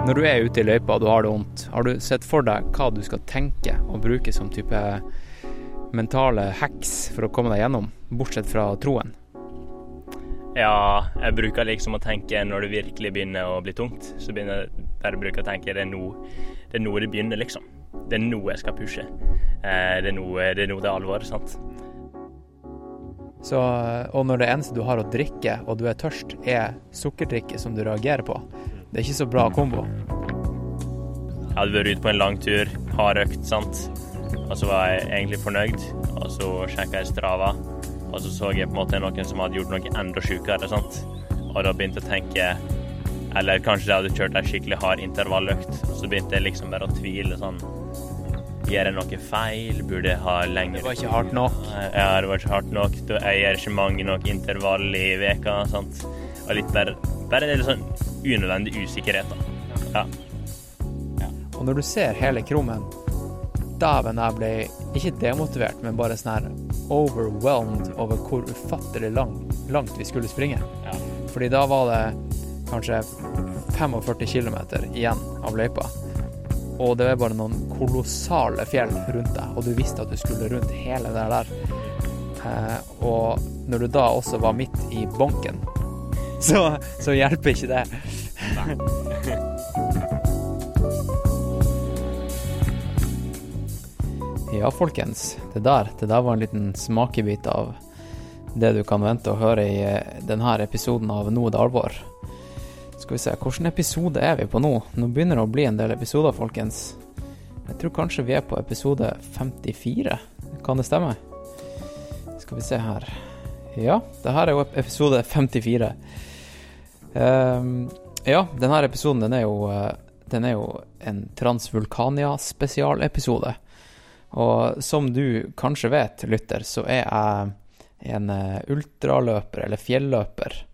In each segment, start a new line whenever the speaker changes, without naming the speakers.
Når du er ute i løypa og du har det vondt, har du sett for deg hva du skal tenke og bruke som type mentale hacks for å komme deg gjennom, bortsett fra troen?
Ja, jeg bruker liksom å tenke når det virkelig begynner å bli tungt, så begynner jeg bare bruker å tenke det er nå det, er nå det begynner, liksom. Det er nå jeg skal pushe. Eh, det er nå det, er nå det er alvor, sant.
Så, og når det eneste du har å drikke, og du er tørst, er sukkerdrikke som du reagerer på, det er ikke så bra kombo.
Jeg hadde vært ute på en lang tur, hard økt, sant. Og så var jeg egentlig fornøyd, og så sjekka jeg Strava, og så så jeg på en måte noen som hadde gjort noe enda sjukere, sant. Og da begynte jeg å tenke Eller kanskje jeg hadde kjørt ei skikkelig hard intervalløkt. Så begynte jeg liksom bare å tvile sånn Gjør jeg noe feil? Burde jeg ha lengre
Det var ikke hardt nok.
Ja, det var ikke hardt nok. Jeg gjør ikke mange nok intervall i veka, sant. Og litt bare Bare litt sånn unødvendig usikkerhet, da. Ja.
Og når du ser hele krummen Dæven, jeg ble ikke demotivert, men bare sånn her overwhelmed over hvor ufattelig lang, langt vi skulle springe.
Ja.
Fordi da var det kanskje 45 km igjen av løypa. Og det var bare noen kolossale fjell rundt deg, og du visste at du skulle rundt hele det der. Eh, og når du da også var midt i bonken, så, så hjelper ikke det. Ja, folkens. Det der, det der var en liten smakebit av det du kan vente å høre i eh, denne episoden av Nå er det alvor. Skal vi se, hvilken episode er vi på nå? Nå begynner det å bli en del episoder, folkens. Jeg tror kanskje vi er på episode 54. Kan det stemme? Skal vi se her. Ja, det her er jo episode 54. Um, ja, denne episoden den er jo, eh, den er jo en Transvulkania-spesialepisode. Og som du kanskje vet, lytter, så er jeg en eh, ultraløper, eller fjelløper.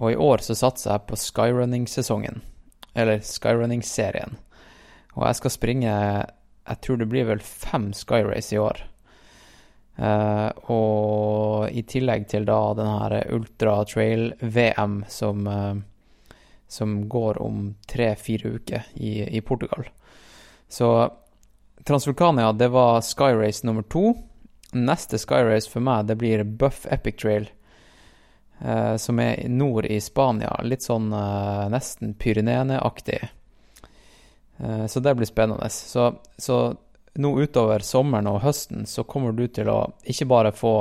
Og i år så satser jeg på skyrunning-sesongen. Eller skyrunning-serien. Og jeg skal springe Jeg tror det blir vel fem skyrace i år. Uh, og i tillegg til da den her Ultra Trail-VM som, uh, som går om tre-fire uker i, i Portugal. Så Transvulkania, det var Skyrace nummer to. Neste Skyrace for meg, det blir Buff Epic Trail, Uh, som er nord i Spania. Litt sånn nesten Pyreneene-aktig. Så det blir spennende. Så, så, nå utover sommeren og høsten så kommer du til å ikke bare få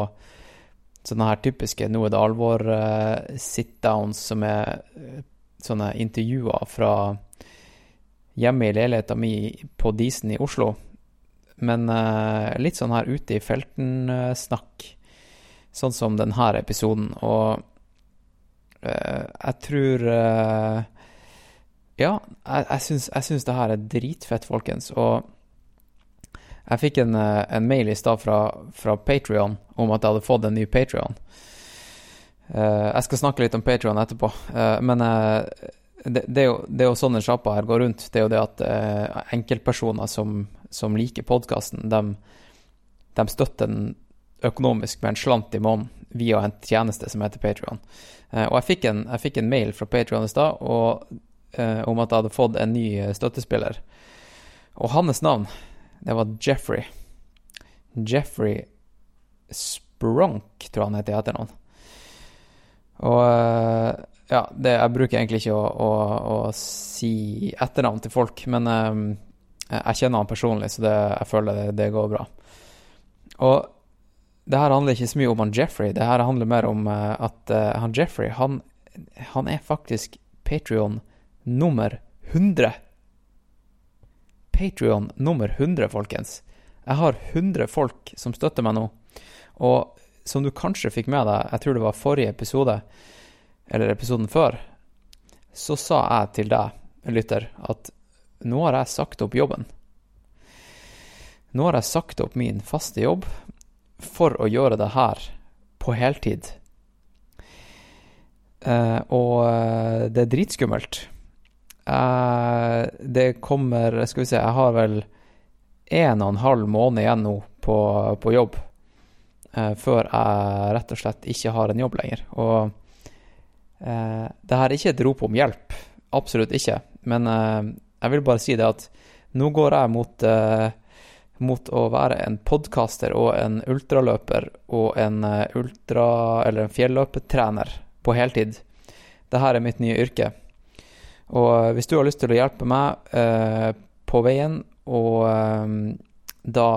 sånne her typiske Nå er det alvor eh, som er eh, sånne intervjuer fra hjemme i leiligheta mi på Disen i Oslo men uh, litt sånn her ute i felten-snakk, sånn som denne episoden. Og jeg tror Ja, jeg, jeg syns det her er dritfett, folkens. Og jeg fikk en, en mail i stad fra, fra Patrion om at jeg hadde fått en ny Patrion. jeg skal snakke litt om Patrion etterpå, men det, det, er jo, det, er jo, sånn en sjappa her går rundt. Det er jo det at enkeltpersoner som som liker podkasten, de, de, støtter den økonomisk med en slant i måneden via en tjeneste som heter Patrion. Eh, og jeg fikk, en, jeg fikk, en, mail fra Patrion i stad eh, om at jeg hadde fått en ny eh, støttespiller. Og hans navn, det var Jeffrey. Jeffrey Spronk, tror jeg han heter i etternavn. Og eh, ja, det, jeg bruker egentlig ikke å, å, å si etternavn til folk, men um, jeg kjenner han personlig, så det, jeg føler det, det, går bra. Og det her handler ikke så mye om han Jeffrey, det her handler mer om uh, at uh, han Jeffrey, han, han er faktisk Patrion nummer 100. Patrion nummer 100, folkens. Jeg har 100 folk som støtter meg nå. Og som du kanskje fikk med deg, jeg tror det var forrige episode, eller episoden før, så sa jeg til deg, lytter, at nå har jeg sagt opp jobben. Nå har jeg sagt opp min faste jobb for å gjøre det her på heltid. Eh, og eh, det er dritskummelt. Eh, det kommer Skal vi se, jeg har vel en og en halv måned igjen nå på, på jobb. Eh, før jeg rett og slett ikke har en jobb lenger. Og eh, det her er ikke et rop om hjelp. Absolutt ikke. Men jeg vil bare si det at nå går jeg mot, mot å være en podkaster og en ultraløper og en ultra... eller en fjelløpetrener på heltid. Dette er mitt nye yrke. Og hvis du har lyst til å hjelpe meg eh, på veien, og eh, da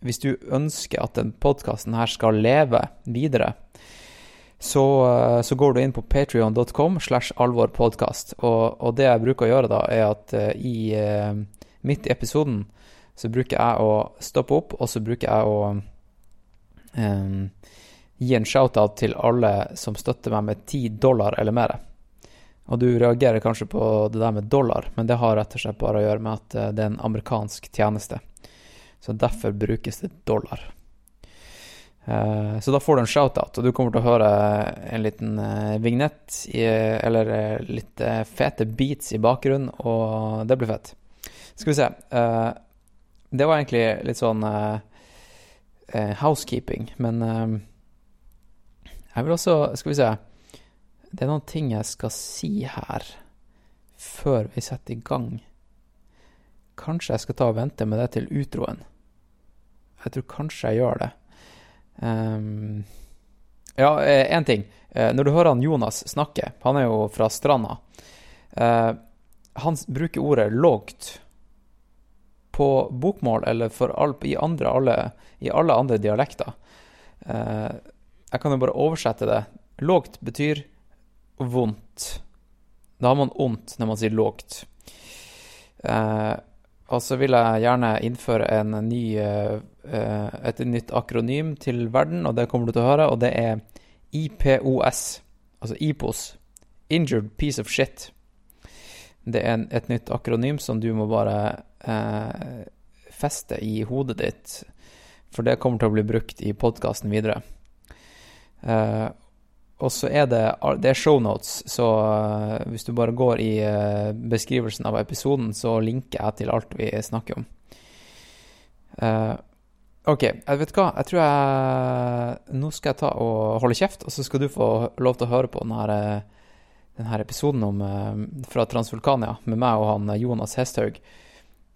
Hvis du ønsker at denne podkasten skal leve videre, så, eh, så, går du inn på patrion.com slash alvorpodkast. Og, og, det jeg bruker å gjøre da, er at uh, i uh, midt i episoden så bruker jeg å stoppe opp, og så bruker jeg å gi en shout-out til alle som støtter meg med ti dollar eller mer. Og du reagerer kanskje på det der med dollar, men det har rett og slett bare å gjøre med at eh, det er en amerikansk tjeneste. Så derfor brukes det dollar. Eh, så da får du en shout-out, og du kommer til å høre en liten eh, vignett, eller litt fete beats i bakgrunnen, og det blir fett. Skal vi se. Det var egentlig litt sånn housekeeping, men jeg vil også Skal vi se. Det er noen ting jeg skal si her før vi setter i gang. Kanskje jeg skal ta og vente med det til utroen. Jeg tror kanskje jeg gjør det. Um, ja, én eh, ting. Eh, når du hører han Jonas snakke, han er jo fra Stranda. Uh, han bruker ordet 'lågt' på bokmål eller all, i, andre, alle, i alle andre dialekter. Uh, jeg kan jo bare oversette det. Lågt betyr vondt. Da har man ondt når man sier lågt. Eh, og så vil jeg gjerne innføre en ny, eh, et nytt akronym til verden, og det kommer du til å høre, og det er IPOS. Altså IPOS. Injured Piece of Shit. Det er en, et nytt akronym som du må bare eh, feste i hodet ditt, for det kommer til å bli brukt i podkasten videre. Eh, og så er det, det er shownotes, så uh, hvis du bare går i uh, beskrivelsen av episoden, så linker jeg til alt vi snakker om. Uh, OK, jeg vet hva, jeg tror jeg Nå skal jeg ta og holde kjeft, og så skal du få lov til å høre på denne, denne episoden om, fra Transvulkania med meg og han Jonas Hesthaug.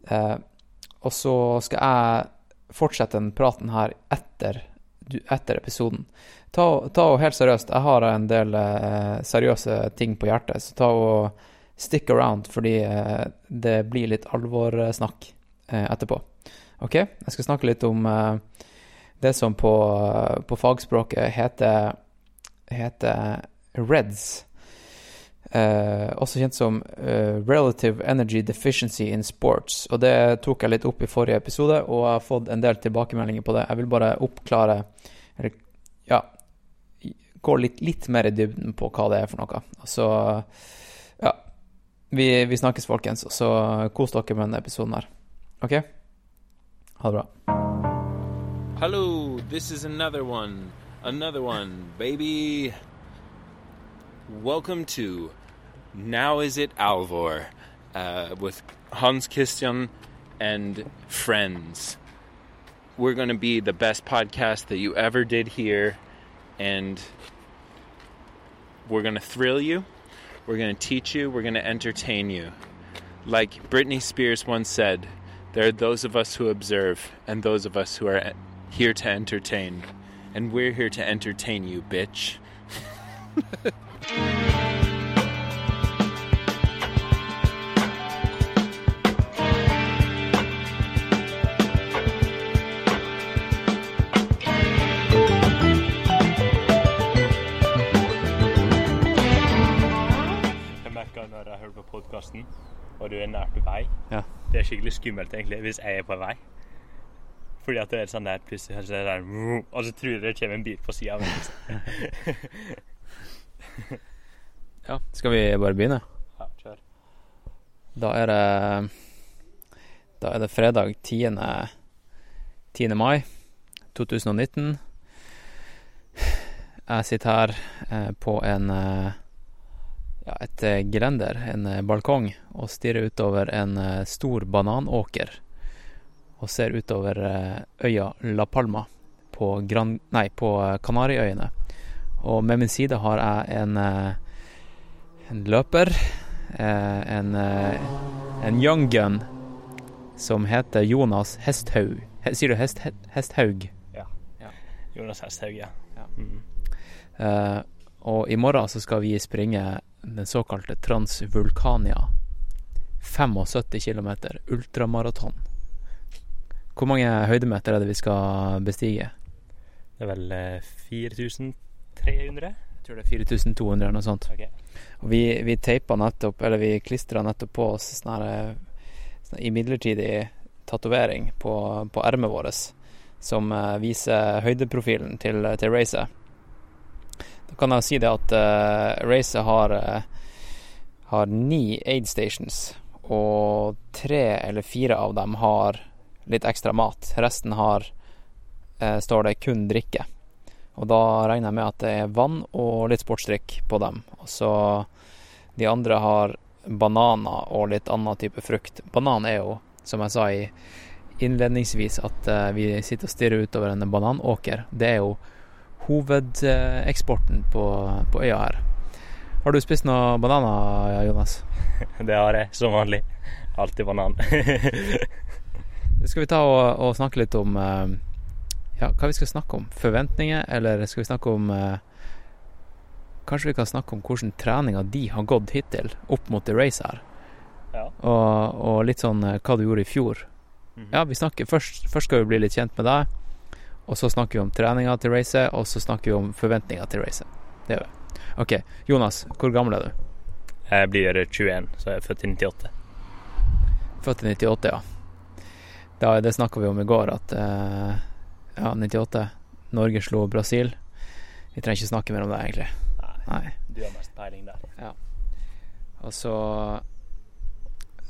og så skal jeg fortsette den praten her etter, etter episoden ta, ta og helt seriøst, jeg har en del eh, seriøse ting på hjertet, så ta og stick around, fordi eh, det blir litt alvorsnakk eh, etterpå. OK? Jeg skal snakke litt om eh, det som på, på fagspråket heter, heter REDS. Eh, også kjent som Relative Energy Deficiency in Sports. Og det tok jeg litt opp i forrige episode, og jeg har fått en del tilbakemeldinger på det. Jeg vil bare oppklare eller, gå litt, litt, mer i dybden på hva det er for noe. Så ja. Vi, vi snakkes, folkens, så kos dere med denne episoden her. OK? Ha det bra.
Hello, this is another one. Another one, baby. Welcome to Now Is It Alvor uh, with Hans Christian and friends. We're going to be the best podcast that you ever did here. And we're going to thrill you, we're going to teach you, we're going to entertain you. Like Britney Spears once said, there are those of us who observe and those of us who are here to entertain. And we're here to entertain you, bitch.
podkasten, og du er nært vei.
Ja.
Det er skikkelig skummelt egentlig hvis jeg er på vei. Fordi at det er sånn der plutselig så er det der, Og så tror jeg det kommer en bil på sida av meg.
Ja, skal vi bare begynne?
Ja, kjør.
Da er det Da er det fredag 10. 10. mai 2019. Jeg sitter her eh, på en eh, ja, et eh, grender, en eh, balkong, og stirrer utover en eh, stor bananåker. Og ser utover øya La Palma på, Gran, nei, på Kanariøyene. Og med min side har jeg en, en løper, en, en young gun som heter Jonas Hesthaug. He- Sier du Hest, Hesthaug?
Jonas Hesthaug, ja.
Ja.
Mm.
Uh, og i morgen så skal vi springe den såkalte Transvulkania. 75 km ultramaraton. Hvor mange høydemeter er det vi skal bestige?
Det er vel eh, 4300?
Jeg tror det er 4200 eller noe sånt.
Okay.
Og vi, vi teipa nettopp, eller vi klistra nettopp på oss sånn eh, sånn midlertidig tatovering på, på ermet vårt, som eh, viser høydeprofilen til, til racet. Kan jeg si det at uh, racet har, uh, har ni aid stations, og tre eller fire av dem har litt ekstra mat. Resten har, uh, står det kun drikke. Og da regner jeg med at det er vann og litt sportsdrikk på dem. Og så de andre har bananer og litt annen type frukt. Banan er jo, som jeg sa i innledningsvis, at eh, vi sitter og stirrer utover en bananåker. Det er jo hovedeksporten på, på øya her. Har du spist noen bananer, Jonas?
Det har jeg, som vanlig. Alltid banan.
Skal vi ta og, og snakke litt om eh, ja, hva vi skal snakke om? Forventninger, eller skal vi snakke om eh, Kanskje vi kan snakke om hvordan treninga de har gått hittil opp mot det racet her.
Ja.
Og, og litt sånn eh, hva du gjorde i fjor.
Mhm.
Ja, vi snakker først, først skal vi bli litt kjent med deg, og så snakker vi om treninga til racet, og så snakker vi om forventninga til racet. Det gjør vi. OK. Jonas, hvor gammel er du?
Jeg blir 21, så jeg er født i 98.
Født i 98, ja. Da, det snakka vi om i går, at uh, ja, 98. Norge slo Brasil. Vi trenger ikke snakke mer om det, egentlig.
Nei,
Nei.
du har mest peiling der. Ja.
Og så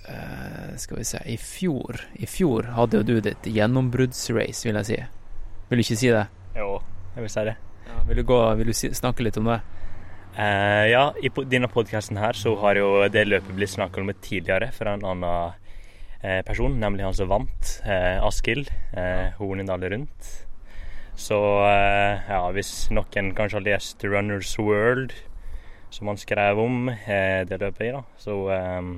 uh, Skal vi se I fjor I fjor hadde jo du ditt gjennombruddsrace, vil jeg si. Vil du ikke si det?
Jo, jeg vil si det.
Vil du, gå, vil du snakke litt om det?
Uh, ja, i denne podkasten her så har jo det løpet blitt snakka om tidligere fra en annen eh, person, nemlig han som vant, eh, Askild eh, Hornindal rundt. Så eh, ja, hvis noen kanskje har lest Runners World, som han skrev om eh, det løpet i, da, så eh,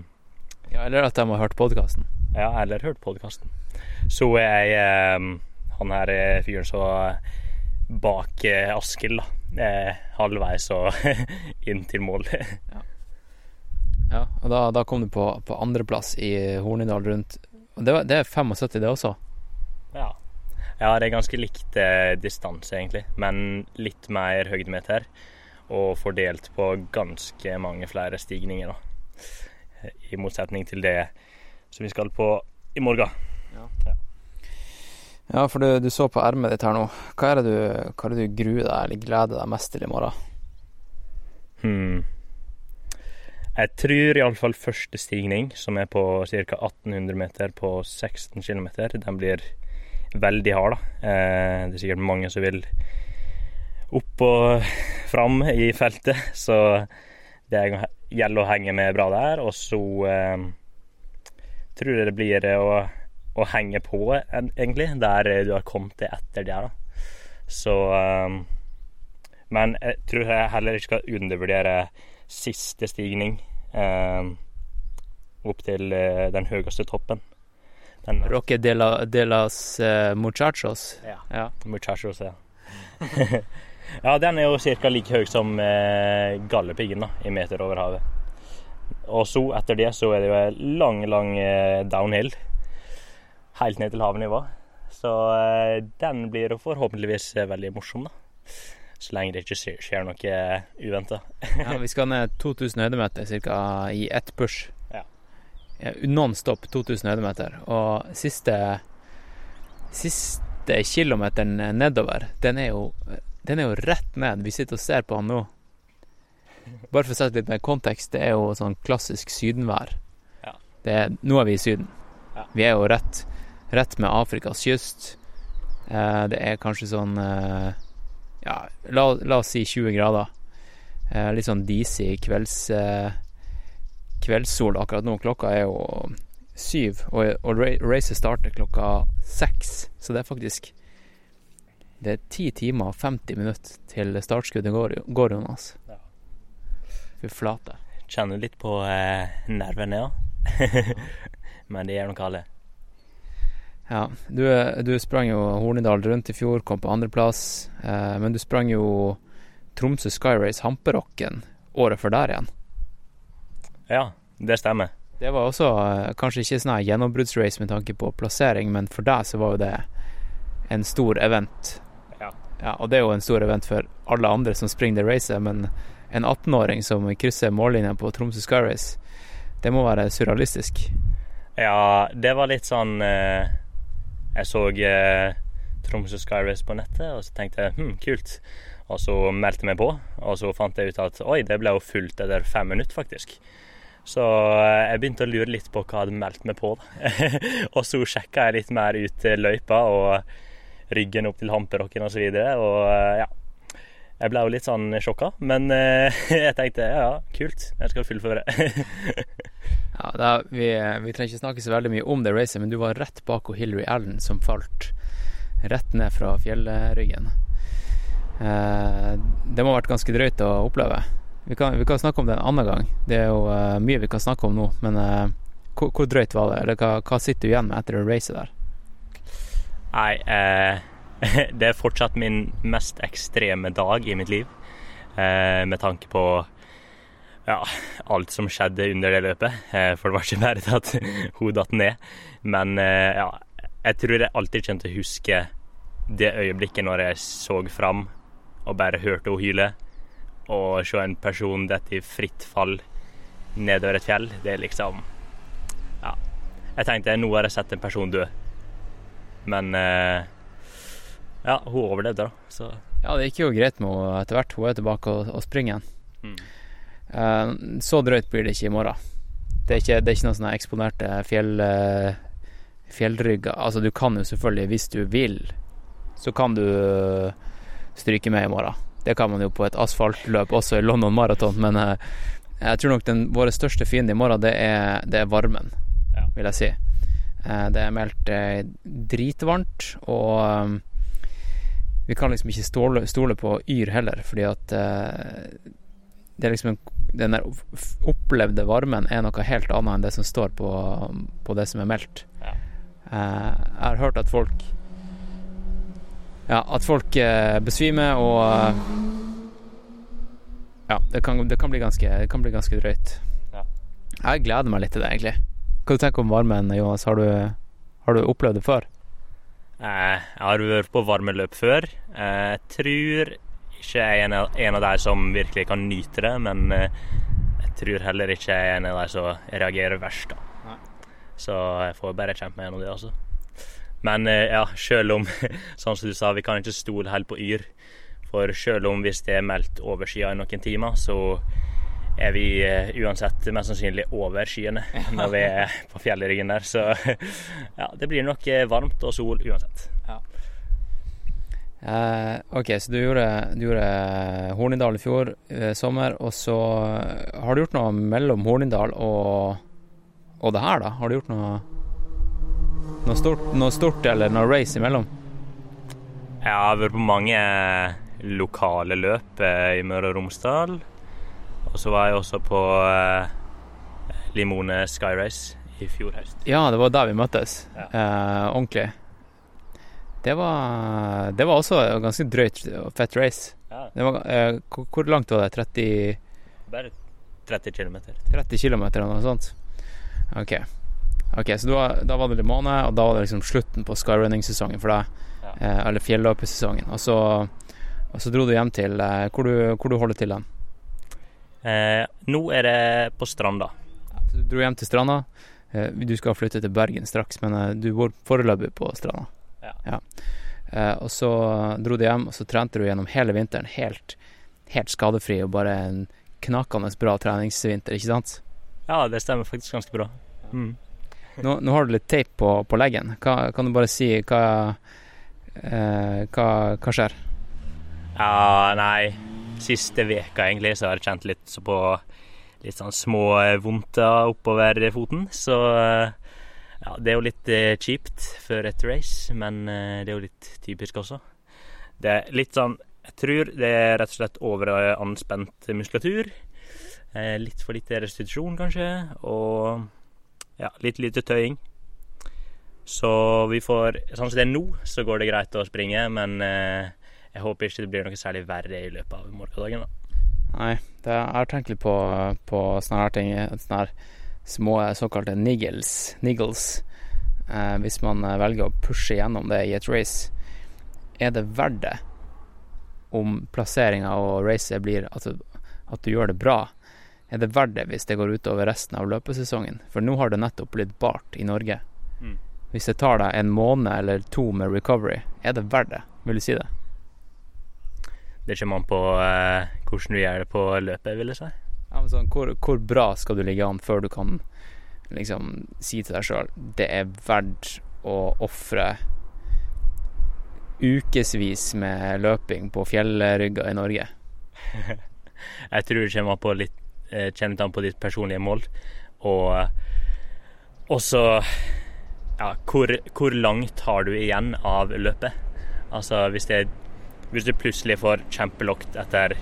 Ja, Eller at de har hørt podkasten?
ja, eller hørt podkasten. Så jeg han her eh, fyren som bak eh, Askild, da. Eh, halvveis og inn til mål.
Ja, og da, da kom du på, på andreplass i Hornindal rundt. Det, var, det er 75, det også.
Ja. ja, det er ganske likt distanse, egentlig, men litt mer høydemeter. Og fordelt på ganske mange flere stigninger, da. I motsetning til det som vi skal på i morgen.
Ja. Ja, for du, du så på ermet ditt her nå. Hva er det du, hva er det du gruer deg eller gleder deg mest til i morgen?
Hmm. Jeg tror iallfall første stigning, som er på ca. 1800 meter på 16 km, den blir veldig hard. da. Eh, det er sikkert mange som vil opp og fram i feltet, så det gjelder å henge med bra der. Og så eh, tror jeg det blir å, å henge på, egentlig, der du har kommet til etter det. da. Så um, men jeg tror jeg heller ikke skal undervurdere siste stigning um, opp til eh, den høyeste toppen. Den
Roque de, la, de las uh, muchachos.
Ja.
Ja.
Muchachos, ja. ja, den er jo ca. like høy som uh, Galdhøpiggen, da, i meter over havet. Og så, etter det, så er det jo lang, lang uh, downhill. Helt ned til havnivå. Så eh, den blir forhåpentligvis eh, veldig morsom, da. Så lenge det ikke skjer, noe uventa.
ja, vi skal ned 2000 høydemeter ca. i ett push.
Ja.
Non-stop 2000 høydemeter. Og siste Siste kilometeren nedover, den er jo Den er jo rett ned. Vi sitter og ser på han nå. Bare for å sette litt mer kontekst, det er jo sånn klassisk sydenvær.
Ja.
Det er, nå er vi i Syden.
Ja.
Vi er jo rett, rett med Afrikas kyst. Eh, det er kanskje sånn eh, Ja, la, la oss si 20 grader. Eh, litt sånn disig kvelds, kveldssol akkurat nå. Klokka er jo syv, og, og racet starter klokka seks. Så det er faktisk Det er ti timer og 50 minutter til startskuddet går, går Jonas.
Ja.
Fy flate.
kjenner litt på eh, nervene, ja. Men det gjør nok alle.
Ja, du, du sprang jo Hornindal rundt i fjor, kom på andreplass. Eh, men du sprang jo Tromsø Skyrace Hamperokken året før der igjen.
Ja, det stemmer.
Det var også eh, kanskje ikke sånn gjennombruddsrace med tanke på plassering, men for deg så var jo det en stor event.
Ja.
ja. Og det er jo en stor event for alle andre som springer det racet, men en 18-åring som krysser mållinja på Tromsø Skyrace, det må være surrealistisk.
Ja, det var litt sånn eh, Jeg så eh, Tromsø Skyrace på nettet, og så tenkte jeg hm, kult. Og så meldte jeg meg på, og så fant jeg ut at oi, det ble jo fullt etter fem minutter, faktisk. Så eh, jeg begynte å lure litt på hva jeg hadde meldt meg på. da. og så sjekka jeg litt mer ut eh, løypa og ryggen opp til Hamperokken osv. Og, så videre, og eh, ja. Jeg ble jo litt sånn sjokka, men jeg tenkte ja, ja, kult, jeg skal fullføre.
ja, da, vi, vi, trenger ikke snakke så veldig mye om det racet, men du var rett bak Hillary Allen som falt rett ned fra fjellryggen. Eh, det må ha vært ganske drøyt å oppleve. Vi kan, vi kan, snakke om det en annen gang. Det er jo uh, mye vi kan snakke om nå, men uh, hvor, hvor, drøyt var det? Eller hva, hva, sitter du igjen med etter det racet der?
Nei, eh, det er fortsatt min mest ekstreme dag i mitt liv. Eh, med tanke på ja, alt som skjedde under det løpet. Eh, for det var ikke bare at hun datt ned. Men ja, jeg tror jeg alltid kommer til å huske det øyeblikket når jeg så fram og bare hørte henne hyle Og se en person dette i fritt fall nedover et fjell, det er liksom Ja. Jeg tenkte nå har jeg sett en person dø. Men eh, ja, hun overlevde, da. Så.
Ja, det gikk jo greit med henne etter hvert. Hun er tilbake og, og springer igjen. Mm. Eh, så drøyt blir det ikke i morgen. Det er ikke, det er ikke noen sånne eksponerte fjell, eh, fjellrygger. Altså, du kan jo selvfølgelig, hvis du vil, så kan du stryke med i morgen. Det kan man jo på et asfaltløp også i London Marathon, men eh, jeg tror nok den vår største fiende i morgen, det er, det er varmen, ja. vil jeg si. Eh, det er meldt eh, dritvarmt, og vi kan liksom ikke stole, stole på Yr heller, fordi at det er liksom en, Den der opplevde varmen er noe helt annet enn det som står på, på det som er meldt. Ja. Jeg har hørt at folk ja, at folk eh, besvimer og eh, Ja, det kan, det kan, bli, ganske, det kan bli ganske drøyt. Ja. Jeg gleder meg litt til det, egentlig. Hva du tenker du om varmen, Jonas? Har du, har du opplevd det før?
Eh, jeg har vært på varmeløp før. Jeg tror ikke jeg er en av de som virkelig kan nyte det, men jeg tror heller ikke jeg er en av de som reagerer verst. da. Så jeg får bare kjempe meg gjennom det, altså. Men eh, ja, sjøl om Sånn som du sa, vi kan ikke stole helt på Yr. For sjøl om hvis det er meldt over skya i noen timer, så er vi uh, uansett mest sannsynlig over skyene når vi er på fjellryggen der. Så ja, det blir nok eh, varmt og sol uansett.
Uh, ok, så du gjorde, du gjorde Hornindal i fjor uh, sommer, og så har du gjort noe mellom Hornindal og, og det her, da? Har du gjort noe noe stort, noe stort eller noe race imellom?
Jeg har vært på mange lokale løp eh, i Møre og Romsdal. Og så var jeg også på eh, Limone Sky Race i fjor høst.
Ja, det var der vi møttes. Ja. Eh, ordentlig. Det var, det var også et ganske drøyt og fett race. Ja. Var, eh, hvor, hvor, langt var det? 30
Bare 30 km.
30 km eller noe sånt? OK. Ok, Så da, da var det Limone, og da var det liksom slutten på skyrunning-sesongen for deg. Ja. Eh, eller fjelløpesesongen. Og, og, så dro du hjem til eh, hvor, du, hvor du holder til den?
Eh, nå er det på Stranda.
Ja, så du dro hjem til Stranda. Eh, du skal flytte til Bergen straks, men eh, du bor foreløpig på Stranda. Ja. Eh, og så dro du hjem, og så trente du gjennom hele vinteren helt, helt skadefri og bare en knakende bra treningsvinter, ikke sant?
Ja, det stemmer faktisk ganske bra. Mm.
Nå, nå, har du litt teip på, på leggen. Hva, kan du bare si hva, uh, hva, hva skjer?
Ja, nei Siste veka egentlig så har jeg kjent litt på litt sånn små vondter oppover foten. Så eh, ja, det er jo litt eh, kjipt før et race, men eh, det er jo litt typisk også. Det er litt sånn Jeg tror det er rett og slett overanspent muskulatur. Eh, litt for lite restitusjon, kanskje, og ja, litt lite tøying. Så vi får Sånn som det er nå, så går det greit å springe, men eh, jeg håper ikke det blir noe særlig verre i løpet av morgendagen. da.
Nei, det, jeg har tenkt litt på, på sånne her ting. Sånne her små såkalte niggles. niggles. Eh, hvis man eh, velger å pushe gjennom det i et race, er det verdt det om plasseringa og racet blir at du, at du gjør det bra? Er det verdt det hvis det går utover resten av løpesesongen? For nå har det nettopp blitt bart i Norge.
Mm.
Hvis det tar deg en måned eller to med recovery, er det verdt det? Vil du si det?
Det kommer an på eh, hvordan du gjør det på løpet, vil jeg si.
Sånn, hvor, hvor bra skal du ligge an før du kan liksom si til deg sjøl det er verdt å ofre ukevis med løping på fjellrygger i Norge?
Jeg tror det kommer an på litt eh, an på ditt personlige mål. Og eh, også ja, hvor, hvor langt har du igjen av løpet? Altså hvis det hvis du plutselig får kjempelokt etter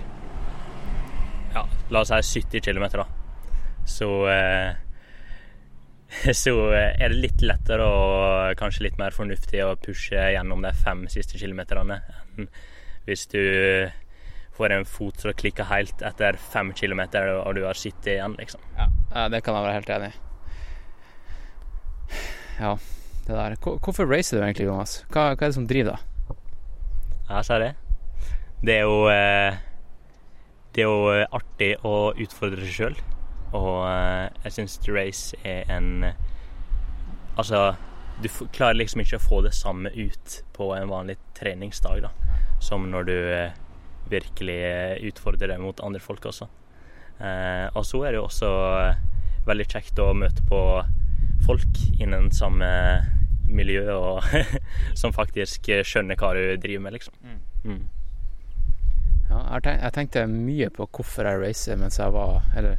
ja, la oss si 70 km, da, så eh, så er det litt lettere og kanskje litt mer fornuftig å pushe gjennom de fem siste kilometerne enn hvis du får en fot som klikker helt etter fem kilometer og du har sittet igjen, liksom.
Ja, ja, det kan jeg være helt enig i. Ja, det der. Hvorfor racer du egentlig, Jonas? Hva, hva er det som driver deg?
Jeg sa det? Det er jo eh, Det er jo eh, artig å utfordre seg sjøl. Og eh, jeg syns race er en Altså, du klarer liksom ikke å få det samme ut på en vanlig treningsdag, da. Som når du eh, virkelig eh, utfordrer deg mot andre folk også. Eh, og så er det jo også eh, veldig kjekt å møte på folk innen samme miljø, og som faktisk eh, skjønner hva du driver med, liksom. Mm.
Ja, jeg, tenkte mye på hvorfor jeg racer mens jeg var Eller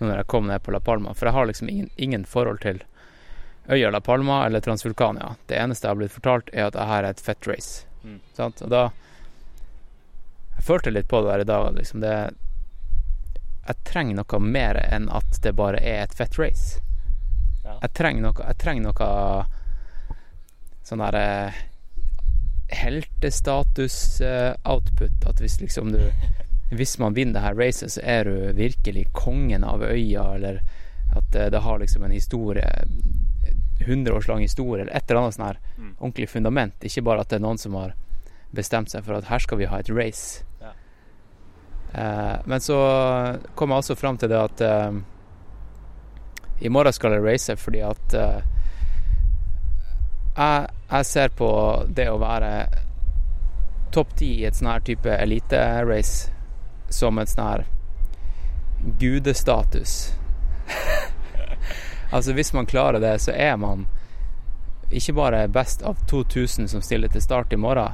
når jeg kom ned på La Palma. For jeg har liksom ingen, ingen forhold til øya La Palma eller Transvulkania. Det eneste jeg har blitt fortalt, er at det her er et fett race.
Mm.
Sant? Og da Jeg følte litt på det der i dag. Liksom det Jeg trenger noe mer enn at det bare er et fett race.
Ja.
Jeg trenger noe Jeg trenger noe sånn derre heltestatus-output. At hvis liksom du Hvis man vinner det her racet, så er du virkelig kongen av øya, eller at det, det har liksom en historie 100 års lang historie, eller et eller annet sånn her
Mm.
ordentlig fundament. Ikke bare at det er noen som har bestemt seg for at her skal vi ha et race.
Ja.
Eh, men så kom jeg også fram til det at eh, i morgen skal jeg race fordi at eh, jeg, jeg ser på det å være topp ti i et sånn her type eliterace som et sånn her gudestatus. altså hvis man klarer det, så er man ikke bare best av 2000 som stiller til start i morgen,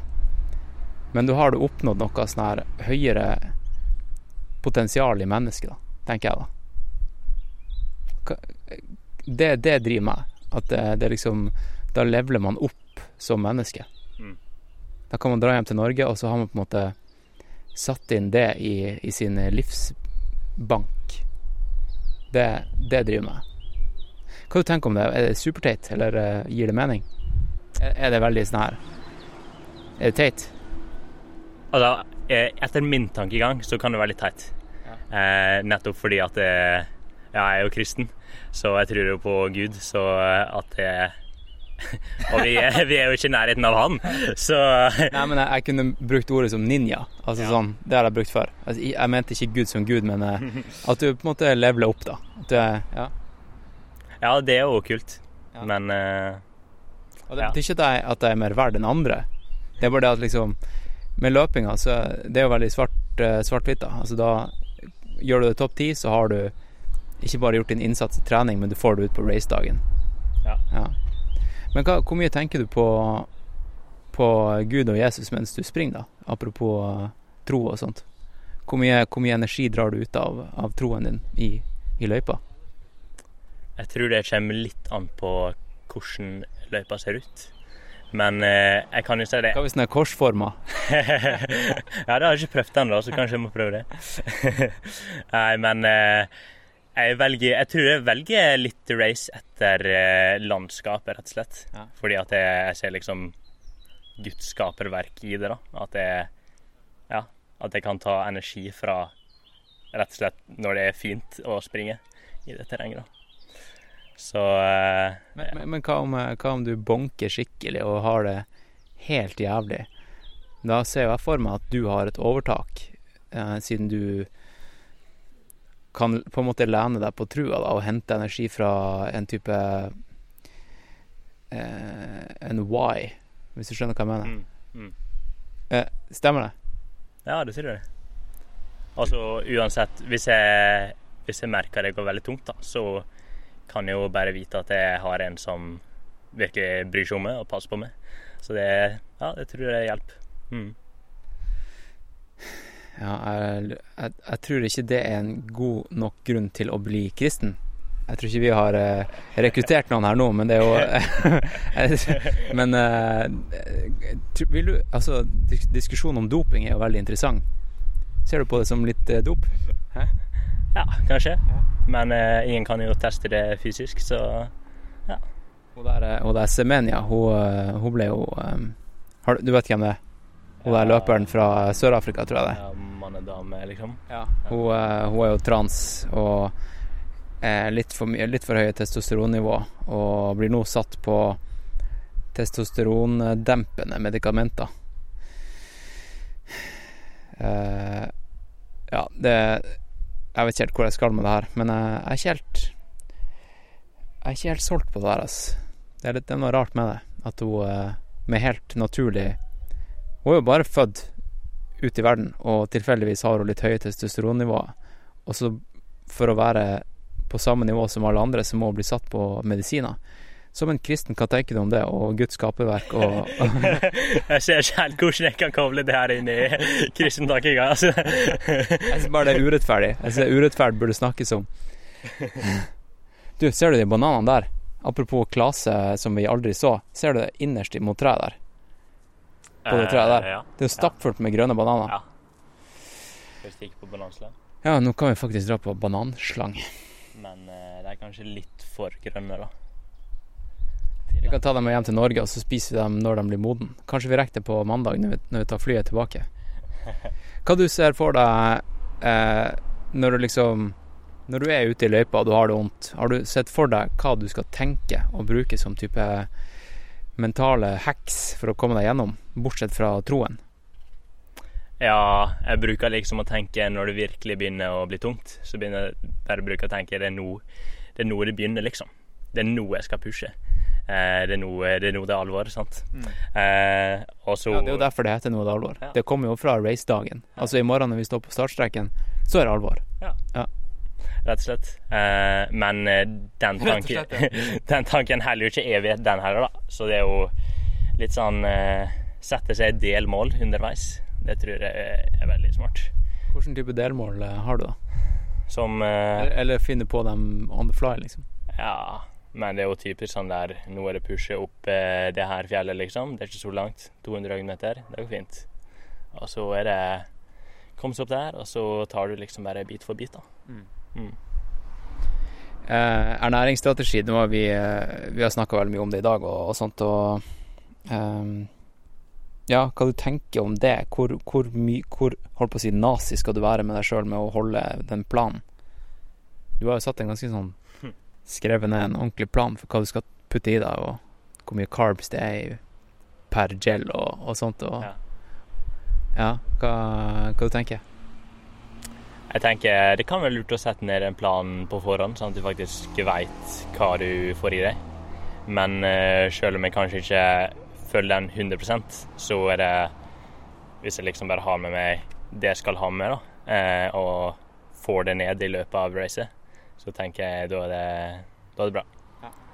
men du har du oppnådd noe sånn her høyere potensial i mennesket, da, tenker jeg da. Det, det driver meg. At det, det liksom Da leveler man opp som menneske.
Mm.
Da kan man dra hjem til Norge, og så har man på en måte satt inn det i, i sin livsbank. Det, det driver meg. Hva du tenker om det? Er det superteit, eller eh, gir det mening? Er, er det veldig sånn her Er det teit?
Altså, eh, etter min tankegang så kan det være litt teit. Eh, nettopp fordi at det, ja, jeg er jo kristen, så jeg tror jo på Gud, så eh, at det Og vi, er- vi er jo ikke i nærheten av han, så
Nei, men jeg, jeg kunne brukt ordet som ninja. Altså
Ja.
sånn, Det har jeg brukt før. Altså, jeg, jeg mente ikke Gud som Gud, men eh, at du på en måte leveler opp, da. Du, er- ja.
Ja, det er jo kult.
Ja.
Men
uh, det
Ja.
betyr ikke at jeg, at jeg er mer verd enn andre. Det er bare det at liksom Med løpinga så Det er jo veldig svart, eh, svart-hvitt, da. Altså da Gjør du det topp ti, så har du ikke bare gjort din innsats i trening, men du får det ut på racedagen.
Ja.
Men hva, hvor mye tenker du på På Gud og Jesus mens du springer, da? Apropos eh, tro og sånt. Hvor mye, hvor mye energi drar du ut av, av troen din i, i løypa?
jeg tror det kommer litt an på hvordan løypa ser ut. Men eh, jeg kan jo si det
Hva hvis den er korsforma?
ja, det har jeg ikke prøvd ennå, så kanskje jeg må prøve det. Nei, men eh, jeg velger Jeg tror jeg velger litt race etter eh, landskapet, rett og slett.
Ja.
Fordi at jeg, jeg ser liksom Guds skaperverk i det, da. At jeg Ja, at jeg kan ta energi fra rett og slett når det er fint å springe i det terrenget, da. Så eh,
Men, men, men hva, om, hva om du bonker skikkelig og har det helt jævlig? Da ser jeg for meg at du har et overtak, eh, siden du kan på en måte lene deg på trua da, og hente energi fra en type eh, En why, hvis du skjønner hva jeg mener.
mm, mm.
Eh, stemmer det?
Ja, det tror jeg. Altså uansett, hvis jeg, hvis jeg merker det går veldig tungt, da, så kan jeg jo bare vite at jeg har en som virkelig bryr seg om meg og passer på meg. Så det, ja, det tror jeg hjelper. Mm.
Ja, jeg, jeg, jeg tror ikke det er en god nok grunn til å bli kristen. Jeg tror ikke vi har eh, rekruttert noen her nå, men det er jo Men eh, vil du Altså, diskusjonen om doping er jo veldig interessant. Ser du på det som litt eh, dop?
Ja, kanskje. Men eh, ingen kan jo teste det fysisk, så
Hun der, eh, hun der Semenya, hun, eh, hun ble jo um, har, Du vet hvem det er? Hun der løperen fra Sør-Afrika, tror jeg det
ja, dame, liksom.
Hun, eh, hun er jo trans og er litt for, mye- litt for høye testosteronnivå og blir nå satt på testosterondempende medikamenter. Uh, ja, det Jeg vet ikke helt hvor jeg skal med det her, men jeg, jeg er ikke helt Jeg er ikke helt solgt på det her, altså. Det er, litt, det er noe rart med det. At hun eh, med helt naturlig Hun er jo bare født ut i verden, og tilfeldigvis har hun litt høye testosteronnivåer. Og så for å være på samme nivå som alle andre, så må hun bli satt på medisiner. Som en kristen, hva tenker du om det, og Guds skaperverk og
jeg ser ikke helt hvordan jeg kan koble det her inn i kristentankegangen. Altså.
Jeg syns bare det er urettferdig. Jeg syns urettferd burde snakkes om. Du, ser du de bananene der? Apropos klase som vi aldri så. Ser du det innerst mot treet der? På det treet der.
Eh,
Det er jo stappfullt med grønne bananer.
Ja. Skal vi på bananslang?
Ja, nå kan vi faktisk dra på bananslang.
Men det de er kanskje litt for grønne, da.
Vi kan ta dem med hjem til Norge, og så spiser vi dem når de blir moden. Kanskje vi rekker det på mandag når vi, når vi tar flyet tilbake. Hva du ser for deg eh, når du liksom Når du er ute i løypa og du har det vondt, har du sett for deg hva du skal tenke og bruke som type mentale hacks for å komme deg gjennom, bortsett fra troen?
Ja, jeg bruker liksom å tenke når det virkelig begynner å bli tungt, så begynner jeg bare å å tenke det er nå det, er nå det begynner, liksom. Det er nå jeg skal pushe. Eh, det, er nå, det er det er alvor, sant. Eh, og så
Ja, det er jo derfor det heter noe det er alvor.
Ja.
Det kommer jo fra racedagen. Altså i morgen når vi står på startstreken, så er det alvor.
Rett og slett. Eh, men eh, den tanken,
slett,
den tanken heller jo ikke evighet, den heller, da. Så det er jo litt sånn eh, Sette seg delmål underveis. Det tror jeg er, veldig smart.
Hvilken type delmål har du, da?
Som
Eller, finne på dem on the fly, liksom?
Ja, men det er jo typisk sånn der Nå er det pushe opp det her fjellet, liksom. Det er ikke så langt. 200 høydemeter. Det går fint. Og så er det Kom seg opp der, og så tar du liksom bare bit for bit, da. Mm.
Eh, ernæringsstrategi, nå har vi, eh, vi har snakka veldig mye om det i dag og, og sånt, og ehm, Ja, hva du tenker om det? Hvor, hvor mye Hvor holdt på å si nazi skal du være med deg sjøl med å holde den planen? Du har jo satt en ganske sånn Skrevet ned en ordentlig plan for hva du skal putte i deg, og hvor mye carbs det er per gel og, og sånt, og
Ja.
Ja, hva, hva du tenker
Jeg tenker Det kan være lurt å sette ned en plan på forhånd, sånn at du faktisk veit hva du får i deg. Men uh, sjøl om jeg kanskje ikke følger den 100% så er det Hvis jeg liksom bare har med meg det jeg skal ha med, da, uh, og får det ned i løpet av racet, så tenker jeg da er det, da er det bra.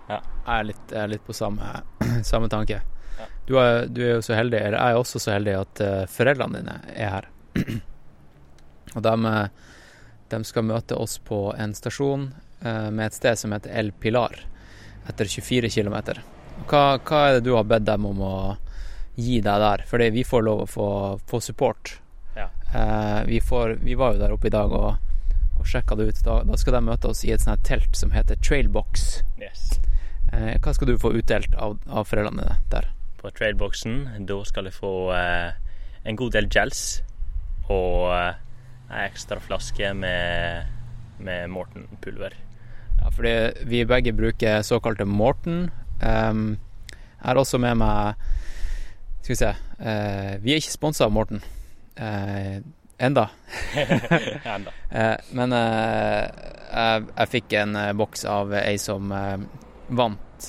Jeg er litt, jeg er litt på samme, samme tanke.
Ja.
Du, er, du er jo så heldig, eller jeg er også så heldig at uh, foreldrene dine er her. og de, de skal møte oss på en stasjon eh, med et sted som heter El Pilar, etter 24 km. Hva, hva er det du har bedt dem om å gi deg der? Fordi vi får lov å få, få support.
Ja.
Eh, vi, får, vi var jo der oppe i dag og, og sjekka det ut. Da, da skal de møte oss i et sånt telt som heter Trailbox.
Yes.
Eh, hva skal du få utdelt av, av foreldrene dine der?
På trailboxen, da skal jeg få en god del gels og ei ekstra flaske med, med Morten-pulver.
Ja, fordi vi begge bruker såkalte Morten. Um, jeg har også med meg Skal vi se uh, Vi er ikke sponsa av Morten. Uh, enda.
Enda.
Uh, men jeg, jeg fikk en boks av ei som vant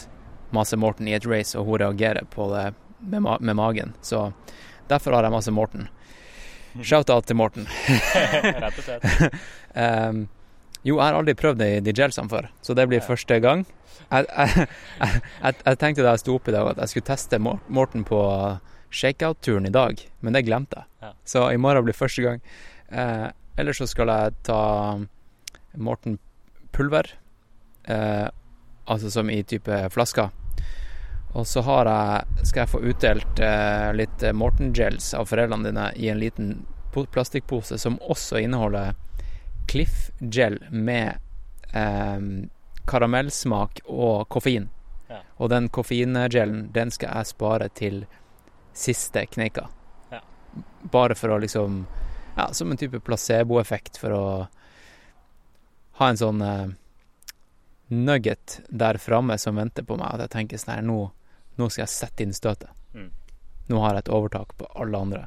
masse Morten i et race, og hun reagerer på det med, ma med magen. Så derfor har jeg masse Morten. Shout-out til Morten.
Rett og slett.
Jo, jeg har aldri prøvd de, de gelsene før, så det blir
Ja.
første gang. Jeg, jeg, jeg, jeg tenkte da jeg sto opp i dag at jeg skulle teste Morten på shakeout-turen i dag, men det glemte jeg.
Ja.
Så i morgen blir første gang. Eh, ellers så skal jeg ta Morten pulver, eh, altså som i type flasker. Og så har jeg, skal jeg få utdelt eh, litt eh, Morten gels av foreldrene dine i en liten plastikkpose som også inneholder Cliff Gel med eh, karamellsmak og koffein.
Ja.
Og den koffeingelen, den skal jeg spare til siste kneika.
Ja.
Bare for å liksom Ja, som en type placeboeffekt for å ha en sånn eh, nugget der framme som venter på meg. At jeg tenker sånn her, nå, nå skal jeg sette inn støtet.
Mm.
Nå har jeg et overtak på alle andre.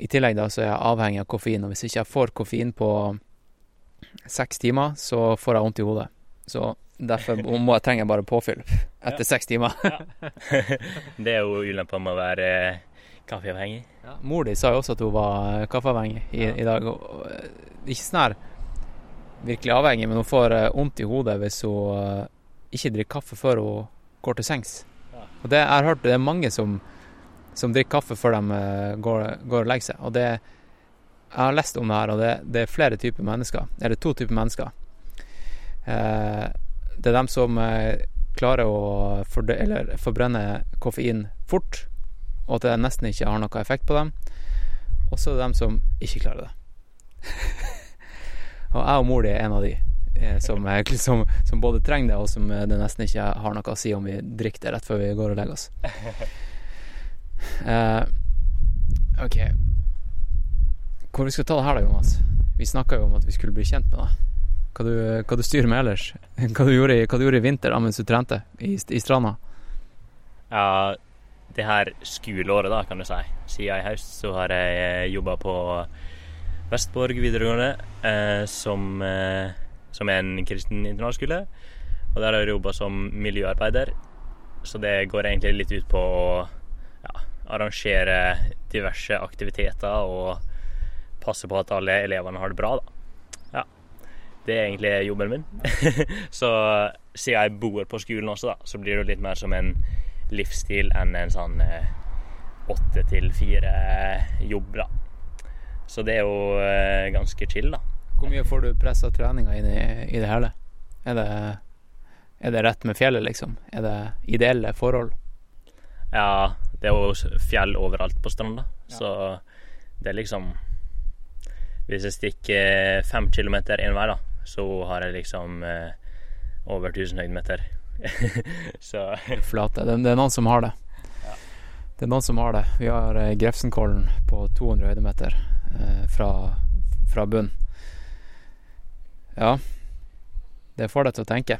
I tillegg da så er jeg avhengig av koffein, og hvis ikke jeg får koffein på seks timer, så får jeg vondt i hodet. Så derfor må jeg trenger jeg bare påfyll etter seks timer.
Det er jo ulempa med å være eh, kaffeavhengig.
Ja, mor di sa jo også at hun var eh, kaffeavhengig i,
Ja.
i dag. Eh, ikke sånn her virkelig avhengig, men hun får vondt i hodet hvis hun ikke drikker kaffe før hun går til sengs. Og det, jeg har hørt det er mange som, som drikker kaffe før de eh, går, går og legger seg. Og det Jeg har lest om det her, og det, det er flere typer mennesker. Eller to typer mennesker. Eh, det er dem som eh, klarer å fordø eller forbrenne koffein fort, og at det nesten ikke har noen effekt på dem. Og så er det dem som ikke klarer det. og jeg og mor er en av de som, eh, som, som både trenger det, og som eh, det nesten ikke har noe å si om vi drikker det rett før vi går og legger oss. Uh, OK. Hvor vi skal ta det her da, Jonas? Vi snakka jo om at vi skulle bli kjent med deg. Hva du, hva du styrer med ellers? Hva du gjorde i, hva du gjorde i vinter da mens du trente i, i stranda?
Ja, det her skoleåret, da, kan du si. Siden i høst så har jeg jobba på Vestborg videregående, eh, som, eh, som er en kristen internatskole. Og der har jeg jobba som miljøarbeider. Så det går egentlig litt ut på å ja, arrangere diverse aktiviteter og passe på at alle elevene har det bra, da. Ja. Det er egentlig jobben min. så siden jeg bor på skolen også, da, så blir det litt mer som en livsstil enn en sånn åtte til fire-jobb, da. Så det er jo eh, ganske chill, da.
Hvor mye får du pressa treninga inn i, i det hele? Er det, er det rett med fjellet, liksom? Er det ideelle forhold?
Ja, det er jo fjell overalt på stranda,
Ja.
så det er liksom Hvis jeg stikker fem kilometer én vei, da, så har jeg liksom eh, over 1000 høydemeter. så
Flate. Det, det er noen som har det.
Ja.
Det er noen som har det. Vi har eh, Grefsenkollen på 200 høydemeter eh, fra, fra bunn. Ja. Det får deg til å tenke.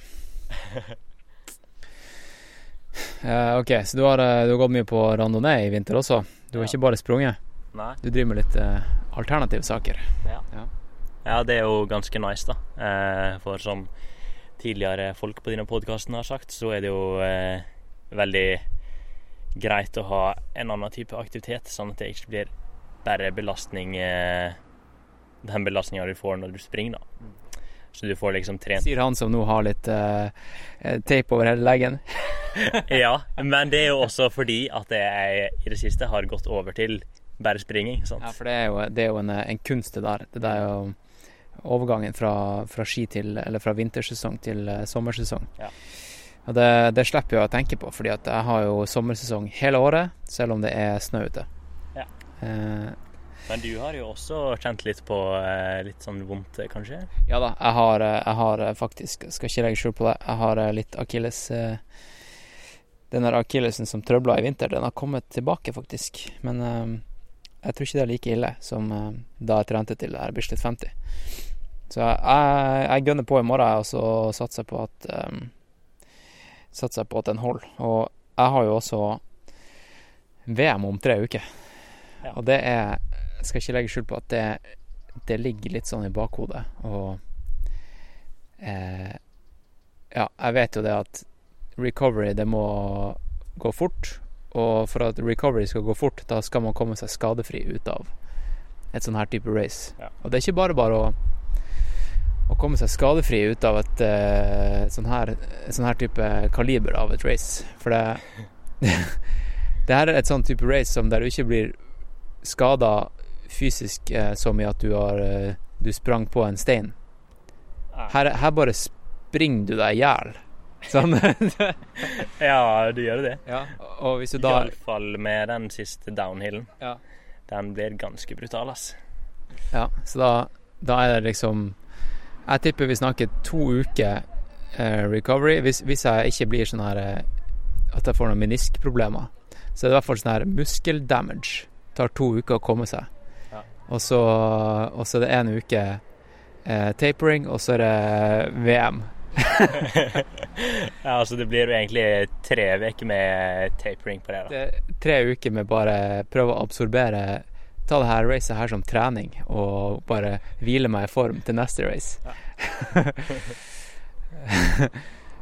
uh, ok, så du har, eh, du har gått mye på randonee i vinter også. Du har
Ja.
ikke bare sprunget.
Nei.
Du driver med litt uh, alternative saker.
Ja, det er jo ganske nice, da. Uh, for som tidligere folk på denne podkasten har sagt, så er det jo veldig greit å ha en annen type aktivitet, sånn at det ikke blir bare belastning Den belastninga du får når du springer, da. Så du får liksom trent
Sier han som nå har litt uh, eh, teip over hele leggen.
Ja, men det er jo også fordi at jeg i det siste har gått over til bare springing. Sant?
Ja, for det er jo, det er jo en, en kunst det der. Det der er jo overgangen fra, fra ski til Eller fra vintersesong til eh, sommersesong.
Ja.
Og det, det slipper jeg å tenke på, fordi at jeg har jo sommersesong hele året, selv om det er snø ute.
Ja.
Eh,
Men du har jo også kjent litt på eh, litt sånn vondt, eh, kanskje?
ja da, jeg har, eh, jeg har faktisk Skal ikke legge skjul på det. Jeg har litt akilles Den der akillesen som trøbla i vinter, den har kommet tilbake, faktisk. Men jeg tror ikke det er like ille som da jeg trente til jeg er slitt 50. Så jeg, jeg gønner på i morgen, og så satser jeg på at um, Satser på at den holder. Og jeg har jo også VM om tre uker.
Ja.
Og det er Jeg skal ikke legge skjul på at det, det ligger litt sånn i bakhodet. Og eh, Ja, jeg vet jo det at recovery, det må gå fort. Og for at recovery skal gå fort, da skal man komme seg skadefri ut av et sånn her type race.
Ja.
Og det er ikke bare bare å å komme seg skadefri ut av et uh, sånn, her, sånn her type kaliber av et race. For det Det her er et sånn type race som der du ikke blir skada fysisk eh, så mye at du har eh, Du sprang på en stein. Her, her bare springer du deg i hjel. Sånn.
Ja, du gjør det.
ja. Og hvis du da
Iallfall med den siste downhillen.
Ja.
Den blir ganske brutal, ass.
Ja, så da, da er det liksom Jeg tipper vi snakker to uker eh, recovery. Hvis, hvis jeg ikke blir sånn her eh, At jeg får noen meniskproblemer, så det er det i hvert fall sånn her muskeldamage. Tar to uker å komme seg. Og, så, og så er det én uke eh, tapering, og så er det VM.
ja, altså det blir jo egentlig tre uker med tapering på det. da.
Det tre uker med bare prøve å absorbere Ta det her racet her som trening, og bare hvile meg i form til neste race.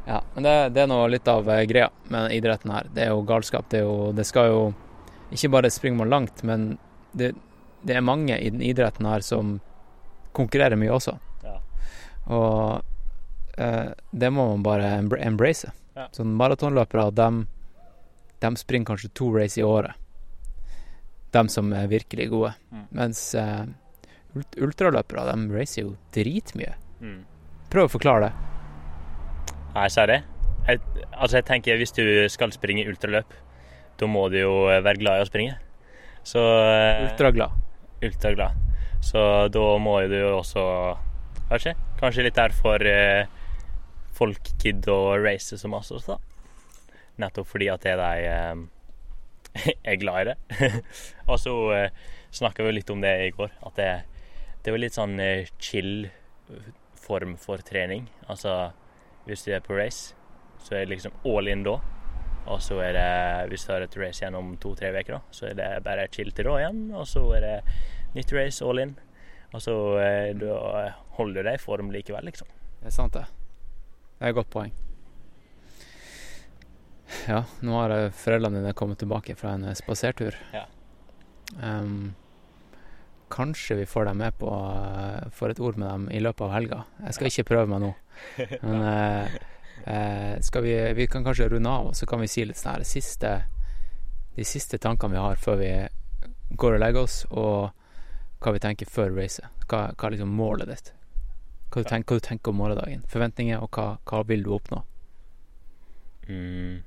Ja, men det, det er nå litt av eh, greia med idretten her. Det er jo galskap. Det, er jo, det skal jo Ikke bare springe man langt, men det, det er mange i den idretten her som konkurrerer mye også.
Ja.
Og eh, det må man bare embrace.
Ja.
Sånn maratonløpere, de, de springer kanskje to race i året. De som er virkelig gode.
Mm.
Mens eh, ultraløpere, de racer jo dritmye.
Mm.
Prøv å forklare det.
Nei, sa jeg det? Jeg, altså, jeg tenker hvis du skal springe ultraløp, da må du jo være glad i å springe. Så eh,
Ultraglad.
Ultraglad. Så da må du jo også Kanskje? Kanskje litt derfor eh, folk gidder å race så masse også, da. Nettopp fordi at det er de eh, er glad i det. og så eh, snakka vi litt om det i går, at det, det jo litt sånn eh, chill form for trening. Altså hvis du er på race, så er det liksom all in da. Og så er det, hvis du har et race gjennom to-tre uker, så er det bare chill til da igjen. Og så er det nytt race all in. Og så eh, da holder du deg i form likevel, liksom.
Det er sant, det. Det er et godt poeng. Ja, nå har foreldrene dine kommet tilbake fra en spasertur.
Ja.
Um, kanskje vi får dem med på eh, Får et ord med dem i løpet av helga. Jeg skal ikke prøve meg nå. Men eh, eh, vi, vi kan kanskje runde av, og så kan vi si litt sånn siste, de siste tankene vi har før vi går og legger oss, og hva vi tenker før racet. Hva, hva er liksom målet ditt? Hva du, tenker, hva du tenker om morgendagen? Forventninger, og hva, hva vil du oppnå?
Mm.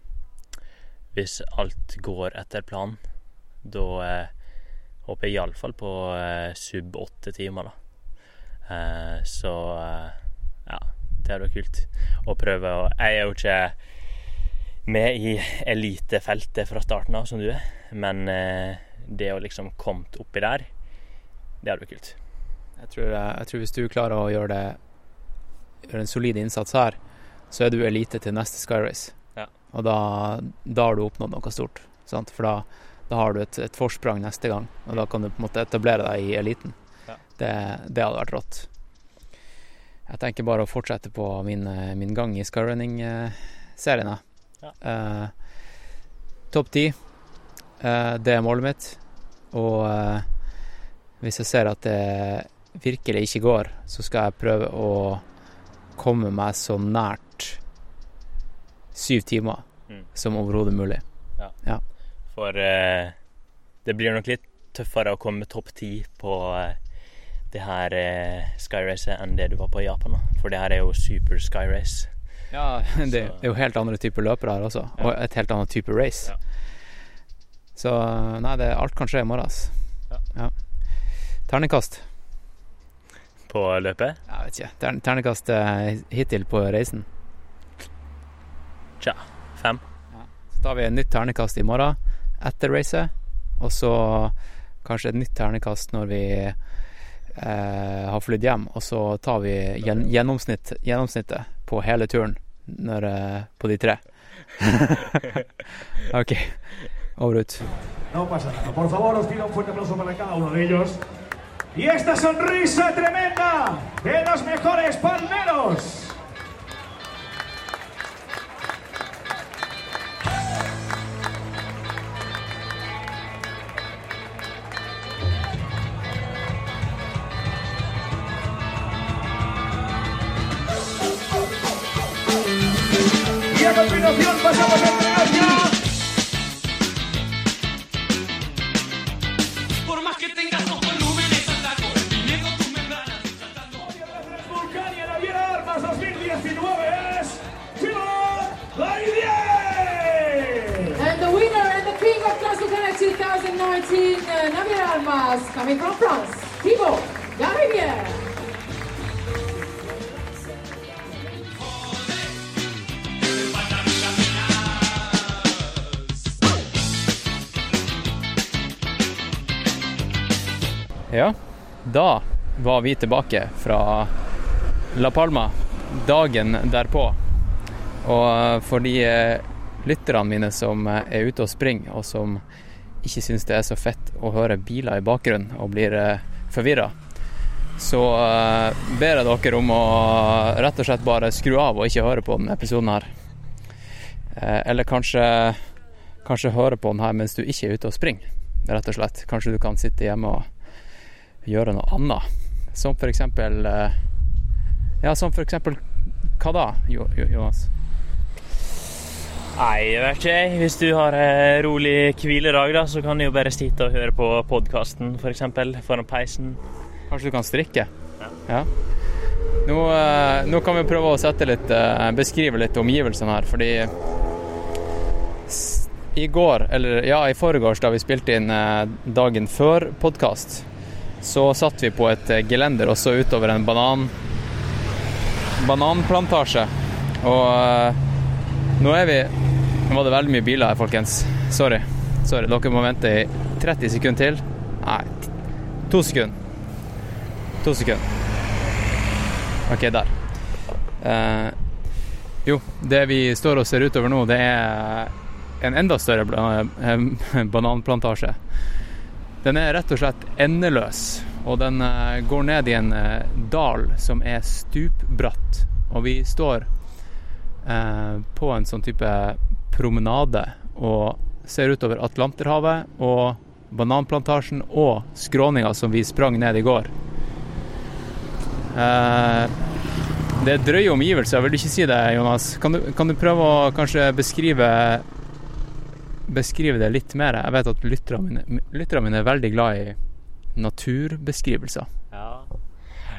Hvis alt går etter planen, da eh, håper jeg iallfall på eh, sub åtte timer, da. Eh, så eh, ja, det hadde vært kult å prøve Og Jeg er jo ikke med i elitefeltet fra starten av, som du er, men eh, det å liksom kommet oppi der, det hadde vært kult.
Jeg tror, eh, jeg tror hvis du klarer å gjøre det Gjøre en solid innsats her, så er du elite til neste Sky Race.
Ja.
Og da, da har du oppnådd noe stort. Sant? For da, da har du et, et forsprang neste gang, og da kan du på en måte etablere deg i eliten.
Ja.
Det, det hadde vært rått. Jeg tenker bare å fortsette på min, eh, min gang i skyrunning-serien.
Ja.
Uh, Topp ti, eh, det er målet mitt. Og uh, hvis jeg ser at det virkelig ikke går, så skal jeg prøve å komme meg så nært syv timer
Mm.
som overhodet mulig.
For eh, det blir nok litt tøffere å komme topp ti på eh, det her eh, skyracet enn det du var på i Japan. Da. For det her er jo super skyrace.
Ja, det, det er jo helt andre typer løpere her også, og et helt annet type race.
Ja.
Så nei, det, alt kan skje i morgen.
Ja.
Ja. Ternekast.
På løpet?
Jeg vet ikke. Tern, ternekast eh, hittil på reisen.
Tja, fem.
Så tar vi et nytt ternekast i morgen etter racet, og så kanskje et nytt ternekast når vi eh, har flydd hjem, og så tar vi gjen, gjennomsnitt, gjennomsnittet på hele turen når, eh, på de tre. ok, over ut.
No pasa nada. Por favor, os pido un fuerte aplauso para cada uno de ellos. Y esta sonrisa tremenda de los mejores palmeros.
Var vi tilbake fra La Palma dagen derpå. Og for de eh, lytterne mine som eh, er ute og springer, og som ikke syns det er så fett å høre biler i bakgrunnen og blir forvirra, så eh, ber jeg dere om å rett og slett bare skru av og ikke høre på denne episoden her. Eh, Eller kanskje, kanskje høre på den her mens du ikke er ute og springer, rett og slett. Kanskje du kan sitte hjemme og gjøre noe annet. Som for eksempel eh, Ja, som for eksempel Hva da, Jo- Jo- Jonas?
Nei, jeg vet ikke. Hvis du har eh, rolig hviledag, da, så kan du jo bare sitte og høre på podkasten, f.eks. For foran peisen.
Kanskje du kan strikke? Ja. Nå, eh, nå kan vi prøve å litt beskrive litt omgivelsene her, fordi i går, eller ja, i forgårs da vi spilte inn dagen før podkast, så satt vi på et eh, gelender og så utover en banan bananplantasje. Og uh, nå er vi Nå var det veldig mye biler her, folkens. Sorry. Sorry. Dere må vente i 30 sekunder til. Nei, to sekunder. To sekunder. OK, der. Uh, jo, det vi står og ser utover nå, det er en enda større bananplantasje. Den er rett og slett endeløs, og den eh, går ned i en eh, dal som er stupbratt. Og vi står eh, på en sånn type promenade og ser utover Atlanterhavet og bananplantasjen og skråninga som vi sprang ned i går. Det er drøye omgivelser, vil du ikke si det, Jonas? Kan du, kan du prøve å kanskje beskrive beskrive det litt mer? Jeg vet at lytterne mine, lytterne mine er veldig glad i naturbeskrivelser.
Ja.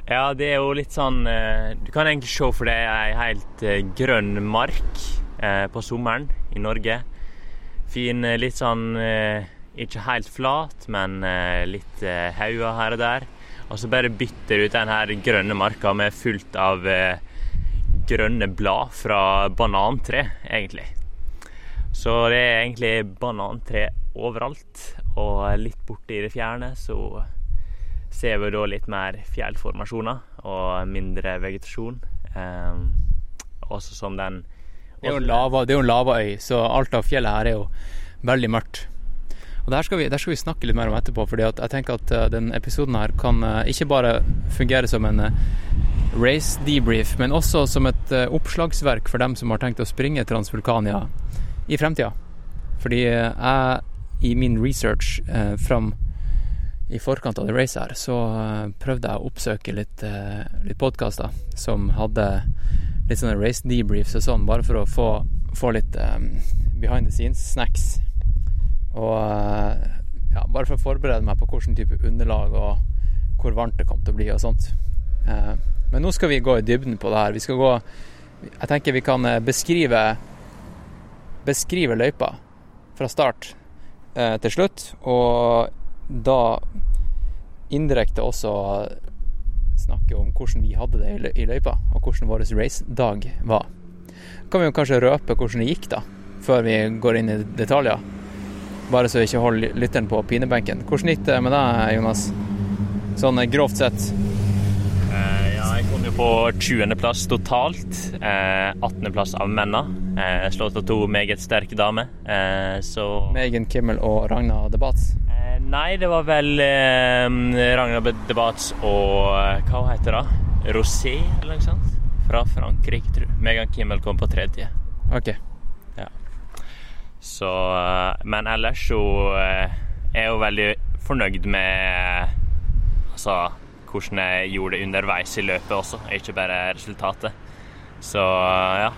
ja, det er jo litt sånn eh, Du kan egentlig se for deg ei helt eh, grønn mark eh, på sommeren i Norge. Fin, litt sånn Ikke helt flat, men litt hauger her og der. Og så bare bytter du ut den her grønne marka med fullt av grønne blad fra banantre, egentlig. Så det er egentlig banantre overalt. Og litt borte i det fjerne så ser vi da litt mer fjellformasjoner og mindre vegetasjon. Um, også som den
Det er lava, det er jo en lavaøy, så alt av fjellet her er jo veldig mørkt. Og det her skal vi, der skal vi snakke litt mer om etterpå, fordi jeg tenker at denne episoden her kan eh, ikke bare fungere som en eh, race debrief, men også som et eh, oppslagsverk for dem som har tenkt å springe Transvulkania i fremtida. Fordi jeg i min research eh, fram i forkant av det racet her, så eh, prøvde jeg å oppsøke litt, eh, litt podkaster som hadde litt sånne race debriefs og sånn, bare for å få, få litt eh, behind the scenes snacks. Og eh, ja, bare for å forberede meg på hvilken type underlag og hvor varmt det kom til å bli og sånt. Eh, men nå skal vi gå i dybden på det her. Vi skal gå Jeg tenker vi kan beskrive Beskrive løypa fra start eh, til slutt, og da indirekte også snakke om hvordan vi hadde det i løypa, og hvordan vår racedag var. Kan vi jo kanskje røpe hvordan det gikk, da, før vi går inn i detaljer? Bare så vi ikke holder lytteren på pinebenken. Hvordan gikk det med deg, Jonas? Sånn eh, grovt sett.
Eh, ja, kom jo på 20.-plass totalt. Eh, 18.-plass av mennene. Eh, slått av to meget sterke damer. Eh, så
Megan Kimmel og Ragna Debats.
eh, Nei, det var vel Ragna Debats og eh, hva heter det? Rosé, eller noe sånt? Fra Frankrike, tror jeg. Megan Kimmel kom på tredje.
OK.
Så eh, Men ellers så eh, er jeg jo veldig fornøyd med altså hvordan jeg gjorde det underveis i løpet også, ikke bare resultatet. Så ja,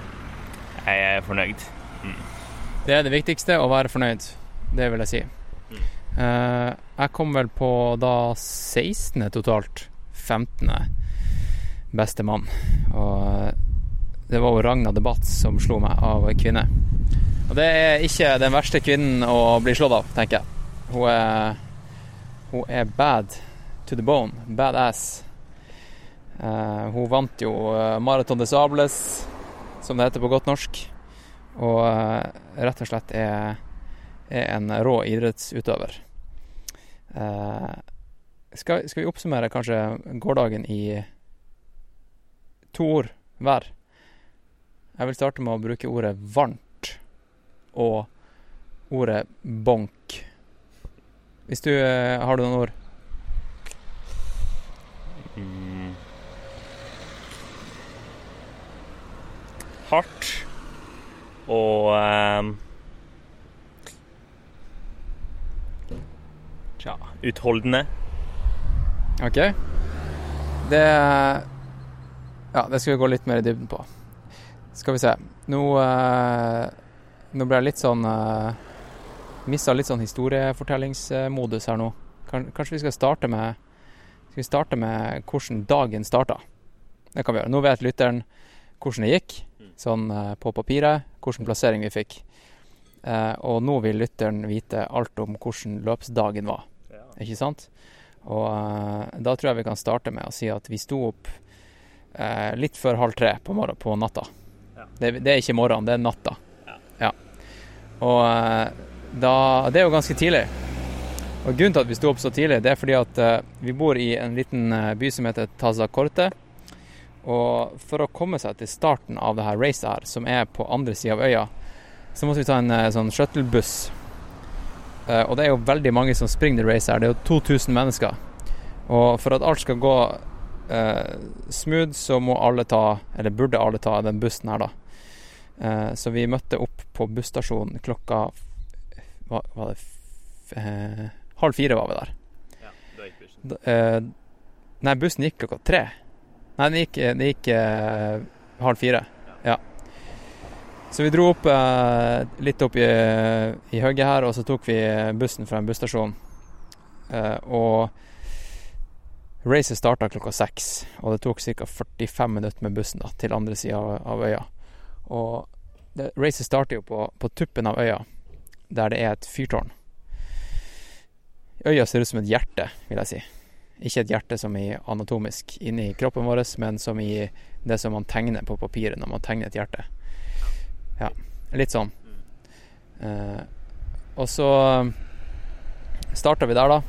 jeg er fornøyd.
Det er det viktigste, å være fornøyd. Det vil jeg si. Eh, jeg kom vel på da 16. totalt. 15. beste mann. Og eh, det var jo Ragna Debatt som slo meg av kvinne. Og det er ikke den verste kvinnen å bli slått av, tenker jeg. Hun er, hun er bad to the bone. Badass. Uh, hun vant jo eh, Marathon des Sables, som det heter på godt norsk. Og uh, rett og slett er, er en rå idrettsutøver. Skal, skal vi oppsummere kanskje gårsdagen i to ord hver? Jeg vil starte med å bruke ordet varmt og ordet bonk. Hvis du Har du noen ord?
Mm. Hardt og ehm, Tja utholdende.
OK. Det Ja, det skal vi gå litt mer i dybden på. Skal vi se. Nå eh, Nå ble jeg litt sånn uh, Mista litt sånn historiefortellingsmodus her nå. Kanskje vi skal starte med Skal vi starte med hvordan dagen starta? Det kan vi gjøre. Nå vet lytteren hvordan det gikk, sånn eh, på papiret, hvilken plassering vi fikk. Eh, og nå vil lytteren vite alt om hvordan løpsdagen var. Ikke sant? Og eh, da tror jeg vi kan starte med å si at vi sto opp eh, litt før halv tre på, på natta.
Ja.
Det, det er ikke morgenen, det er natta. Ja. Og da Det er jo ganske tidlig. Og grunnen til at vi sto opp så tidlig, det er fordi at eh, vi bor i en liten eh, by som heter Tazakorte. Og for å komme seg til starten av det her racet her, som er på andre sida av øya, så måtte vi ta en eh, sånn shuttlebuss. Og det er jo veldig mange som springer det racet her. Det er jo 2000 mennesker. Og for at alt skal gå eh, smooth, så må alle ta, eller burde alle ta, den bussen her, da. Eh, så vi møtte opp på busstasjonen klokka Hva var det f eh, Halv fire var vi der. Da, eh, nei, bussen gikk klokka tre. Nei, den gikk, den gikk eh, halv fire. Ja. Så vi dro opp eh, litt opp i, i høgget her, og så tok vi bussen fra en busstasjon. Eh, og racet starta klokka seks, og det tok ca. 45 minutter med bussen da, til andre sida av, av øya. Og det, racet starter jo på, på tuppen av øya, der det er et fyrtårn. Øya ser ut som et hjerte, vil jeg si. Ikke et hjerte som i anatomisk inni kroppen vår, men som i det som man tegner på papiret når man tegner et hjerte. Ja, litt sånn. Eh, og så starta vi der, da.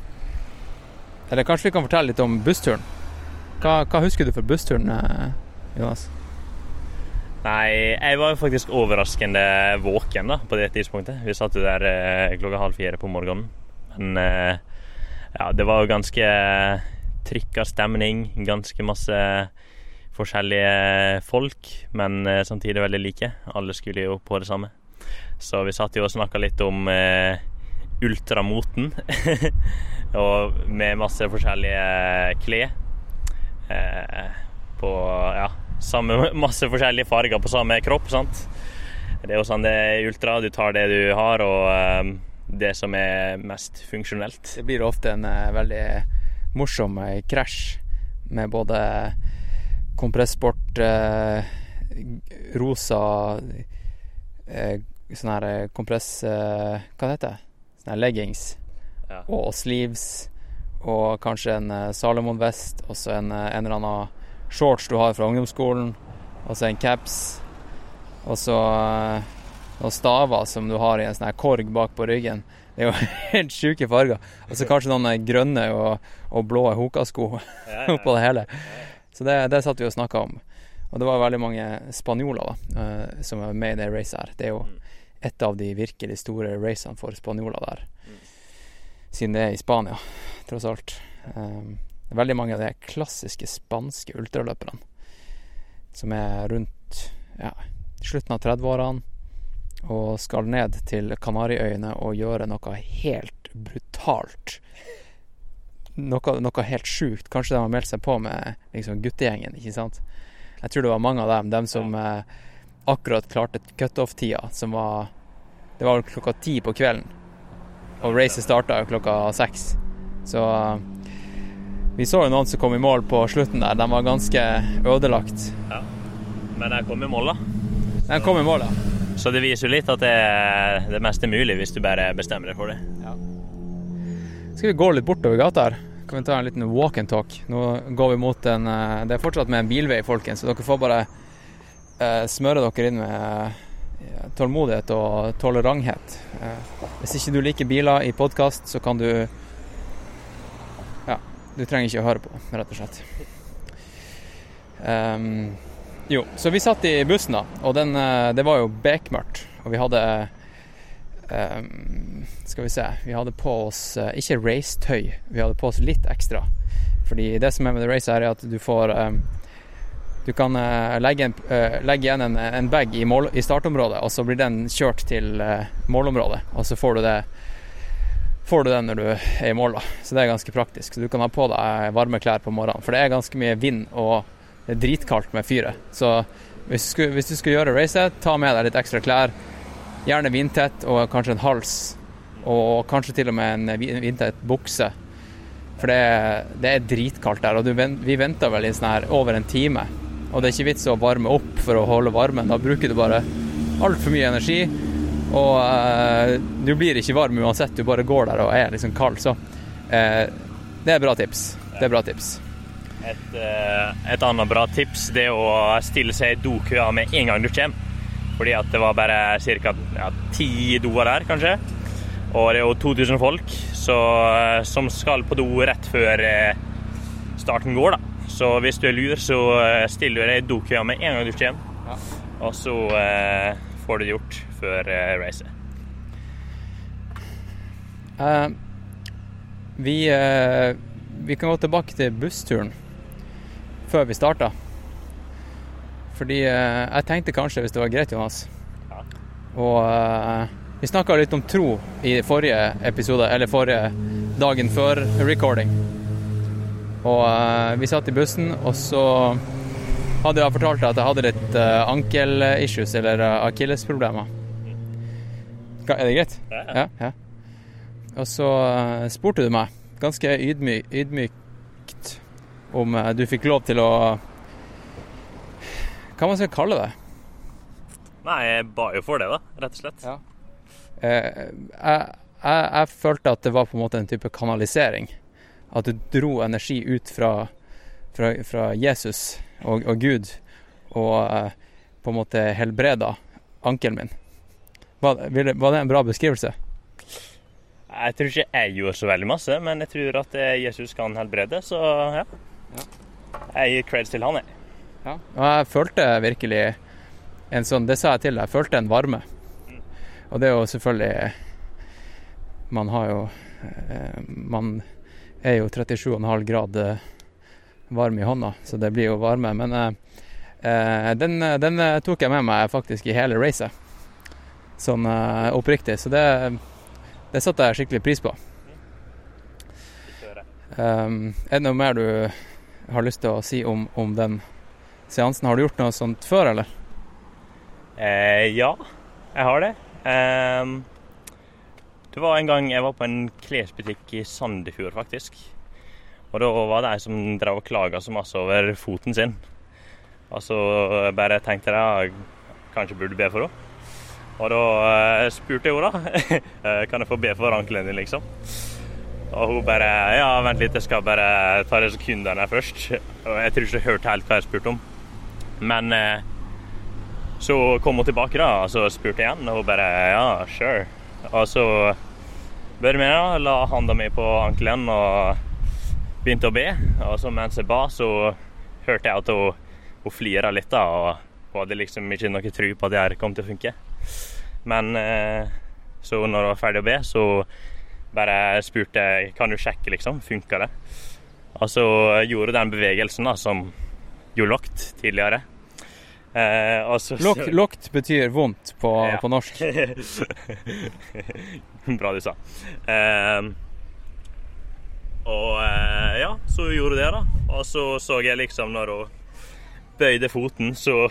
Eller kanskje vi kan fortelle litt om bussturen. Hva, hva husker du for bussturen, eh, Jonas?
Nei, jeg var faktisk overraskende våken da, på det tidspunktet. Vi satt jo der eh, klokka halv fire på morgenen. Men eh, ja, det var jo ganske trykka stemning. Ganske masse forskjellige folk, men eh, samtidig veldig like. Alle skulle jo på det samme. Så vi satt jo og snakka litt om eh, ultramoten. og med masse forskjellige klær. Eh, på ja, samme, masse forskjellige farger på samme kropp. sant? Det er jo sånn det er ultra. Du tar det du har, og eh, det som er mest funksjonelt.
Det blir ofte en eh, veldig morsom eh, krasj med både kompressport, eh, rosa sånn her kompress... Hva heter det? Sånn her leggings
Ja.
og sleeves og kanskje en Salomon-vest og så en, en eller annen shorts du har fra ungdomsskolen, og så en caps, og så noen staver som du har i en sånn her korg bak på ryggen. Det er jo helt sjuke farger. Og så kanskje noen eh, grønne og, og blå Hoka-sko oppå det hele. Så det, det satt vi og snakka om. Og det var veldig mange spanjoler da, eh, som var med i det racet her. Det er jo et av de virkelig store racene for spanjoler der. Siden det er i Spania, tross alt. Er veldig mange av de klassiske spanske ultraløperne som er rundt ja, slutten av 30-årene og skal ned til Kanariøyene og gjøre noe helt brutalt. Noe, noe helt sjukt. Kanskje de har meldt seg på med liksom, guttegjengen, ikke sant. Jeg tror det var mange av dem, dem som eh, akkurat klarte cutoff-tida, som var Det var vel klokka ti på kvelden. Og racet starta jo klokka seks. Så vi så jo noen som kom i mål på slutten der. De var ganske ødelagt.
Men jeg kom i mål, da.
Jeg kom i mål, ja.
Så det viser jo litt at det, er- det meste mulig hvis du bare bestemmer deg for det.
Skal vi gå litt bortover gata her? Kan vi ta en liten walk and talk? Nå går vi mot en eh, Det er fortsatt med en bilvei, folkens, så dere får bare eh, smøre dere inn med eh, tålmodighet og toleranthet. Hvis ikke du liker biler i podkast, så kan du Ja, du trenger ikke å høre på, rett og slett. Ehm, jo, så vi satt i bussen, da, og den, eh, det var jo bekmørkt. Og vi hadde ehm, Skal vi se Vi hadde på oss eh, ikke racetøy, vi hadde på oss litt ekstra. Fordi det som er med det racet, her er at du får ehm, Du kan uh, legge, en, uh, legge igjen en, en bag i, mål, i startområdet, og så blir den kjørt til uh, målområdet. Og så får du det får du den når du er i mål, da. Så det er ganske praktisk. Så du kan ha på deg varme klær på morgenen, for det er ganske mye vind og det er dritkaldt med fyret. Så hvis du, skulle, hvis du skulle gjøre racet, ta med deg litt ekstra klær. Gjerne vindtett og kanskje en hals. Og kanskje til og med en vindtett bukse. For det, det er dritkaldt der. Og du, vi venta vel i sånn her over en time. Og det er ikke vits å varme opp for å holde varmen. Da bruker du bare altfor mye energi. Og eh, du blir ikke varm uansett, du bare går der og er liksom kald. Så eh, det er bra tips. Det er bra tips.
Et, eh, et annet bra tips det er å stille seg i dokøa med en gang du kommer. Fordi at det var bare ca. Ja, ti doer der, kanskje. Og det er jo 2000 folk så, eh, som skal på do rett før eh, starten går, da. Så hvis du er lur, så stiller du deg i dokøa med en gang du kommer. Og så eh, får du det gjort før eh, racet.
Uh, vi, uh, vi kan gå tilbake til bussturen før vi starta. Fordi eh, jeg tenkte kanskje, hvis det var greit, Jonas
Ja.
Og eh, vi snakka litt om tro i forrige episode, eller forrige dagen før recording. Og eh, vi satt i bussen, og så hadde jeg fortalt deg at jeg hadde litt uh, ankel-issues, eller uh, akillesproblemer. Er det greit?
Ja, ja.
Og så spurte du meg, ganske ydmy, ydmykt, om eh, du fikk lov til å Hva man skal kalle det?
Nei, jeg ba jo for det, da, rett og slett.
Ja. Eh, jeg, jeg, jeg følte at det var på en måte en type kanalisering. At du dro energi ut fra, fra, fra Jesus og, og Gud, og eh, på en måte helbreda ankelen min. Var, var det en bra beskrivelse?
Jeg tror ikke jeg gjorde så veldig masse, men jeg tror at eh, Jesus kan helbrede, så ja. Jeg gir creds til han, jeg.
Ja. Og jeg følte virkelig en sånn Det sa jeg til deg, jeg følte en varme. Og det er jo selvfølgelig Man har jo eh, Man er jo 37,5 grad eh, varm i hånda, så det blir jo varme. Men eh, den, den tok jeg med meg faktisk i hele racet. Sånn eh, oppriktig. Så det, det satte jeg skikkelig pris på. Um, er det noe mer du har lyst til å si om, om den seansen? Har du gjort noe sånt før, eller?
Eh, ja, jeg har det. Eh, det var en gang jeg var på en klesbutikk i Sandefjord, faktisk. Og da var det ei som drev og klaga så masse over foten sin. Og så bare tenkte jeg kanskje burde be for henne. Og da eh, spurte jeg henne, da. eh, kan jeg få be for ankelen din, liksom. Og hun bare Ja, vent litt, jeg skal bare ta de sekundene først. Og jeg tror ikke jeg hørte helt hva jeg spurte om. Men eh, så kom hun tilbake, da, og så spurte jeg igjen, og hun bare Ja, sure. Og så bare med, da. La handa mi på ankelen og begynte å be. Og så mens jeg ba, så hørte jeg at hun, hun flira litt, da. Og hun hadde liksom ikke noe tro på at det her kom til å funke. Men eh, så når hun var ferdig å be, så bare spurte kan du sjekke, liksom. Funka det? Og så gjorde den bevegelsen da, som gjorde lokt tidligere. Eh, så,
Lukt, lukt betyr vondt på,
Ja.
på norsk.
Bra du sa. Eh, og eh, ja, så hun gjorde det, da. Og så så jeg liksom når hun bøyde foten, så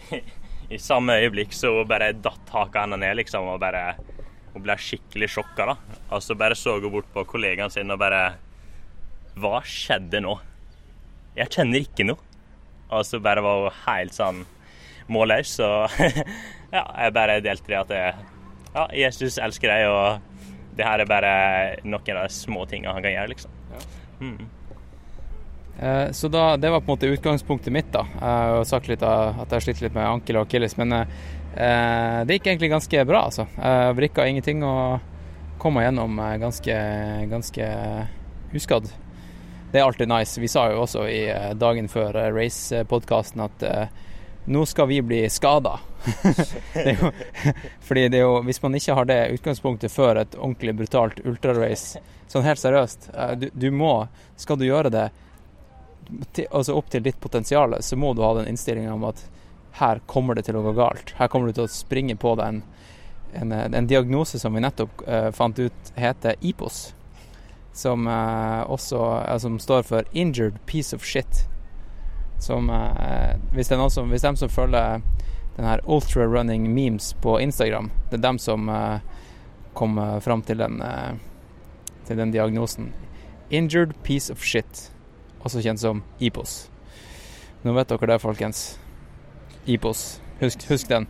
i samme øyeblikk så bare datt haka hennes ned, liksom, og bare Hun ble skikkelig sjokka, da. Altså bare så hun bort på kollegaen sin og bare Hva skjedde nå? Jeg kjenner ikke noe. Altså bare var hun helt sånn målløs, så ja, jeg bare delte det at jeg, ja, Jesus elsker deg, og det her er bare noen av de små tingene han kan gjøre, liksom.
Eh, Så da, det var på en måte utgangspunktet mitt. da. Jeg har sagt litt av at jeg har slitt litt med ankel og akilles, men eh, det gikk egentlig ganske bra. altså. Jeg vrikka ingenting og kom meg gjennom eh, ganske, ganske uskadd. Det er alltid nice. Vi sa jo også i eh, dagen før eh, race-podkasten at eh, nå skal vi bli skada. fordi det er jo, hvis man ikke har det utgangspunktet før et ordentlig brutalt ultrarace, sånn helt seriøst eh, du, du må, Skal du gjøre det til, altså opp til ditt potensial, så må du ha den innstillinga om at her kommer det til å gå galt. Her kommer du til å springe på deg en, en, en diagnose som vi nettopp uh, fant ut heter IPOS. Som uh, også uh, som står for Injured Piece of Shit. Som eh, hvis, det er noen som, hvis de som følger den her ultra running memes på Instagram, det er dem som eh, kom eh, fram til den, eh, til den diagnosen. Injured Piece of Shit også kjent som IPOS. Nå vet dere det, folkens. IPOS. Husk, husk den.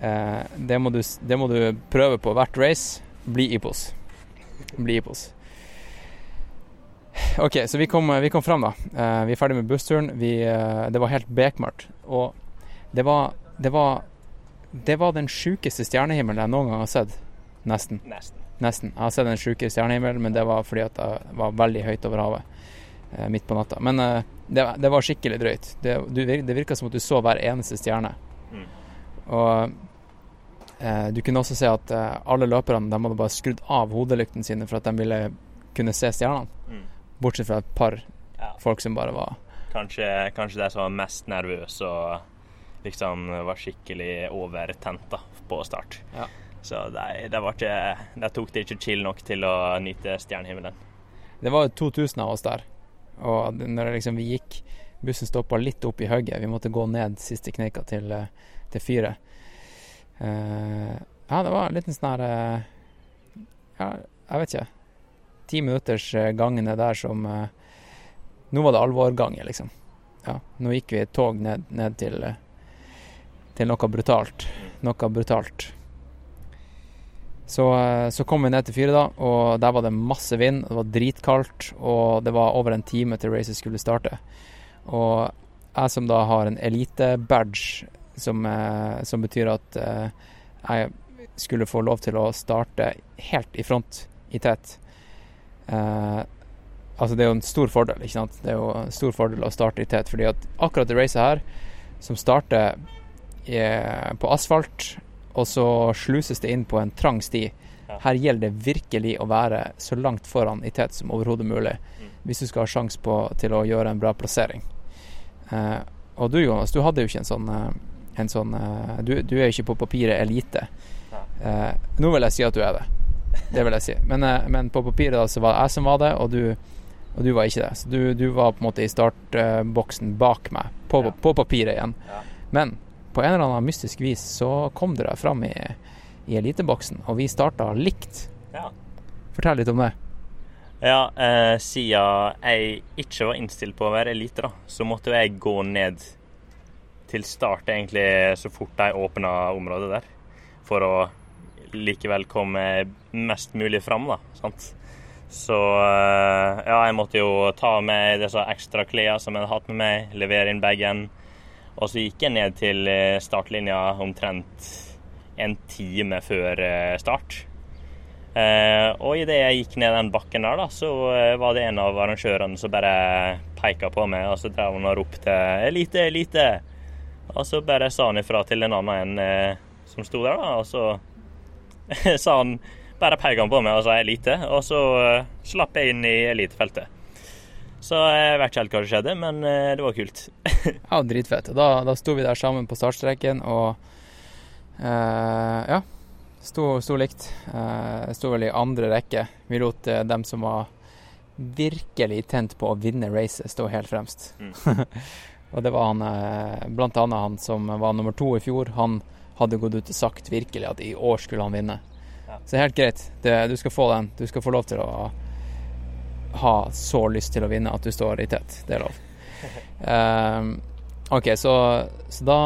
Eh, det, må du, det må du prøve på hvert race. Bli IPOS. Bli IPOS. OK, så vi kom, vi kom fram, da. Eh, vi er ferdig med bussturen. Vi, eh, det var helt bekmørkt. Og det var, det var Det var den sjukeste stjernehimmelen jeg noen gang har sett. Nesten.
Nesten.
Nesten. Jeg har sett en sjuke stjernehimmel, men det var fordi at jeg var veldig høyt over havet eh, midt på natta. Men eh, det, det var skikkelig drøyt. Det, du, det virka som at du så hver eneste stjerne.
Mm.
Og eh, du kunne også se at eh, alle løperne de hadde bare skrudd av hodelyktene sine for at de ville kunne se stjernene.
Mm.
Bortsett fra et par
Ja.
folk som bare var
Kanskje, kanskje de som var mest nervøse og liksom var skikkelig overtent på start.
Ja.
Så de, de, var ikke, de tok det ikke chill nok til å nyte stjernehimmelen.
Det var 2000 av oss der. Og når liksom vi gikk Bussen stoppa litt opp i hugget. Vi måtte gå ned siste kneika til, eh, til fyret. Uh, ja, det var en liten sånn her uh, Ja, jeg vet ikke. Ti minutters gangene der som uh, Nå var det alvorgangen, liksom. Ja, nå gikk vi et tog ned, ned til, til noe brutalt. Noe brutalt. Så, eh, så kom vi ned til fyret, da, og der var det masse vind. Det var dritkaldt, og det var over en time til racet skulle starte. Og jeg som da har en elite-badge, som, eh, som betyr at eh, jeg skulle få lov til å starte helt i front i tett. Eh, altså det er jo en stor fordel, ikke sant. Det er jo en stor fordel å starte i tett, fordi at akkurat det racet her, som starter i, på asfalt, og så sluses det inn på en trang sti. Her gjelder det virkelig å være så langt foran i tet som overhodet mulig, hvis du skal ha sjanse på til å gjøre en bra plassering. Eh, og du Jonas, du hadde jo ikke en sånn, eh, en sånn eh, du, du er jo ikke på papiret elite. Eh, nå vil jeg si at du er det. Det vil jeg si. Men, eh, men på papiret da så var det jeg som var det, og du, og du var ikke det. Så du, du var på en måte i startboksen bak meg, på,
Ja.
på papiret igjen.
Ja.
Men på en eller annen mystisk vis så kom deg fram i, i eliteboksen, og vi starta likt.
Ja.
Fortell litt om det.
Ja, eh, siden jeg ikke var innstilt på å være elite, da, så måtte jeg gå ned til start, egentlig, så fort de åpna området der. For å likevel komme mest mulig fram, da. Sant? Så eh, ja, jeg måtte jo ta med disse ekstra klærne som jeg hadde hatt med meg, levere inn bagen. Og så gikk jeg ned til eh, startlinja omtrent en time før eh, start. Eh, og idet jeg gikk ned den bakken der, da, så var det en av arrangørene som bare peka på meg, og så drev han og ropte 'elite, elite'. Og så bare sa han ifra til en annen en som sto der, da, og så sa han bare peka han på meg og sa 'elite', og så slapp jeg inn i elitefeltet. Så jeg vet ikke helt hva som skjedde, men eh, det var kult.
Ja, dritfett. Da, da sto vi der sammen på startstreken, og eh, ja, sto, sto likt. Eh, sto vel i andre rekke. Vi lot eh, dem som var virkelig tent på å vinne racet, stå helt fremst. og det var han, eh, blant annet han som var nummer to i fjor. Han hadde gått ut og sagt virkelig at i år skulle han vinne.
Ja.
Så helt greit. Det, du skal få den. Du skal få lov til å ha så lyst til å vinne at du står i tett. Det er lov. Um, OK, så, så da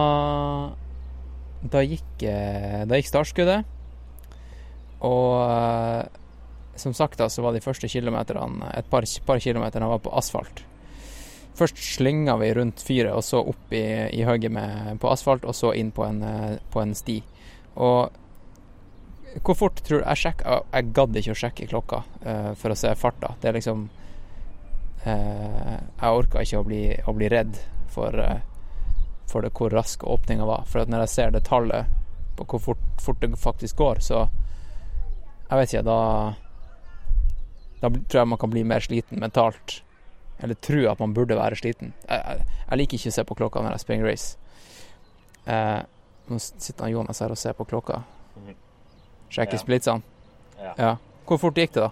Da gikk, eh, da gikk startskuddet. Og eh, som sagt da, så var de første kilometerne et par, par kilometer var på asfalt. Først slynga vi rundt fyret, og så opp i, i hugget på asfalt, og så inn på en, eh, på en sti. Og hvor fort tror du Jeg sjekka Jeg gadd ikke å sjekke klokka uh, for å se farta. Det er liksom uh, Jeg orka ikke å bli, å bli redd for, uh, for det, hvor rask åpninga var. For når jeg ser det tallet på hvor fort, fort det faktisk går, så Jeg vet ikke, da Da tror jeg man kan bli mer sliten mentalt. Eller tro at man burde være sliten. Jeg, jeg, jeg liker ikke å se på klokka når jeg springer race. Nå sitter Jonas her og ser på klokka. Sjekker
Ja.
splitsene.
Ja.
Ja. Hvor fort gikk det, da?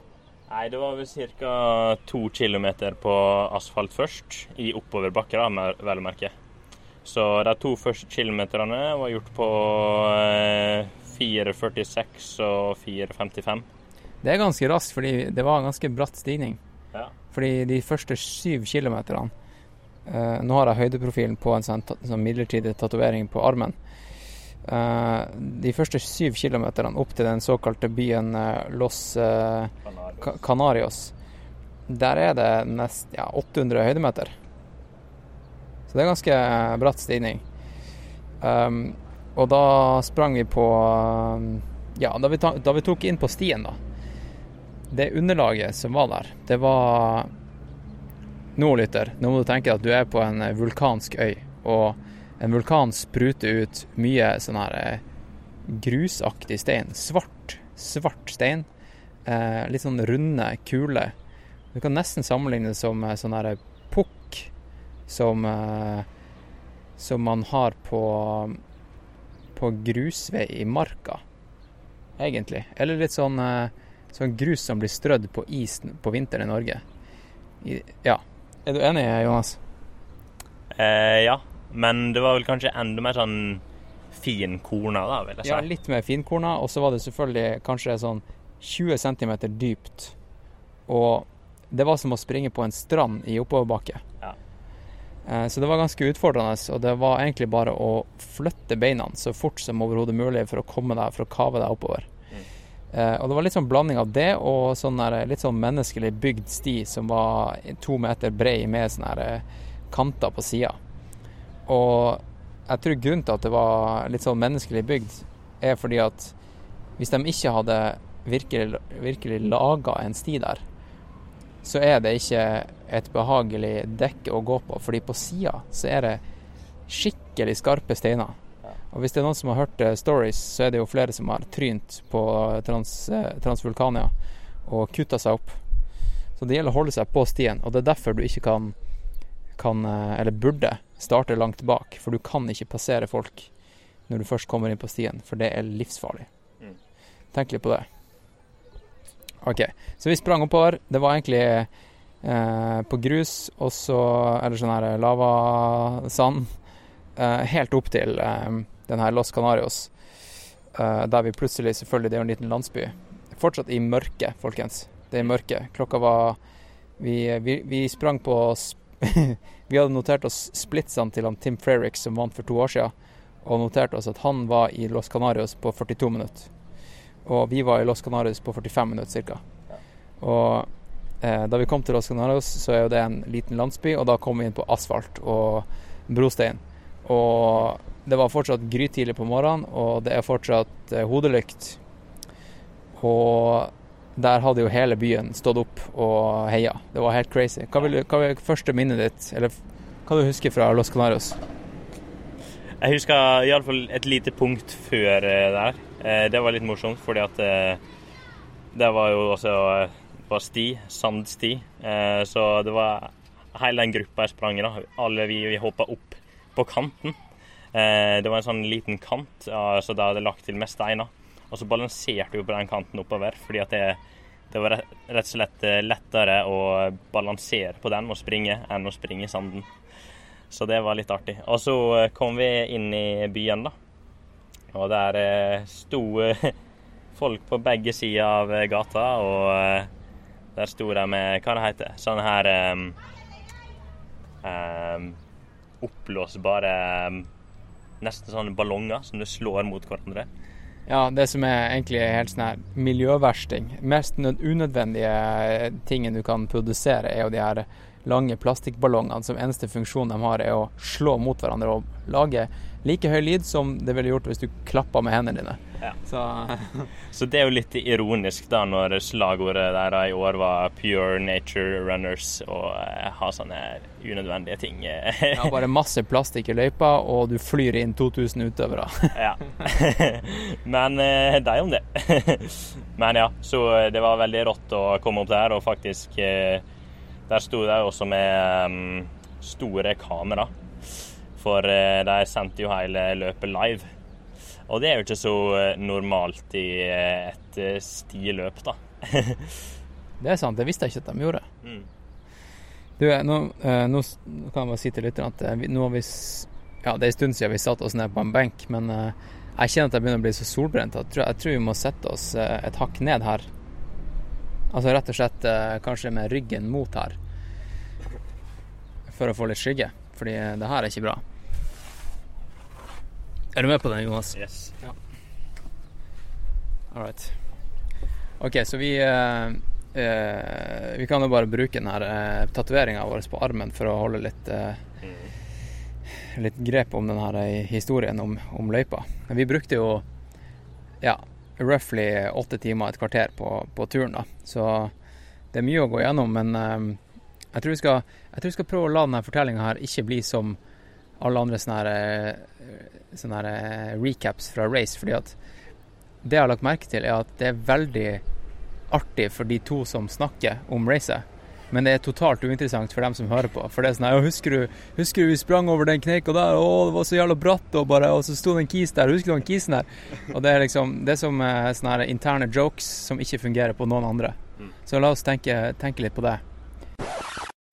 Nei, det var vel ca. to kilometer på asfalt først, i oppoverbakke, da, vel å merke. Så de to første kilometerne var gjort på eh, 4.46 og 4.55.
Det er ganske raskt, fordi det var en ganske bratt stigning.
Ja.
Fordi de første syv kilometerne eh, Nå har jeg høydeprofilen på en sånn, sånn midlertidig tatovering på armen. Eh, de første syv kilometerne opp til den såkalte byen eh, Los eh, Canarios, der er det nest ja, 800 høydemeter. Så det er ganske bratt stigning. Um, og da sprang vi på Ja, da vi, ta, da vi tok inn på stien, da. Det underlaget som var der, det var Nå, lytter, nå må du tenke at du er på en vulkansk øy, og en vulkan spruter ut mye sånn her eh, grusaktig stein. Svart, svart stein. Eh, litt sånn runde, kule. Du kan nesten sammenligne det som eh, sånn her pukk som eh, Som man har på på grusvei i marka, egentlig. Eller litt sånn, eh, sånn grus som blir strødd på isen på vinteren i Norge. I, ja. Er du enig, Jonas?
Eh, ja, men det var vel kanskje enda mer sånn finkorna, da, vil jeg si.
Ja, litt mer finkorna, og så var det selvfølgelig kanskje sånn 20 cm dypt. Og det var som å springe på en strand i oppoverbakke.
Ja.
Eh, Så det var ganske utfordrende, og det var egentlig bare å flytte beina så fort som overhodet mulig for å komme deg, for å kave deg oppover. Mm. og det var litt sånn blanding av det og sånn der, litt sånn menneskelig bygd sti som var to meter brei med sånne eh, kanter på sida. Og jeg tror grunnen til at det var litt sånn menneskelig bygd, er fordi at hvis de ikke hadde virkelig, virkelig laga en sti der, så er det ikke et behagelig dekke å gå på. Fordi på sida så er det skikkelig skarpe steiner. Og hvis det er noen som har hørt eh, stories, så er det jo flere som har trynt på trans, eh, Transvulkania og kutta seg opp. Så det gjelder å holde seg på stien, og det er derfor du ikke kan, kan eh, eller burde, starte langt bak. For du kan ikke passere folk når du først kommer inn på stien, for det er livsfarlig.
Mm.
Tenk litt på det. OK, så vi sprang oppover. Det var egentlig eh, på grus, og så Eller sånn her lavasand. Eh, helt opp til eh, den her Los Canarios, eh, der vi plutselig Selvfølgelig, det er jo en liten landsby. Fortsatt i mørket, folkens. Det er i mørket. Klokka var vi, vi, vi sprang på Vi hadde notert oss splitsene til han Tim Frerick som vant for to år siden, og notert oss at han var i Los Canarios på 42 minutter. Og vi var i Los Canarios på 45 minutter ca. Og eh, da vi kom til Los Canarios, så er jo det en liten landsby, og da kom vi inn på asfalt og brostein. Og det var fortsatt grytidlig på morgenen, og det er fortsatt eh, hodelykt. Og der hadde jo hele byen stått opp og heia. Det var helt crazy. Hva, vil, hva er første minnet ditt, eller hva du husker fra Los Canarios?
Jeg husker iallfall et lite punkt før eh, der. Eh, Det var litt morsomt, fordi at eh, det var jo også var sti, sandsti. Så det var hele den gruppa jeg sprang i, da. Alle vi, vi hoppa opp på kanten. Det var en sånn liten kant, så da hadde lagt til med steiner. Og så balanserte vi på den kanten oppover, fordi at det, det var rett og slett eh, lettere å balansere på den og springe enn å springe i sanden. Så det var litt artig. Og så eh, kom vi inn i byen, da. Og der eh, sto folk på begge sider av gata, og der sto de med Hva det heter Sånne her um, Oppblåsbare um, Nesten sånne ballonger som du slår mot hverandre.
Ja, det som er egentlig helt sånn her miljøversting. Mest unødvendige tingen du kan produsere, er jo de her lange plastikkballongene som eneste funksjon de har, er å slå mot hverandre og lage like høy lyd som det ville gjort hvis du klappa med hendene dine.
Ja.
Så
Så det er jo litt ironisk da når slagordet der i år var 'Pure Nature Runners' og eh, ha sånne unødvendige ting.
ja, bare masse plastikk i løypa, og du flyr inn 2000 utøvere.
Ja. Men eh, det er om det. Men ja, så eh, det var veldig rått å komme opp der, og faktisk eh, Der sto de også med mm, store kamera. For eh, de sendte jo hele løpet live. Og det er jo ikke så eh, normalt i eh, et stiløp, da.
Det er sant, det visste jeg ikke at de gjorde.
Mm.
Du, nå, nå kan jeg bare si til lytterne at nå har vi Ja, det er en stund siden vi satte oss ned på en benk, men jeg kjenner at jeg begynner å bli så solbrent at jeg tror, vi må sette oss et hakk ned her. Altså rett og slett kanskje med ryggen mot her. For å få litt skygge. Fordi det her er ikke bra. Er du med på den, Jonas?
Yes.
All right. OK, så vi eh, eh, Vi kan jo bare bruke den her eh, tatoveringa vår på armen for å holde litt eh, Litt grep om den her eh, historien om, om løypa. Vi brukte jo ja, roughly åtte timer, et kvarter på, på turen, da. Så det er mye å gå gjennom, men eh, jeg, tror vi skal, jeg tror vi skal prøve å la denne fortellinga her ikke bli som alle andre sånne, her, eh, sånne her, eh, recaps fra race, fordi at det jeg har lagt merke til, er at det er veldig artig for de to som snakker om racet. Men det er totalt uinteressant for dem som hører på. For det er sånn ja, husker du, husker du vi sprang over den kneika der? Å, det var så jævla bratt, og bare Og så sto det en kis der. Husker du den kisen der? Og det er liksom Det er som eh, sånne her interne jokes som ikke fungerer på noen andre. Så la oss tenke, tenke litt på det.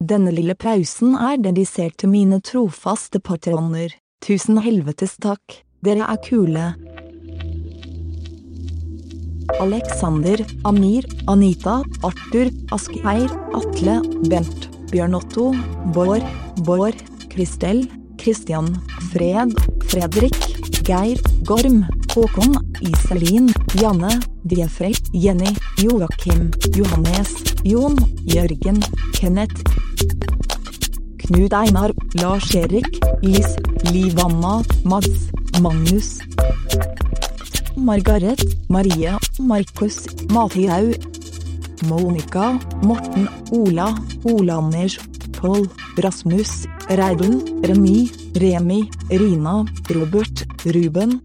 Denne lille pausen er dedisert til mine trofaste patroner. Tusen helvetes takk, dere er kule. Alexander, Amir, Anita, Arthur, Asgeir, Atle, Bent, Bjørn Otto, Bård, Bård, Kristel, Kristian, Fred, Fredrik, Geir, Gorm, Håkon, Iselin, Janne, Diefrey, Jenny, Joakim, Johannes, Jon, Jørgen, Kenneth, Knut Einar, Lars Erik, Lis, Livanna, Mads, Magnus, Margaret, Marie, Markus, Mathiau, Monica, Morten, Ola, Ola Anders, Pål, Rasmus, Reidun, Remi, Remi, Rina, Robert, Ruben,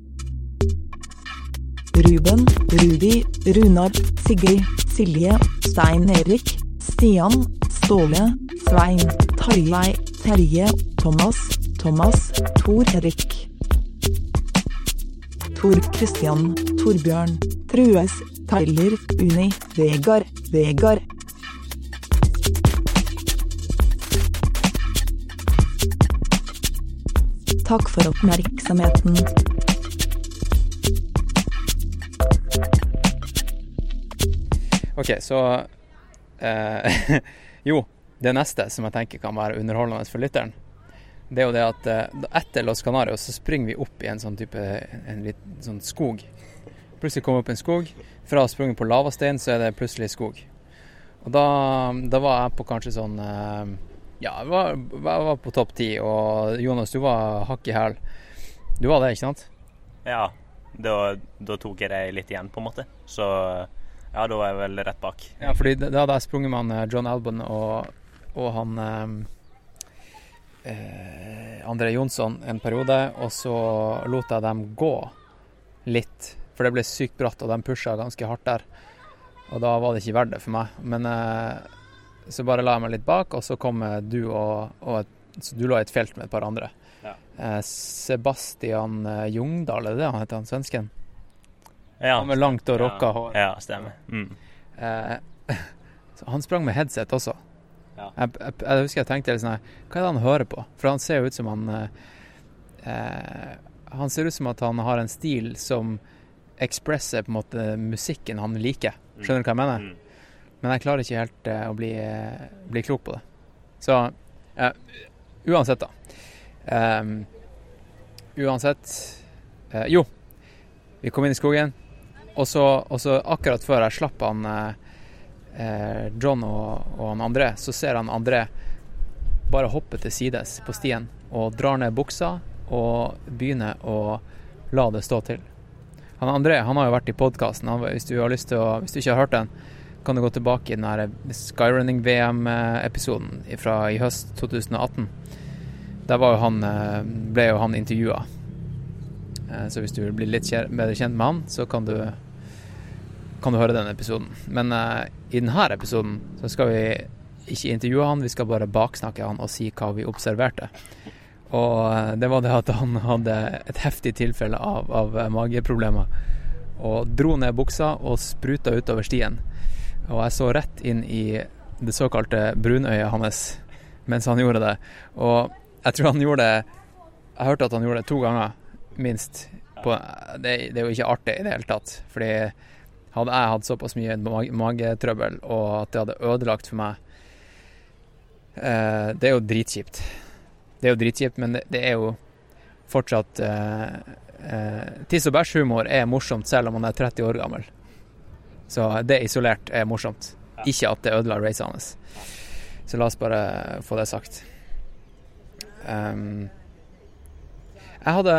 Ruben, Rudi, Runar, Sigrid, Silje, Stein Erik, Stian, Ståle, Svein, Tarjei, Terje, Thomas, Thomas, Tor Erik. Tor Christian, Torbjørn, Trues, Tyler, Uni, Vegard, Vegard. Takk for oppmerksomheten.
OK, så eh, Jo, det neste som jeg tenker kan være underholdende for lytteren, det er jo det at eh, etter Los Canarios så springer vi opp i en sånn type en litt, sånn skog. Plutselig kommer vi opp i en skog. Fra å ha sprunget på lavastein, så er det plutselig skog. Og da, da var jeg på kanskje sånn eh, Ja, jeg var, jeg var på topp ti, og Jonas, du var hakk i hæl. Du var det, ikke sant?
Ja, da, da tok jeg det litt igjen, på en måte. Så ja, da var jeg vel rett bak.
Ja, fordi da hadde jeg sprunget med han eh, John Albon og, og han eh, eh, André Jonsson en periode, og så lot jeg dem gå litt. For det ble sykt bratt, og de pusha ganske hardt der. Og da var det ikke verdt det for meg. Men eh, så bare la jeg meg litt bak, og så kom eh, du og, og et, så du lå i et felt med et par andre.
Ja.
Eh, Sebastian Jungdal, er det det han heter, han svensken?
Ja,
Han med langt og rocka hår.
ja stemmer. Mm.
Eh, han sprang med headset også.
Ja.
Jeg, jeg, jeg husker jeg tenkte litt sånn her, Hva er det han hører på? For han ser jo ut som han eh, eh, Han ser ut som at han har en stil som ekspresser på en måte musikken han liker. Skjønner du hva jeg mener?
Mm.
Men jeg klarer ikke helt eh, å bli, eh, bli klok på det. Så eh, uansett, da. Ehm, uansett eh, Jo, vi kom inn i skogen, og så, og så akkurat før jeg slapp han eh, eh, John og, og han André, så ser han André bare hoppe til sides på stien og drar ned buksa og begynner å la det stå til. Han André han har jo vært i podkasten. Hvis hvis du ikke har hørt den, kan du gå tilbake i den her Skyrunning-VM-episoden fra i høst 2018. Der jo han, eh, ble jo han intervjua. Så hvis du vil bli litt bedre kjent med han, så kan du, kan du høre den episoden. Men uh, i denne episoden så skal vi ikke intervjue han, vi skal bare baksnakke han og si hva vi observerte. Og eh, det var det at han hadde et heftig tilfelle av, av eh, mageproblemer. Og dro ned buksa og spruta utover stien. Og jeg så rett inn i det såkalte brunøyet hans mens han gjorde det. Og jeg tror han gjorde det Jeg hørte at han gjorde det to ganger, minst. På, det, det er jo ikke artig i det hele tatt. Fordi hadde jeg hatt såpass mye mag magetrøbbel, og at det hadde ødelagt for meg eh, Det er jo dritkjipt. Det er jo dritkjipt, men det, det er jo fortsatt eh, eh, Tiss og bæsj-humor er morsomt selv om man er 30 år gammel. Så det isolert er morsomt. Ikke at det ødela racet hans. Så la oss bare få det sagt. Um, jeg hadde,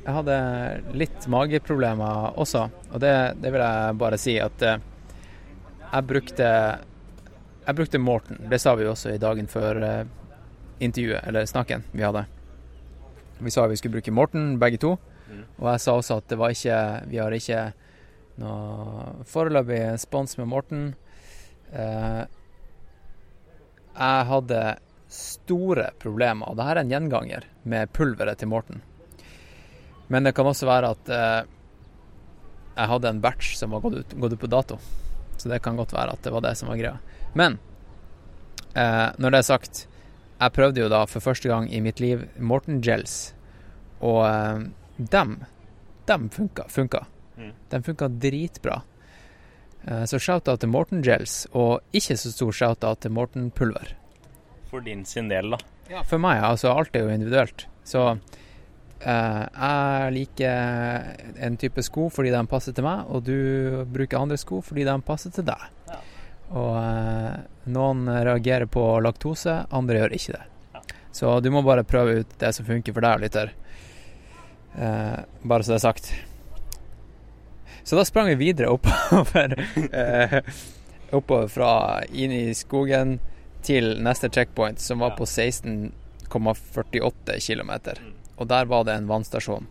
jeg hadde litt mageproblemer også, og det, det vil jeg bare si at eh, jeg brukte Jeg brukte Morten. Det sa vi også i dagen før eh, intervjuet, eller snakken vi hadde. Vi sa vi skulle bruke Morten, begge to. Og jeg sa også at det var ikke Vi har ikke noe foreløpig spons med Morten. Eh, jeg hadde store problemer, og det her er en gjenganger, med pulveret til Morten. Men det kan også være at eh, jeg hadde en batch som var gått ut, gått ut på dato. Så det kan godt være at det var det som var greia. Men eh, når det er sagt, jeg prøvde jo da for første gang i mitt liv Morten Gels, og eh, dem, dem funka. funka.
Mm.
De funka dritbra. Eh, Så shout-out til Morten Gels, og ikke så stor shout-out til Morten Pulver.
For din sin del, da.
Ja, for meg, altså alt er jo individuelt. Så jeg liker en type sko fordi de passer til meg, og du bruker andre sko fordi de passer til deg.
Ja.
Og eh, noen reagerer på laktose, andre gjør ikke det. Så du må bare prøve ut det som funker for deg, lytter. Eh, bare så det er sagt. Så da sprang vi videre oppover, eh, oppover fra inn i skogen til neste checkpoint, som var på 16,48 km. Og der var det en vannstasjon.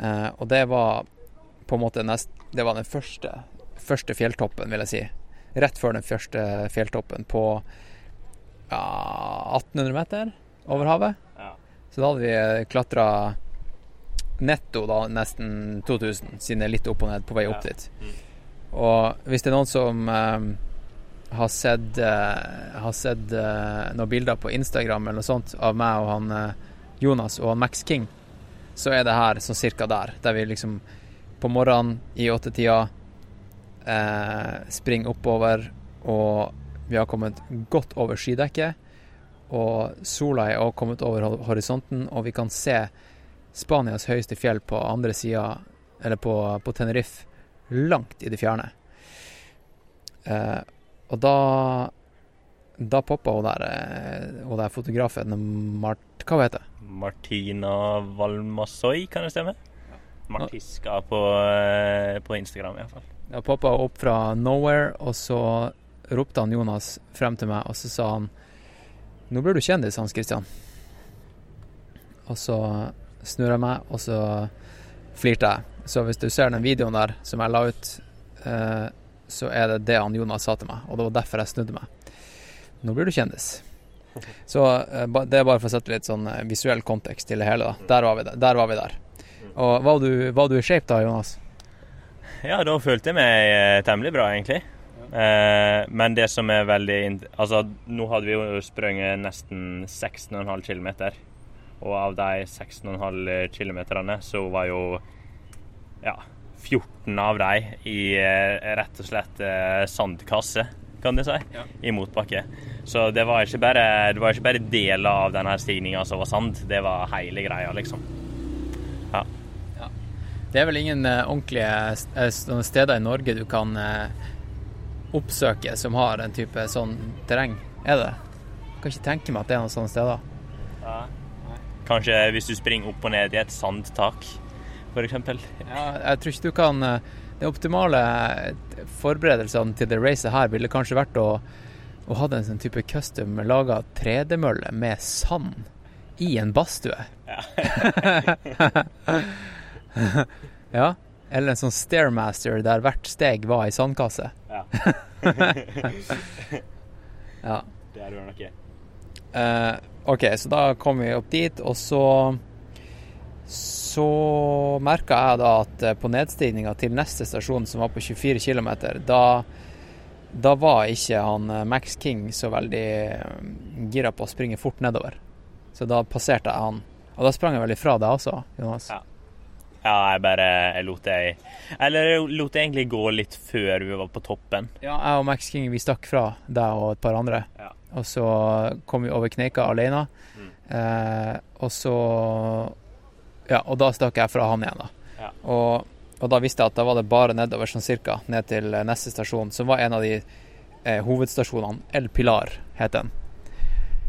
Eh, og det var på en måte nest, Det var den første, første fjelltoppen, vil jeg si. Rett før den første fjelltoppen på ja, 1800 meter over havet.
Ja.
Så da hadde vi klatra netto da nesten 2000, siden det er litt opp og ned på vei opp
Ja.
dit.
Mm.
Og hvis det er noen som eh, har sett, eh, har sett eh, noen bilder på Instagram eller noe sånt av meg og han eh, Jonas og Max King, så er det her sånn cirka der. Der vi liksom på morgenen i åttetida eh, springer oppover, og Vi har kommet godt over skydekket, og sola er også kommet over horisonten, og vi kan se Spanias høyeste fjell på andre sida, eller på, på Tenerife, langt i det fjerne. Eh, og da da poppa hun der, eh, hun der fotografen Mart... Hva heter det?
Martina Valmasoi, kan det stemme? Martiska på, eh, på Instagram, iallfall.
Da poppa hun opp fra nowhere, og så ropte han Jonas frem til meg, og så sa han Nå blir du kjendis, Hans Christian. Og så snur jeg meg, og så flirte jeg. Så hvis du ser den videoen der som jeg la ut, eh, så er det det han Jonas sa til meg, og det var derfor jeg snudde meg. Nå blir du kjendis. Så eh, det er bare for å sette litt sånn eh, visuell kontekst til det hele. da. Der var vi der. Der. Var vi der. Og var du, var du i shape da, Jonas?
Ja, da følte jeg meg eh, temmelig bra, egentlig. Eh, men det som er veldig Altså, nå hadde vi jo sprunget nesten 16,5 km. Og av de 16,5 km så var jo ja, 14 av de i rett og slett sandkasse, kan du si, i motbakke. Så det var ikke bare, det var ikke bare deler av denne stigninga som var sand, det var hele greia, liksom. Ja.
Det er vel ingen eh, ordentlige eh, steder i Norge du kan eh, oppsøke som har en type sånn terreng, er det? Jeg kan ikke tenke meg at det er noen sånne steder.
Kanskje hvis du springer opp og ned i et sandtak, f.eks.
Ja, jeg tror ikke du kan Det optimale forberedelsene til det racet her ville kanskje vært å, å ha en sånn type custom laga tredemølle med sand i en badstue. ja. Eller en sånn stairmaster der hvert steg var ei sandkasse.
Ja.
Ja.
Det er det nok.
Uh, OK, så da kom vi opp dit, og så Så merka jeg da at eh, på nedstigninga til neste stasjon, som var på 24 km, da, da var ikke han eh, Max King så veldig eh, gira på å springe fort nedover. Så da passerte jeg han. Og da sprang jeg vel ifra deg også, Jonas.
Ja. Ja, jeg bare jeg lot deg Eller jeg lot deg egentlig gå litt før vi var på toppen.
Ja, jeg og Max King vi stakk fra deg og et par andre.
Ja.
Og så kom vi over Kneika alene. Eh, og så Ja, og da stakk jeg fra han igjen, da.
Ja.
Og, og da visste jeg at da var det bare nedover sånn cirka, ned til eh, neste stasjon, som var en av de eh, hovedstasjonene. El Pilar het den.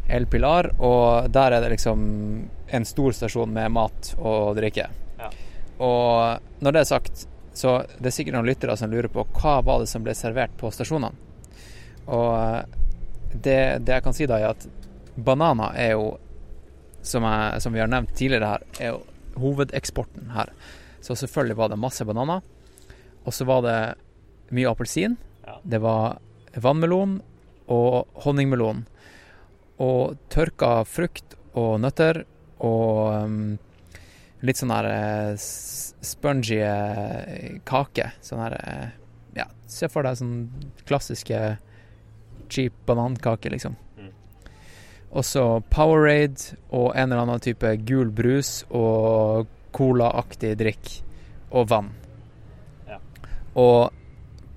El Pilar, og der er det liksom en stor stasjon med mat og drikke.
Ja.
Og når det er sagt, så det er sikkert noen lyttere som lurer på hva var det som ble servert på stasjonene. Og eh, det, det jeg kan si da, er at bananer er jo, som, jeg, som vi har nevnt tidligere her, er jo hovedeksporten her. Så selvfølgelig var det masse bananer. Og så var det mye appelsin.
Ja.
Det var vannmelon og honningmelon. Og tørka frukt og nøtter og um, litt sånn her uh, spongy eh, kake. Sånn her uh, Ja, se for deg sånn klassiske cheap banankake, liksom.
Mm.
Og så Powerade og en eller annen type gul brus og colaaktig drikk. Og vann.
Ja.
Og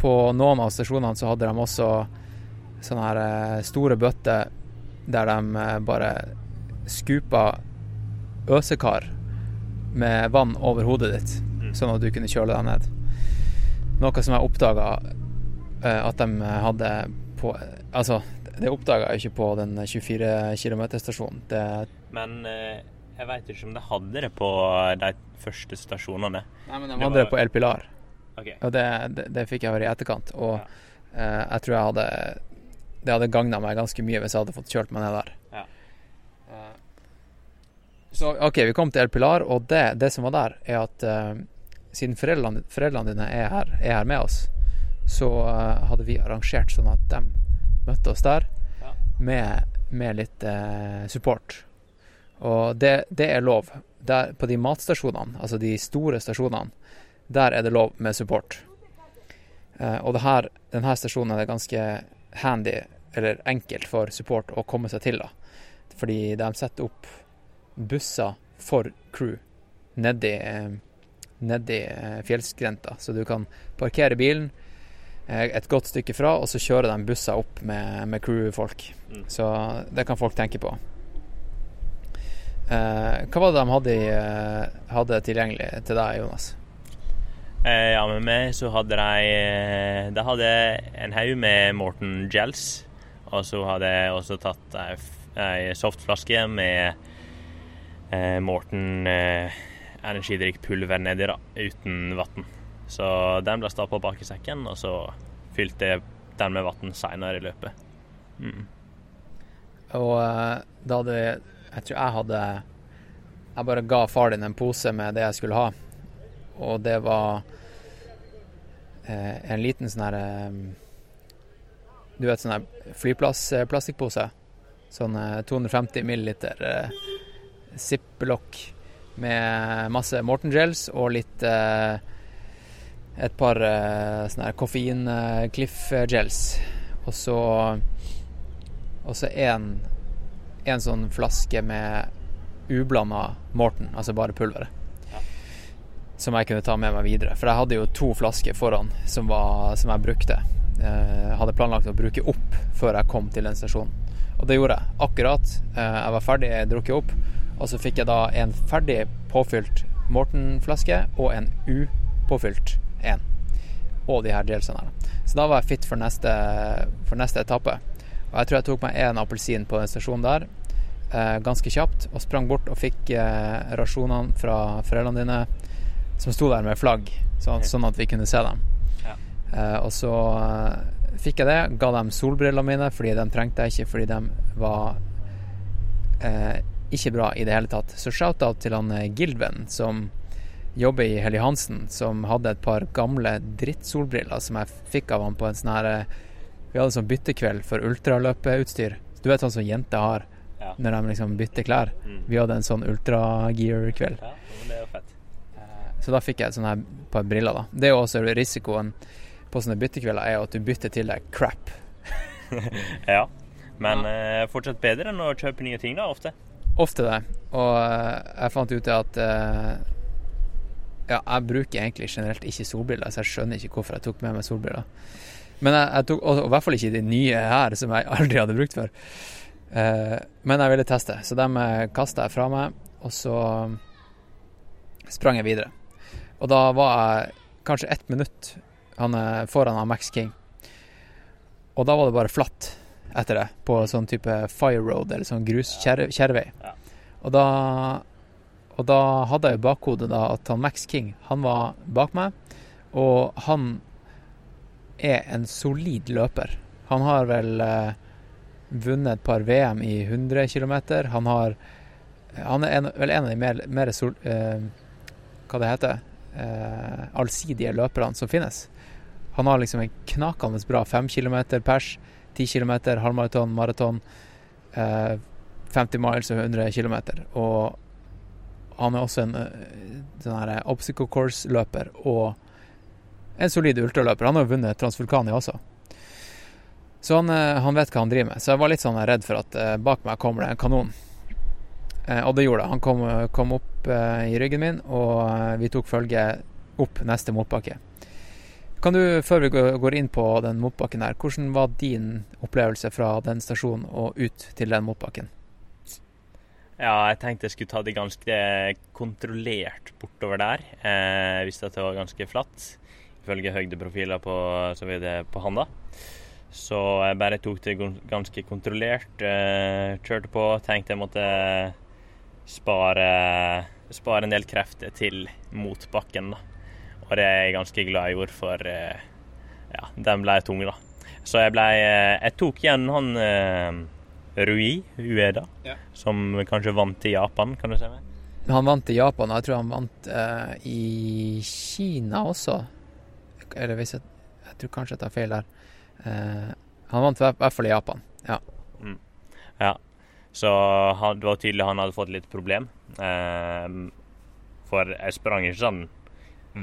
på noen av stasjonene så hadde de også sånne her eh, store bøtter der de eh, bare skupa øsekar med vann over hodet ditt, sånn at du kunne kjøle deg ned. Noe som jeg oppdaga at de hadde på Altså, det oppdaga jeg ikke på den 24 km-stasjonen. Det
Men eh, jeg veit ikke om de hadde det på de første stasjonene.
Nei, men de
Det
hadde det
var-
på El Pilar.
Okay.
Og det, det, det fikk jeg høre i etterkant. Og
Ja.
eh, jeg tror jeg hadde Det hadde gagna meg ganske mye hvis jeg hadde fått kjørt meg ned der.
Ja.
Eh, så OK, vi kom til El Pilar, og det, det som var der, er at eh, siden foreldrene, foreldrene dine er her, er her med oss, så eh, hadde vi arrangert sånn at de møtte oss der
Ja.
med, med litt eh, support. Og det, det er lov. Der, på de matstasjonene, altså de store stasjonene, der er det lov med support. Eh, og det her, denne stasjonen er det ganske handy, eller enkelt, for support å komme seg til. da. Fordi de setter opp busser for crew nedi, eh, nedi eh, fjellskrenta, så du kan parkere bilen et godt stykke fra, og så kjører de busser opp med, med crewfolk.
Mm.
Så det kan folk tenke på. Eh, hva var det de hadde, eh, hadde tilgjengelig til deg, Jonas?
Eh, ja, med meg så hadde de eh, De hadde en haug med Morten Gels. Og så hadde jeg også tatt ei softflaske med eh, Morten eh, energidrikkpulver nedi, da, uten vann. Så den ble stappa bak i sekken, og så fylte jeg den med vann seinere i løpet. Mm.
Og eh, da hadde Jeg tror jeg hadde Jeg bare ga far din en pose med det jeg skulle ha. Og det var eh, en liten sånn her eh, Du vet sånn her flyplassplastikkpose. Sånn eh, 250 milliliter eh, ziplock med masse Morten Gels og litt eh, Et par uh, sånne koffein uh, Cliff Gels. Og så og så en, en sånn flaske med ublanda Morten, altså bare pulveret. Som jeg kunne ta med meg videre. For jeg hadde jo to flasker foran som, var, som jeg brukte. Eh, Jeg hadde planlagt å bruke opp før jeg kom til den stasjonen. Og det gjorde jeg. Akkurat. Eh, Jeg var ferdig drukket opp. Og så fikk jeg da en ferdig påfylt Morten-flaske og en upåfylt en. Og de her gelsene her. Så da var jeg fit for neste, for neste etappe. Og jeg tror jeg tok meg en appelsin på den stasjonen der eh, ganske kjapt, og sprang bort og fikk eh, rasjonene fra foreldrene dine, som sto der med flagg, sånn, sånn at vi kunne se dem.
Ja.
Eh, og så eh, fikk jeg det, ga dem solbrillene mine, fordi de trengte jeg ikke, fordi de var eh, ikke bra i det hele tatt. Så shout-out til han eh, Gilven, som jobber i Helly Hansen, som hadde et par gamle drittsolbriller som jeg fikk av han på en sånn her eh, Vi hadde sånn byttekveld for ultraløpeutstyr. Du vet sånn som jenter har
Ja.
når de liksom bytter klær.
Mm.
Vi hadde en sånn ultragear-kveld.
Ja, fett.
Så da fikk jeg et sånt her par briller, da. Det er jo også risikoen på sånne byttekvelder, er at du bytter til deg crap.
Ja. Men eh, fortsatt bedre enn å kjøpe nye ting, da, ofte.
Ofte det. Og eh, jeg fant ut det at eh, Ja, jeg bruker egentlig generelt ikke solbriller, så jeg skjønner ikke hvorfor jeg tok med meg solbriller. Men jeg, jeg tok og, og i hvert fall ikke de nye her, som jeg aldri hadde brukt før. Eh, men jeg ville teste, så dem uh, kasta jeg fra meg, og så sprang jeg videre. Og da var jeg kanskje ett minutt han, er foran Max King. Og da var det bare flatt etter det, på sånn type fire road, eller sånn gruskjerrevei.
Ja.
Og da og da hadde jeg i bakhodet da at han Max King, han var bak meg, og han er en solid løper. Han har vel eh, vunnet et par VM i 100 km. Han har Han er en, vel en av de mer, mer sol, eh, Hva det heter eh, Allsidige løperne som finnes. Han har liksom en knakende bra 5 km pers, 10 km, halvmaraton, maraton, eh, 50 miles og 100 km. Og han er også en eh, sånn obstacle course-løper og en solid ultraløper. Han har jo vunnet Transvulkania også. Så han, eh, han vet hva han driver med. Så jeg var litt sånn redd for at eh, bak meg kommer det en kanon. Eh, og det gjorde det. Han kom, kom opp eh, i ryggen min, og eh, vi tok følge opp neste motbakke. Kan du, før vi går inn på den motbakken her, hvordan var din opplevelse fra den stasjonen og ut til den motbakken?
Ja, jeg tenkte jeg skulle ta det ganske kontrollert bortover der. Eh, jeg visste at det var ganske flatt, ifølge høydeprofiler på, så vidt på handa. Så jeg bare tok det ganske kontrollert. Eh, kjørte på. Tenkte jeg måtte spare, spare en del krefter til motbakken, da. Og det er jeg ganske glad jeg gjorde, for eh, ja, den ble tung, da. Så jeg ble Jeg tok igjen han Rui Ueda, som kanskje vant i Japan, kan du se meg?
Han vant i Japan, og jeg tror han vant uh, i Kina også. Eller hvis jeg Jeg tror kanskje jeg tar feil der. Uh, han vant i hvert- fall i Japan. Ja.
Ja. Så han, det var tydelig han hadde fått litt problem. Uh, for jeg sprang ikke sånn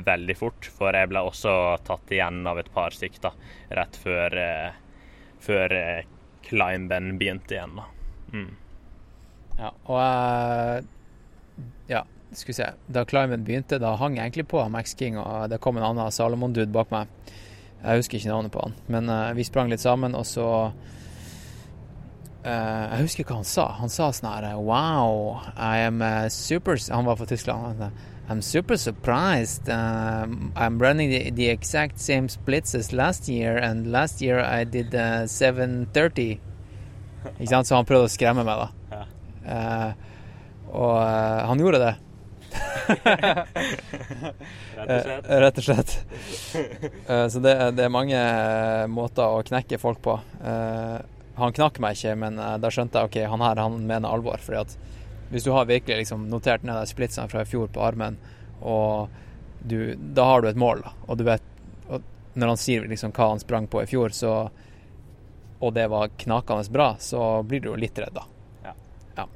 veldig fort, for jeg ble også tatt igjen av et par stykker rett før, før climben begynte igjen. da. Mm.
ja. Og uh, Ja, skal vi se. Da climben begynte, da hang jeg egentlig på Max King, og det kom en annen Salomon-dude bak meg. Jeg husker ikke navnet på han, men uh, vi sprang litt sammen, og så Uh, Jeg husker hva han sa. Han sa sånn her Wow, I am super Han var fra Tyskland. I'm super surprised. Uh, I'm running the, the exact same splits as last year, and last year I did uh, 730. Ikke sant? Så han prøvde å skremme meg, da. Uh, og eh, han gjorde det. Eh, Rett og slett. Eh, så det, det er mange eh, måter å knekke folk på. Eh, han knakk meg ikke, men eh, da skjønte jeg ok, han her han mener alvor. Fordi at hvis du har virkelig liksom notert ned de splitsene fra i fjor på armen, og du, da har du et mål, da. Og du vet og Når han sier liksom hva han sprang på i fjor, så og det var knakende bra, så blir du jo litt redd, da.
Ja.
Ja.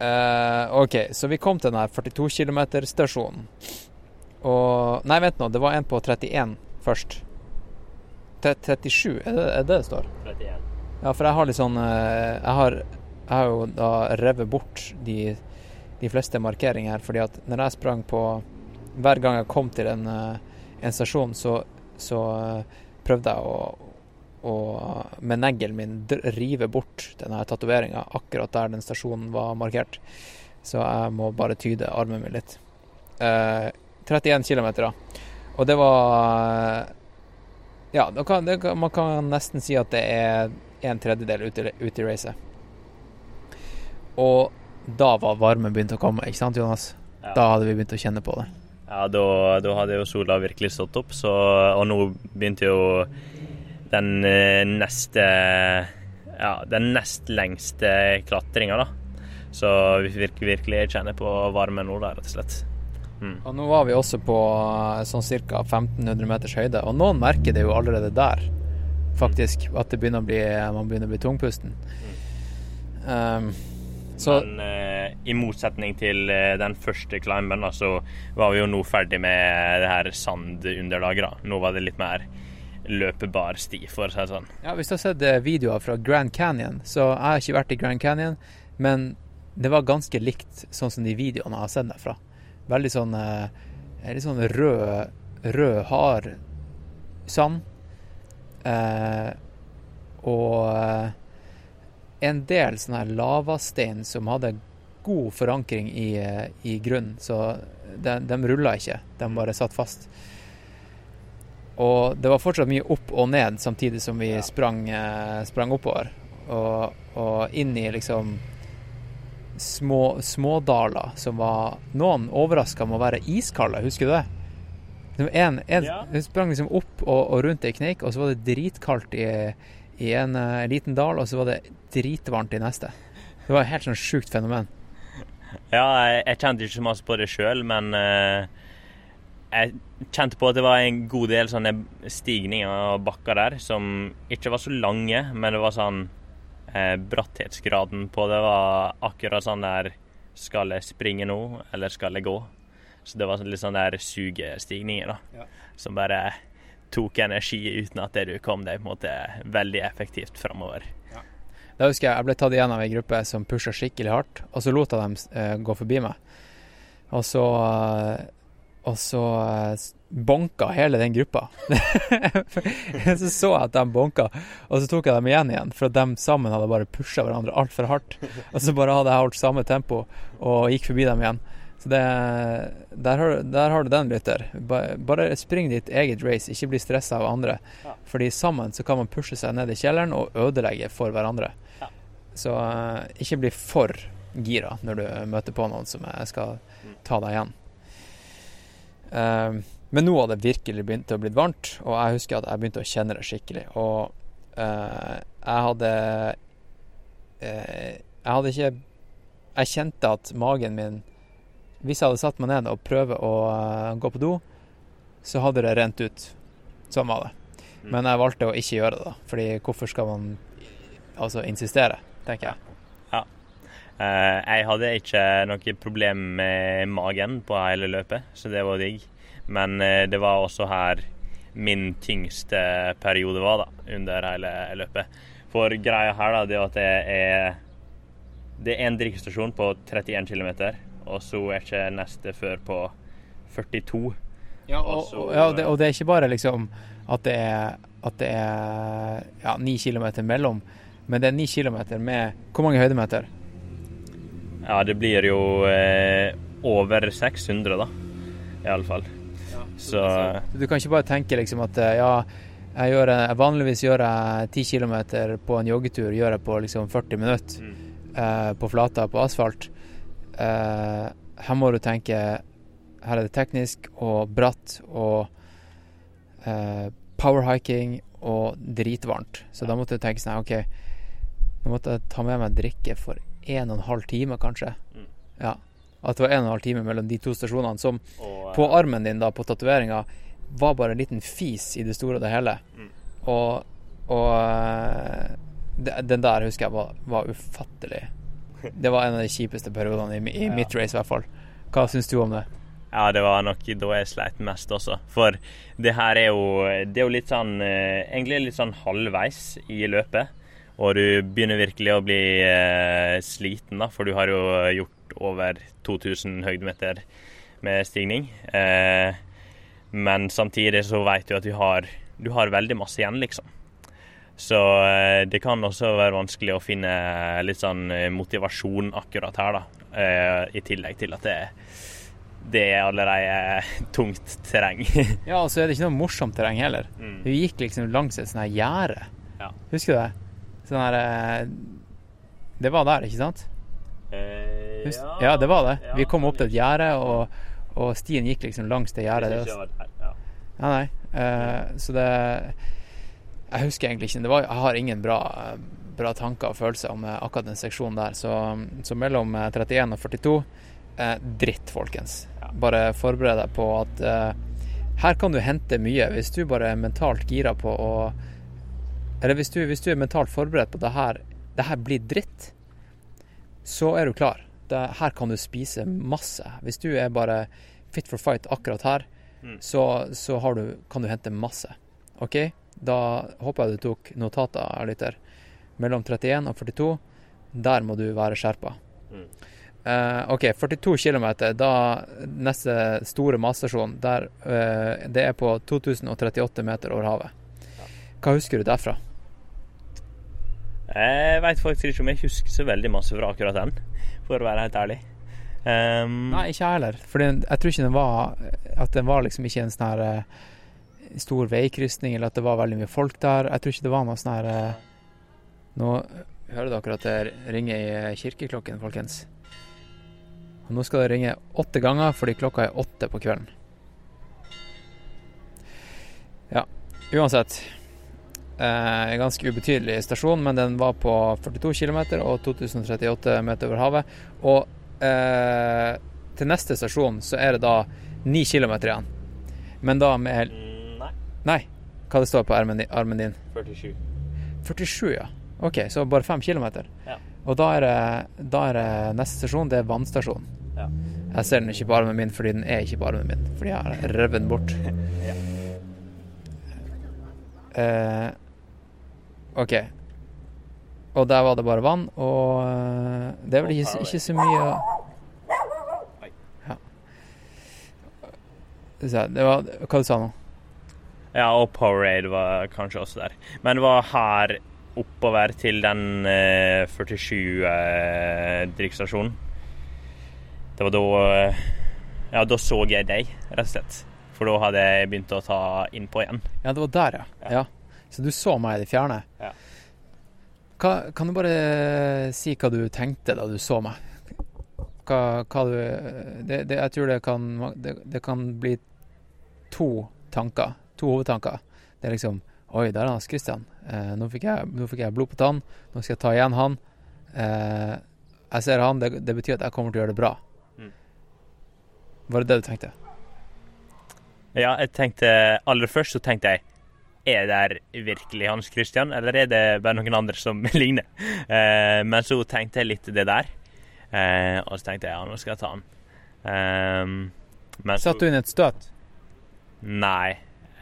Uh, OK, så vi kom til den her 42 km-stasjonen. Og Nei, vent nå, det var en på 31 først. Tre- 37, er det, er det det står?
31.
Ja, for jeg har litt sånn eh, Jeg har, jeg har jo da revet bort de, de fleste markeringer fordi at når jeg sprang på Hver gang jeg kom til en, eh, en stasjon, så, så eh, prøvde jeg å, å med neglen min rive bort denne tatoveringa akkurat der den stasjonen var markert. Så jeg må bare tyde armen min litt. Eh, 31 km, da. Og det var Ja, det kan, det, man kan nesten si at det er en tredjedel ute i racet. Og da var varmen begynt å komme, ikke sant, Jonas?
Ja.
Da hadde vi begynt å kjenne på det.
Ja, da, da hadde jo sola virkelig stått opp, så, og nå begynte jo den eh, neste Ja, den nest lengste klatringa, da. Så vi virkelig, virkelig kjenner på varmen nå, da, rett og slett.
Og nå var vi også på eh, sånn ca. 1500 meters høyde, og noen merker det jo allerede der, faktisk, at det begynner å bli, man begynner å bli tungpusten. Um, så
Men eh, i motsetning til eh, den første climben, da, så var vi jo nå ferdig med det her sandunderlaget. Nå var det litt mer løpebar sti, for å si det sånn.
Ja, hvis du har sett eh, videoer fra Grand Canyon, så jeg har ikke vært i Grand Canyon, men det var ganske likt sånn som de videoene jeg har sett derfra. Veldig sånn eh, litt sånn rød, rød hard sand. Eh, og eh, en del sånne her lavastein som hadde god forankring i, eh, i grunnen, så de, de rulla ikke, de bare satt fast. Og det var fortsatt mye opp og ned samtidig som vi sprang, eh, sprang oppover. Og, og inn i liksom små smådaler som var Noen overraska med å være iskalde, husker du det? En, en
Ja.
Hun sprang liksom opp og, og rundt ei kneik, og så var det dritkaldt i, i en uh, liten dal, og så var det dritvarmt i neste. Det var et helt sånn sjukt fenomen.
Ja, jeg, jeg kjente ikke så masse på det sjøl, men uh, jeg kjente på at det var en god del sånne stigninger og bakker der som ikke var så lange, men det var sånn uh, Bratthetsgraden på det var akkurat sånn der Skal jeg springe nå, eller skal jeg gå? Så det var sånn- litt sånn der sugestigninger, da. Som bare tok energi uten at du kom deg på en måte veldig effektivt framover.
Da husker jeg jeg ble tatt igjen av ei gruppe som pusha skikkelig hardt, og så lot jeg dem eh, gå forbi meg. Og så eh, Og så eh, bonka hele den gruppa. så så jeg at de bonka, og så tok jeg dem igjen igjen, for at de sammen hadde bare pusha hverandre altfor hardt. Og så bare hadde jeg holdt samme tempo og gikk forbi dem igjen. Så det, der, har, der har du den, lytter. Bare spring ditt eget race, ikke bli stressa av andre. Fordi sammen så kan man pushe seg ned i kjelleren og ødelegge for hverandre. Så eh, ikke bli for gira når du møter på noen som skal ta deg igjen. Eh, men nå hadde det virkelig begynt å bli varmt, og jeg husker at jeg begynte å kjenne det skikkelig. Og eh, jeg hadde Jeg hadde ikke Jeg kjente at magen min Hvis jeg hadde satt meg ned og prøvd å eh, gå på do, så hadde det rent ut. Sånn var det. Men jeg valgte å ikke gjøre det, da. Fordi hvorfor skal man altså insistere, tenker jeg.
Ja. jeg hadde ikke noe problem med magen på hele løpet, så det var digg. Men eh, det var også her min tyngste periode var, da, under hele løpet. For greia her, da, det er at det er Det er en drikkestasjon på 31 km, og så er ikke neste før på 42.
Ja, og,
Og så-
og, ja, det, og det er ikke bare liksom at det er, at det er ja, ni kilometer mellom. Men det er ni kilometer med Hvor mange høydemeter?
Ja, det blir jo eh, over 600, da. Iallfall. Så
Du kan ikke bare tenke liksom at eh, ja, jeg gjør, vanligvis gjør jeg 10 km på en joggetur, gjør jeg på liksom 40 minutter
Mm.
eh, på flata på asfalt. Eh, her må du tenke Her er det teknisk og bratt og eh, powerhiking og dritvarmt. Så da måtte du tenke sånn OK, nå måtte jeg ta med meg drikke for en og en halv time, kanskje.
Mm.
Ja. At det var en og en halv time mellom de to stasjonene, som
og,
på armen din da, på tatoveringa, var bare en liten fis i det store og det hele.
Mm.
Og, og eh, den der husker jeg var, var ufattelig. Det var en av de kjipeste periodene i, i
Ja.
mitt race, i hvert fall. Hva syns du om det?
Ja, det var nok da jeg sleit mest også. For det her er jo, det er jo litt sånn eh, Egentlig litt sånn halvveis i løpet. Og du begynner virkelig å bli eh, sliten, da, for du har jo gjort over 2000 høydemeter med stigning. Eh, men samtidig så vet du at du har, du har veldig masse igjen, liksom. Så eh, det kan også være vanskelig å finne litt sånn eh, motivasjon akkurat her, da. Eh, I tillegg til at det, det er allerede tungt terreng.
Ja, og så er det ikke noe morsomt terreng heller.
Mm.
Vi gikk liksom langs et sånt her gjerde.
Ja.
Husker du det? Sånn her eh, Det var der, ikke sant?
Eh,
Hus ja, det var det. Vi kom opp til et gjerde, og, og stien gikk liksom langs det gjerdet.
Ja.
Ja, nei. Eh, så det Jeg husker egentlig ikke. Det var, jeg har ingen bra, bra tanker og følelser om eh, akkurat den seksjonen der. Så, så mellom eh, 31 og 42 eh, dritt, folkens. Bare forbered deg på at eh, her kan du hente mye hvis du bare er mentalt gira på å Eller hvis du, hvis du er mentalt forberedt på at det her, det her blir dritt, så er du klar. Det, her kan du spise masse. Hvis du er bare fit for fight akkurat her,
Mm.
så, så har du, kan du hente masse. OK? Da håper jeg du tok notater, lytter. Mellom 31 og 42, der må du være skjerpa.
Mm.
Uh, OK, 42 km, da neste store matstasjon, der uh, det er på 2038 meter over havet. Hva husker du derfra?
Jeg veit faktisk ikke om jeg husker så veldig masse fra akkurat den, for å være helt ærlig. Um,
Nei, ikke jeg heller. For jeg tror ikke den var At den var liksom ikke en sånn her eh, stor veikrysning, eller at det var veldig mye folk der. Jeg tror ikke det var noe sånn her eh, Nå hører dere at det ringer i eh, kirkeklokken, folkens. Og nå skal det ringe åtte ganger fordi klokka er åtte på kvelden. Ja, uansett. Eh, en ganske ubetydelig stasjon, men den var på 42 km og 2038 meter over havet. Og eh, til neste stasjon så er det da 9 km igjen. Men da med
Nei,
hva det står på armen din? Armen din.
47.
47, ja. OK, så bare 5 km.
Ja.
Og da er, det, da er det neste stasjon, det er vannstasjonen.
Ja.
Jeg ser den ikke på armen min fordi den er ikke på armen min, fordi jeg har revet den bort. eh, OK. Og der var det bare vann, og eh, det er vel ikke, ikke så mye Ja. Det var Hva du sa nå?
Ja, og Powerade var kanskje også der. Men det var her oppover til den eh, 47 eh, drikkestasjonen. Det var da eh, Ja, da så jeg deg, rett og slett. For da hadde jeg begynt å ta innpå igjen.
Ja, det var der, ja.
Ja.
ja. Så du så meg i det fjerne?
Ja.
Hva, kan du bare si hva du tenkte da du så meg? Hva, hva du det, det, Jeg tror det kan, det, det kan bli to tanker. To hovedtanker. Det er liksom Oi, der er Hans Christian. Eh, nå, fikk jeg, nå fikk jeg blod på tann. Nå skal jeg ta igjen han. Eh, jeg ser han. Det, det betyr at jeg kommer til å gjøre det bra.
Mm.
Var det det du tenkte?
Ja, jeg tenkte Aller først så tenkte jeg er det virkelig Hans Christian, eller er det bare noen andre som ligner? Eh, men så tenkte jeg litt det der. Eh, og så tenkte jeg ja, nå skal jeg ta han. Eh, men
Satt du inn et støt?
Nei.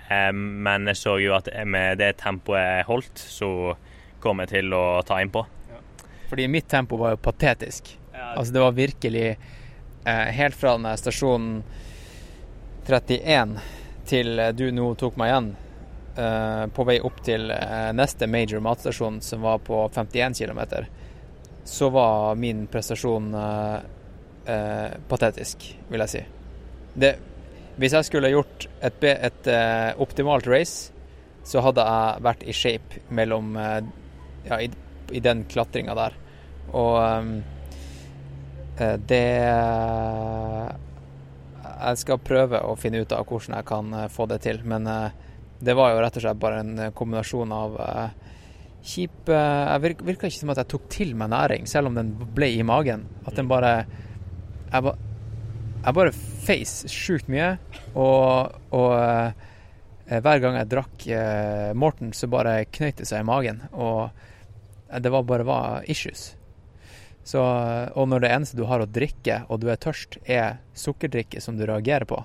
Eh, men jeg så jo at med det tempoet jeg holdt, så kom jeg til å ta innpå.
Fordi mitt tempo var jo patetisk. Altså det var virkelig eh, Helt fra den stasjonen 31 til eh, du nå tok meg igjen, eh, på vei opp til neste major matstasjon, som var på 51 km, så var min prestasjon patetisk, vil jeg si. Det, hvis jeg skulle gjort et, et eh, optimalt race, så hadde jeg vært i shape mellom eh, ja, i, i den klatringa der. Og eh, det Jeg skal prøve å finne ut av hvordan jeg kan få det til, men det var jo rett og slett bare en kombinasjon av kjip Jeg virka, ikke som at jeg tok til meg næring, selv om den ble i magen. At den bare Jeg, ba, jeg bare feis sjukt mye, og, og eh, hver gang jeg drakk eh, Morten, så bare knøyt det seg i magen. Og eh, det var bare var issues. Så, og når det eneste du har å drikke, og du er tørst, er sukkerdrikke som du reagerer på,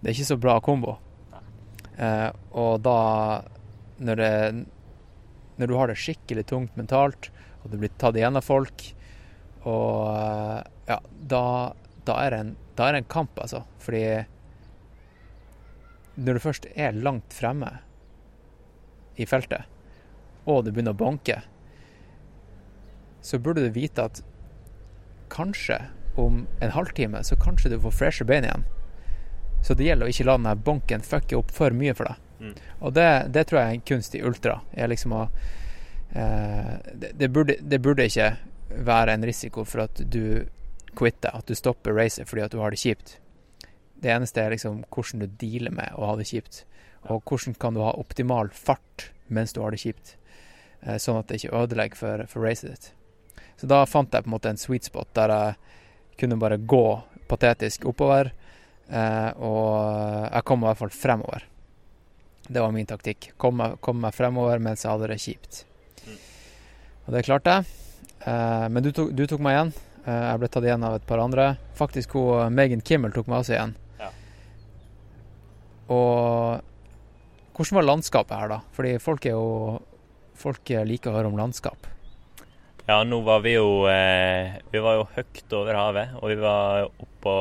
det er ikke så bra kombo. Eh, og da når, det, når du har det skikkelig tungt mentalt, og du blir tatt igjen av folk, og eh, ja, da, da, er det en, da er det en kamp, altså. Fordi når du først er langt fremme i feltet, og det begynner å banke, så burde du vite at kanskje om en halvtime så kanskje du får freshe bein igjen. Så det gjelder å ikke la denne banken fucke opp for mye for deg.
Mm.
Og det, det tror jeg er en kunst i ultra. Liksom å, eh, det, det, burde, det burde ikke være en risiko for at du quitter, at du stopper racet fordi at du har det kjipt. Det eneste er liksom hvordan du dealer med å ha det kjipt. Og hvordan kan du ha optimal fart mens du har det kjipt, eh, sånn at det ikke ødelegger for, for racet ditt. Så da fant jeg på en måte en sweet spot der jeg kunne bare gå patetisk oppover, eh, og jeg kom i hvert fall fremover. Det var min taktikk. Kom kom meg fremover mens jeg hadde det kjipt. Og det klarte jeg. Eh, men du tok, du tok meg igjen. Eh, jeg ble tatt igjen av et par andre. Faktisk hun Megan Kimmel tok meg også igjen.
Ja.
Og hvordan var landskapet her, da? Fordi folk er jo Folk liker å høre om landskap.
Ja, nå var vi jo eh, Vi var jo høyt over havet, og vi var oppå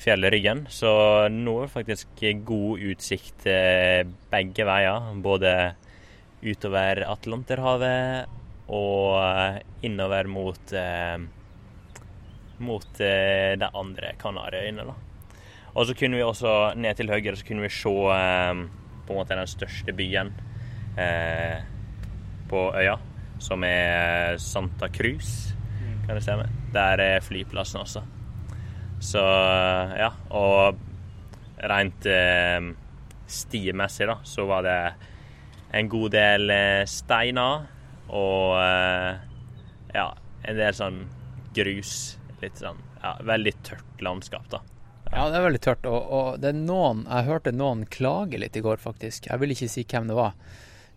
fjellryggen. Så nå er det faktisk god utsikt eh, begge veier. Både utover Atlanterhavet og eh, innover mot eh, mot eh, de andre Kanariøyene. da. Og så kunne vi også ned til høyre så kunne vi se eh, på en måte den største byen eh, på øya, som er Santa Cruz, kan det stemme. Der er flyplassen også. Så ja, og rent eh, stimessig, da, så var det en god del eh, steiner og eh, ja, en del sånn grus. Litt sånn ja, veldig tørt landskap, da.
Ja, det er veldig tørt. Og, og det er noen Jeg hørte noen klage litt i går, faktisk. Jeg vil ikke si hvem det var,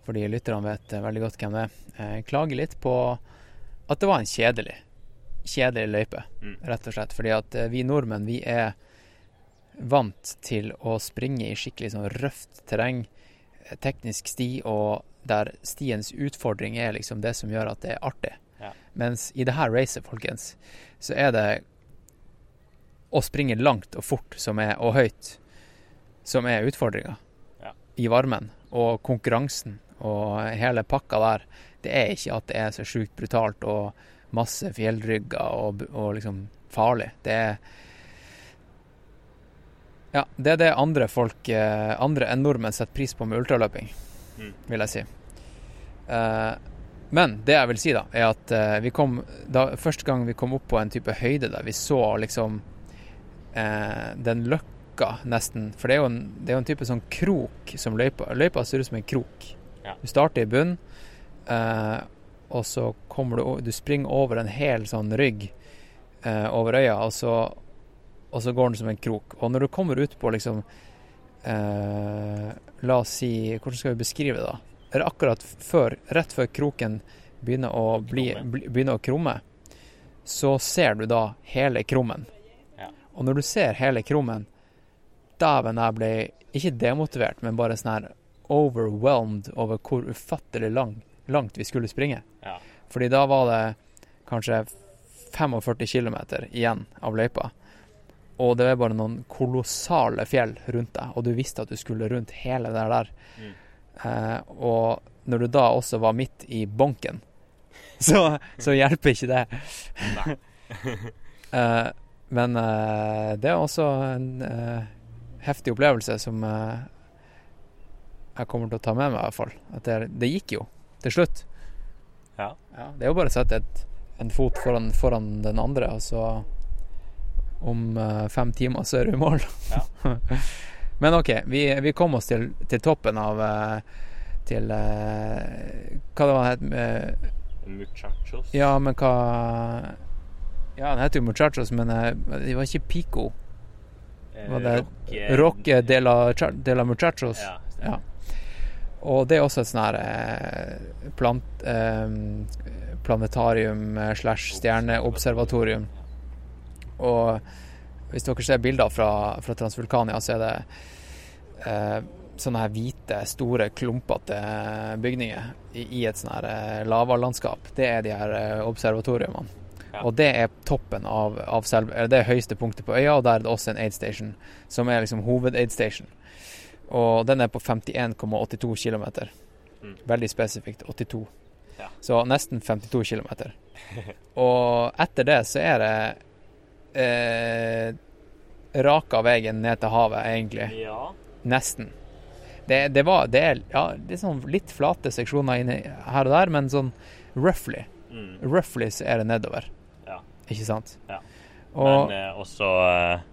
fordi lytterne vet eh, veldig godt hvem det er. Eh, klage litt på at det var en kjedelig kjedelig løype,
Mm.
rett og slett. Fordi at eh, vi nordmenn, vi er vant til å springe i skikkelig sånn røft terreng, teknisk sti, og der stiens utfordring er liksom det som gjør at det er artig. Mens i det her racet, folkens, så er det å springe langt og fort som er, og høyt som er utfordringa
Ja.
i varmen. Og konkurransen og hele pakka der. Det er ikke at det er så sjukt brutalt og masse fjellrygger og, og liksom farlig. Det er Ja, det er det andre folk, eh, andre enn nordmenn, setter pris på med ultraløping,
Mm.
vil jeg si. Eh, men det jeg vil si, da, er at eh, vi kom da, Første gang vi kom opp på en type høyde der vi så liksom eh, den løkka nesten For det er jo en, det er jo en type sånn krok som løypa Løypa ser ut som en krok.
Ja.
Du starter i bunn, eh, og så kommer du Du springer over en hel sånn rygg eh, over øya, og så, og så går den som en krok. Og når du kommer ut på liksom eh, La oss si Hvordan skal vi beskrive det, da? Akkurat før, rett før kroken begynner å, bli, bli, begynner å krumme, så ser du da hele krummen.
Ja.
Og når du ser hele krummen, dæven, jeg ble ikke demotivert, men bare sånn her overwhelmed over hvor ufattelig lang, langt vi skulle springe.
Ja.
Fordi da var det kanskje 45 km igjen av løypa. Og det var bare noen kolossale fjell rundt deg, og du visste at du skulle rundt hele det der.
Mm.
Eh, og når du da også var midt i bonken, så, så hjelper ikke det. Eh, men eh, det er også en eh, heftig opplevelse som eh, jeg kommer til å ta med meg, i hvert fall. At det, det gikk jo, til slutt.
Ja.
det er jo bare å sette et, en fot foran, foran den andre, og så om eh, fem timer så er du i mål. Men OK, vi, vi kom oss til, til toppen av eh, Til eh, Hva det var det het? eh,
Muchachos.
Ja, men hva Ja, den heter jo Muchachos, men det var ikke Pico. Var det
Rock-
de la, de la Muchachos.
Ja.
Ja. Og det er også et sånn her plant, planetarium slash stjerneobservatorium. Og hvis dere ser bilder fra, fra Transvulkania, så er det eh, sånne her hvite, store, klumpete bygninger i, i et sånn her eh, lavalandskap. Det er de her observatoriene. observatoriumene.
Ja.
Og det er toppen av, av selv, eller Det høyeste punktet på øya, og der er det også en aid station, som er liksom hoved-aid station. Og den er på 51,82 km.
Mm.
Veldig spesifikt 82.
Ja.
Så nesten 52 km. og etter det så er det eh, raka veien ned til havet, egentlig.
ja.
Nesten. Det, det var Det ja, det sånn litt flate seksjoner inni her og der, men sånn roughly.
Mm.
Roughly så er det nedover.
Ja.
Ikke sant?
Ja.
Og
Men eh, også eh,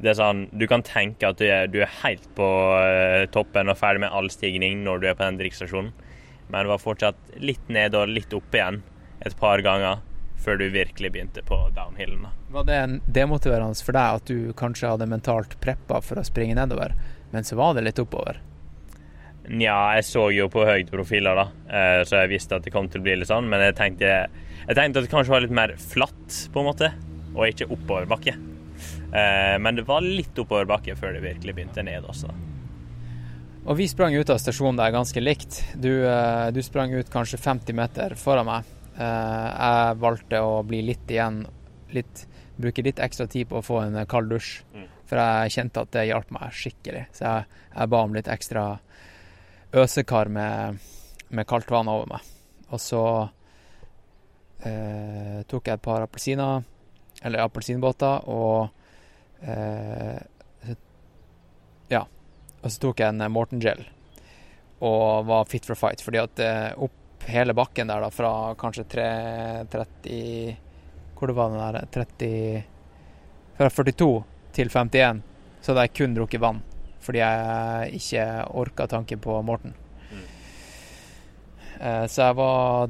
Det er sånn Du kan tenke at du er, du er helt på eh, toppen og ferdig med all stigning når du er på den drikkestasjonen, men det var fortsatt litt ned og litt opp igjen et par ganger før du virkelig begynte på downhillen.
var det en demotiverende for deg at du kanskje hadde mentalt preppa for å springe nedover, men så var det litt oppover?
Nja, jeg så jo på høydeprofiler, da, eh, så jeg visste at det kom til å bli litt sånn, men jeg tenkte, jeg tenkte at det kanskje var litt mer flatt, på en måte, og ikke oppoverbakke. Eh, Men det var litt oppoverbakke før det virkelig begynte ned også.
Og vi sprang ut av stasjonen der ganske likt. Du, eh, du sprang ut kanskje 50 meter foran meg. Eh, Jeg valgte å bli litt igjen, litt, bruke litt ekstra tid på å få en kald dusj.
Mm.
For jeg kjente at det hjalp meg skikkelig. Så jeg, jeg ba om litt ekstra øsekar med, med kaldt vann over meg. Og så eh, tok jeg et par appelsiner, eller appelsinbåter, og eh, Ja. Og så tok jeg en Morten Gel og var fit for fight, fordi at eh, opp hele bakken der, da, fra kanskje 330 Hvor det var den der 30 Fra 42 til 51, så hadde jeg kun drukket vann. Fordi jeg ikke orka tanken på Morten.
Mm.
Eh, så jeg var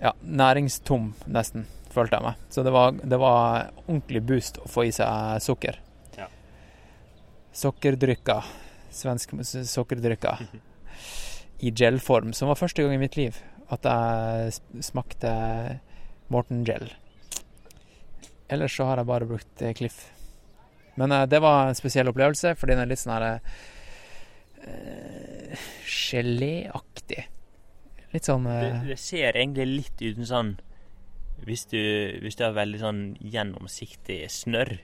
ja, næringstom, nesten, følte jeg meg. Så det var, det var ordentlig boost å få i seg sukker.
Ja.
Sokkerdrykka. Svensk s- sokkerdrykka. I gelform, som var første gang i mitt liv at jeg smakte Morten Gel. Ellers så har jeg bare brukt eh, Cliff. Men eh, det var en spesiell opplevelse, fordi den er litt sånn her uh, Geléaktig. Litt sånn
Det,
eh,
det ser egentlig litt ut som sånn hvis du, hvis du har veldig sånn gjennomsiktig snørr.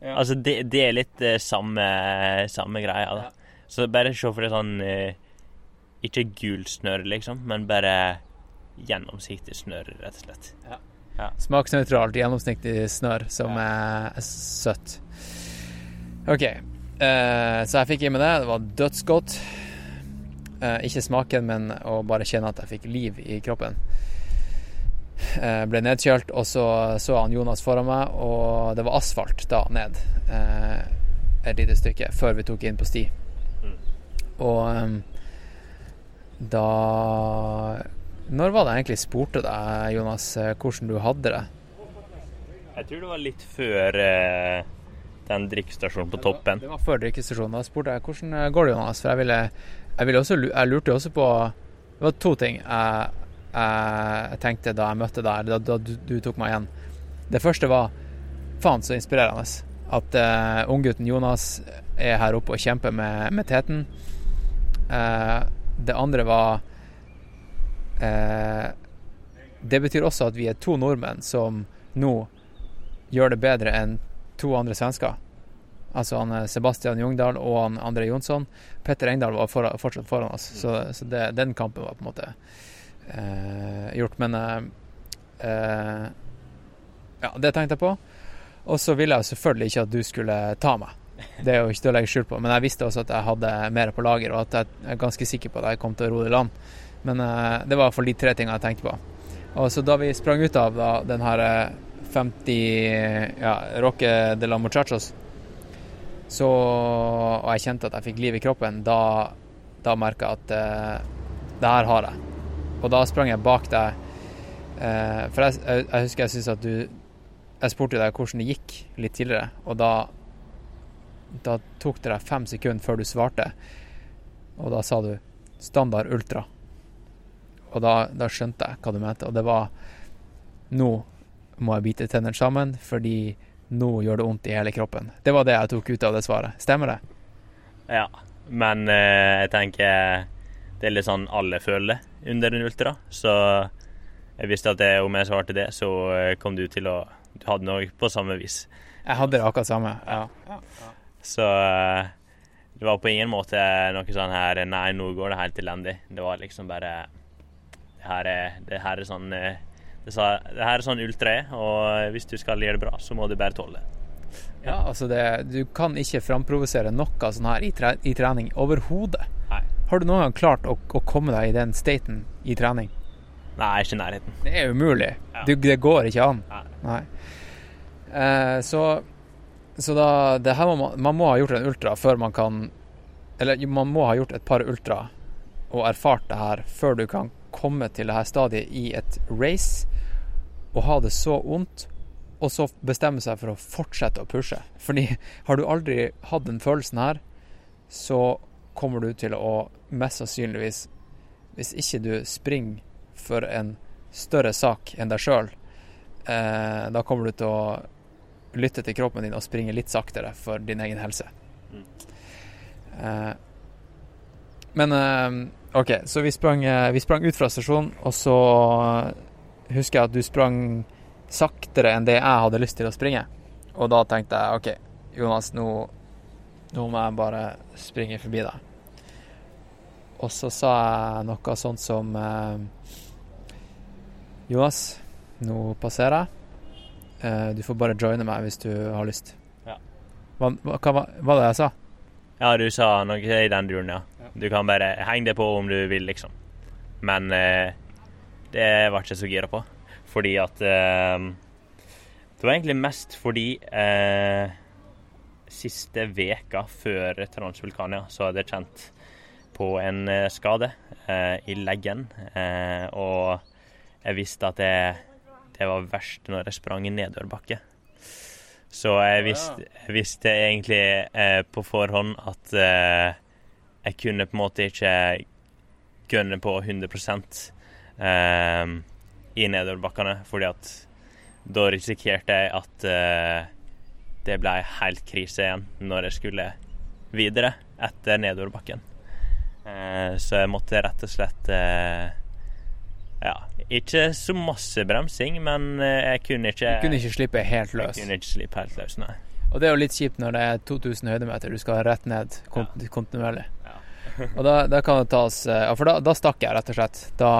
Ja.
Altså, det, det er litt uh, samme, samme greia, da. Så bare se for deg sånn eh, Ikke gul snørr, liksom, men bare gjennomsiktig snørr, rett og slett.
Smaksnøytralt, gjennomsiktig snørr som er søtt. OK. Uh, så jeg fikk i meg det. Det var dødsgodt. Uh, ikke smaken, men å bare kjenne at jeg fikk liv i kroppen. Uh, ble nedkjølt, og så så han Jonas foran meg, og det var asfalt da ned eh, et lite stykke før vi tok inn på sti.
Mm.
Og em, da Når var det jeg egentlig spurte deg, Jonas, eh, hvordan du hadde det?
Jeg tror det var litt før eh, den drikkestasjonen på toppen.
Det var før drikkestasjonen. Da spurte jeg hvordan eh, går det, Jonas? For jeg ville, jeg ville også, jeg lurte også på Det var to ting jeg, jeg tenkte da jeg møtte deg, da, da du, du tok meg igjen. Det første var faen så inspirerende. At eh, unggutten Jonas er her oppe og kjemper med, med teten. Eh, det andre var eh, Det betyr også at vi er to nordmenn som nå gjør det bedre enn to andre svensker. Altså han eh, Sebastian Jungdahl og han André Jonsson. Petter Engdahl var for, fortsatt foran oss, så, så det, den kampen var på en måte eh, gjort. Men eh, eh, ja, det tenkte jeg på. Og så ville jeg selvfølgelig ikke at du skulle ta meg. Det er jo ikke til å legge skjul på. Men jeg visste også at jeg hadde mer på lager, og at jeg er ganske sikker på at jeg kom til å ro i land. Men eh, det var i hvert fall de tre tingene jeg tenkte på. Og så da vi sprang ut av da, den her eh, 50 ja, Roque de la Muchachos, så, og jeg kjente at jeg fikk liv i kroppen, da, da merka jeg at eh, det her har jeg. Og da sprang jeg bak deg. Eh, for jeg, jeg, jeg husker jeg syntes at du Jeg spurte deg hvordan det gikk litt tidligere, og da da tok det deg fem sekunder før du svarte, og da sa du 'standard ultra'. Og da, da skjønte jeg hva du mente, og det var 'nå må jeg bite tennene sammen, fordi nå gjør det vondt i hele kroppen'. Det var det jeg tok ut av det svaret. Stemmer det?
Ja, men eh, jeg tenker det er litt sånn alle føler under en ultra. Så jeg visste at det, om jeg svarte det, så eh, kom du til å Du hadde noe på samme vis.
Jeg hadde det akkurat samme. ja. Ja.
Så eh, det var på ingen måte noe sånn her Nei, nå går det helt elendig. Det var liksom bare Det her er, det her er sånn eh, det, sa, det her er sånn ultra er, og hvis du skal gjøre det bra, så må du bare tåle det.
Ja, altså det, du kan ikke framprovosere noe sånn her i, tre, i trening overhodet. Har du noen gang klart å, å komme deg i den staten i trening?
Nei, ikke i nærheten.
Det er umulig.
Ja.
Du, det går ikke an.
Nei.
Nei. Eh, så så da det her må man, man må ha gjort en ultra før man kan Eller man må ha gjort et par ultra og erfart det her før du kan komme til det her stadiet i et race og ha det så vondt, og så bestemme seg for å fortsette å pushe. Fordi har du aldri hatt den følelsen her, så kommer du til å mest sannsynligvis Hvis ikke du springer for en større sak enn deg sjøl, eh, da kommer du til å lytte til kroppen din og springe litt saktere for din egen helse. Eh, men eh, OK, så vi sprang, eh, vi sprang ut fra stasjonen, og så husker jeg at du sprang saktere enn det jeg hadde lyst til å springe. Og da tenkte jeg OK, Jonas, nå, nå må jeg bare springe forbi deg. Og så sa jeg noe sånt som Jonas, nå passerer jeg. Eh, du får bare joine meg hvis du har lyst.
Ja.
Hva, hva, hva var- det jeg sa?
Ja, du sa noe i den duren, ja. Du kan bare henge deg på om du vil, liksom. Men eh, det var ikke så gira på. Fordi at eh, Det var egentlig mest fordi eh, siste veka før Transvulkania så hadde jeg kjent på en eh, skade eh, i leggen. Eh, og jeg visste at det, det var verst når jeg sprang i nedoverbakke. Så jeg visste, jeg visste egentlig eh, på forhånd at eh, jeg kunne på en måte ikke gønne på 100 eh, i nedoverbakkene, fordi at da risikerte jeg at eh, det ble helt krise igjen når jeg skulle videre etter nedoverbakken. Eh, så jeg måtte rett og slett eh, ja, ikke så masse bremsing, men eh, jeg kunne ikke
Du kunne ikke slippe helt løs.
Jeg kunne ikke slippe helt løs, nei.
Og det er jo litt kjipt når det er 2000 høydemeter, du skal rett ned kont kontinuerlig.
Ja.
og da, da kan det tas eh, Ja, for da, da stakk jeg, rett og slett. Da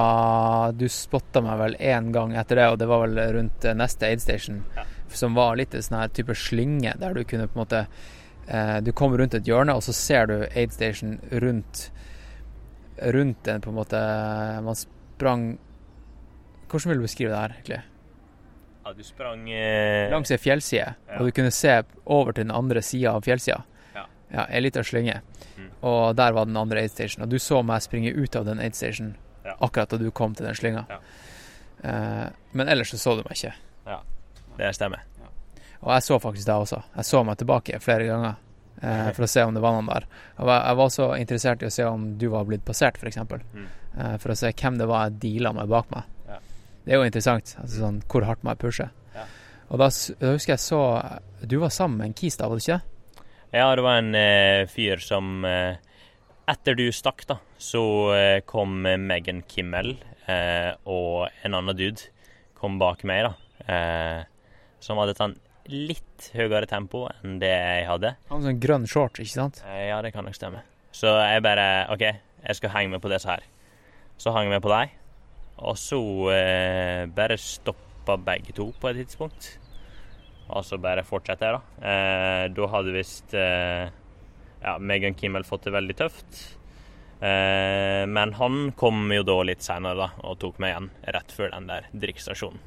Du spotta meg vel én gang etter det, og det var vel rundt eh, neste aid station,
Ja.
som var litt sånn her type slynge, der du kunne på en måte eh, Du kom rundt et hjørne, og så ser du aid station rundt Rundt en, på en måte Man sprang Hvordan vil du beskrive det her, egentlig?
Ja, du sprang eh,
langs ei fjellside,
Ja.
og du kunne se over til den andre sida av fjellsida.
Ja.
Ja, ei lita slynge.
Mm.
Og der var den andre aid station. Og du så meg springe ut av den aid station
Ja.
akkurat da du kom til den slynga.
Ja.
Eh, men ellers så så du meg ikke.
Ja, Det stemmer.
Og jeg så faktisk deg også. Jeg så meg tilbake flere ganger eh, for å se om det var noen der. Var, jeg var så interessert i å se om du var blitt passert, f.eks.
Mm.
Eh, for å se hvem det var jeg deala med bak meg. Det er jo interessant. Altså sånn, hvor hardt må jeg pushe?
Ja.
Og da, da husker jeg så Du var sammen med en kis da, var du ikke?
Ja, det var en eh, fyr som eh, Etter du stakk, da, så eh, kom Megan Kimmel eh, og en annen dude kom bak meg, da. Eh, som hadde sånn litt høyere tempo enn det jeg hadde.
Han sånn grønn shorts, ikke sant?
Eh, Ja, det kan nok stemme. Så jeg bare OK, jeg skal henge med på disse her. Så hang med på dem, og så eh, bare stoppa begge to på et tidspunkt. Og så bare fortsatte jeg, da. Eh, da hadde visst eh, ja, Megan Kimmel fått det veldig tøft. Eh, men han kom jo da litt seinere, da, og tok meg igjen rett før den der drikkestasjonen.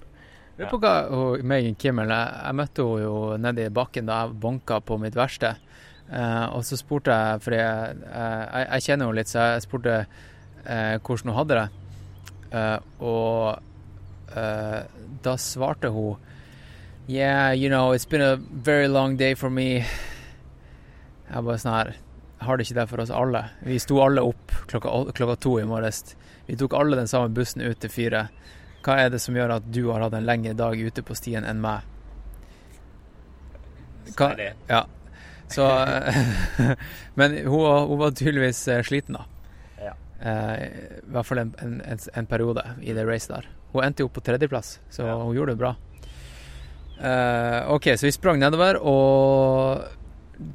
Lurer på hva Megan Kimmel Jeg, jeg møtte henne jo nede i bakken da jeg banka på mitt verste. Eh, og så spurte jeg, fordi jeg, jeg, jeg kjenner henne litt, så jeg spurte eh, hvordan hun hadde det. Eh, og uh, da svarte hun Yeah, you know, it's been a very long day for me. Jeg bare sånn her Har det ikke det for oss alle? Vi sto alle opp klokka, klokka to i morges. Vi tok alle den samme bussen ut til fire. Hva er det som gjør at du har hatt en lengre dag ute på stien enn meg? Hva, ja. Så Men hun, hun var tydeligvis eh, sliten, da. Eh, I hvert fall en, en, en, periode i det racet der. Hun endte jo på tredjeplass, så
Ja.
hun gjorde det bra. Eh, OK, så vi sprang nedover, og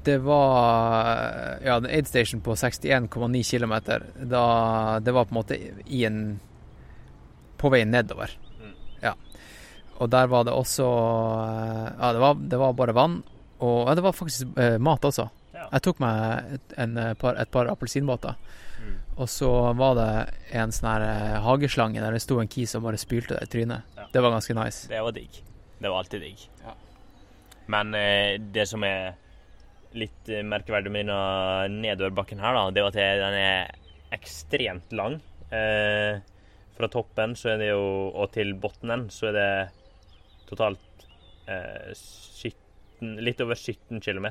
det var Ja, en aid station på 61,9 km. Da Det var på en måte i en På vei nedover.
Mm.
Ja. Og der var det også eh, Ja, det var, det var bare vann. Og ja, det var faktisk eh, mat også.
Ja.
Jeg tok meg et, en, par, et par appelsinbåter. Og så var det en sånn her eh, hageslange der det sto en kis og bare spylte deg i trynet.
Ja.
Det var ganske nice.
Det var digg. Det var alltid digg.
Ja.
Men eh, det som er litt eh, merkeverdig med denne nedoverbakken her, da, det er at den er ekstremt lang. Eh, fra toppen så er det jo, og til bunnen så er det totalt eh, 17, litt over 17 km.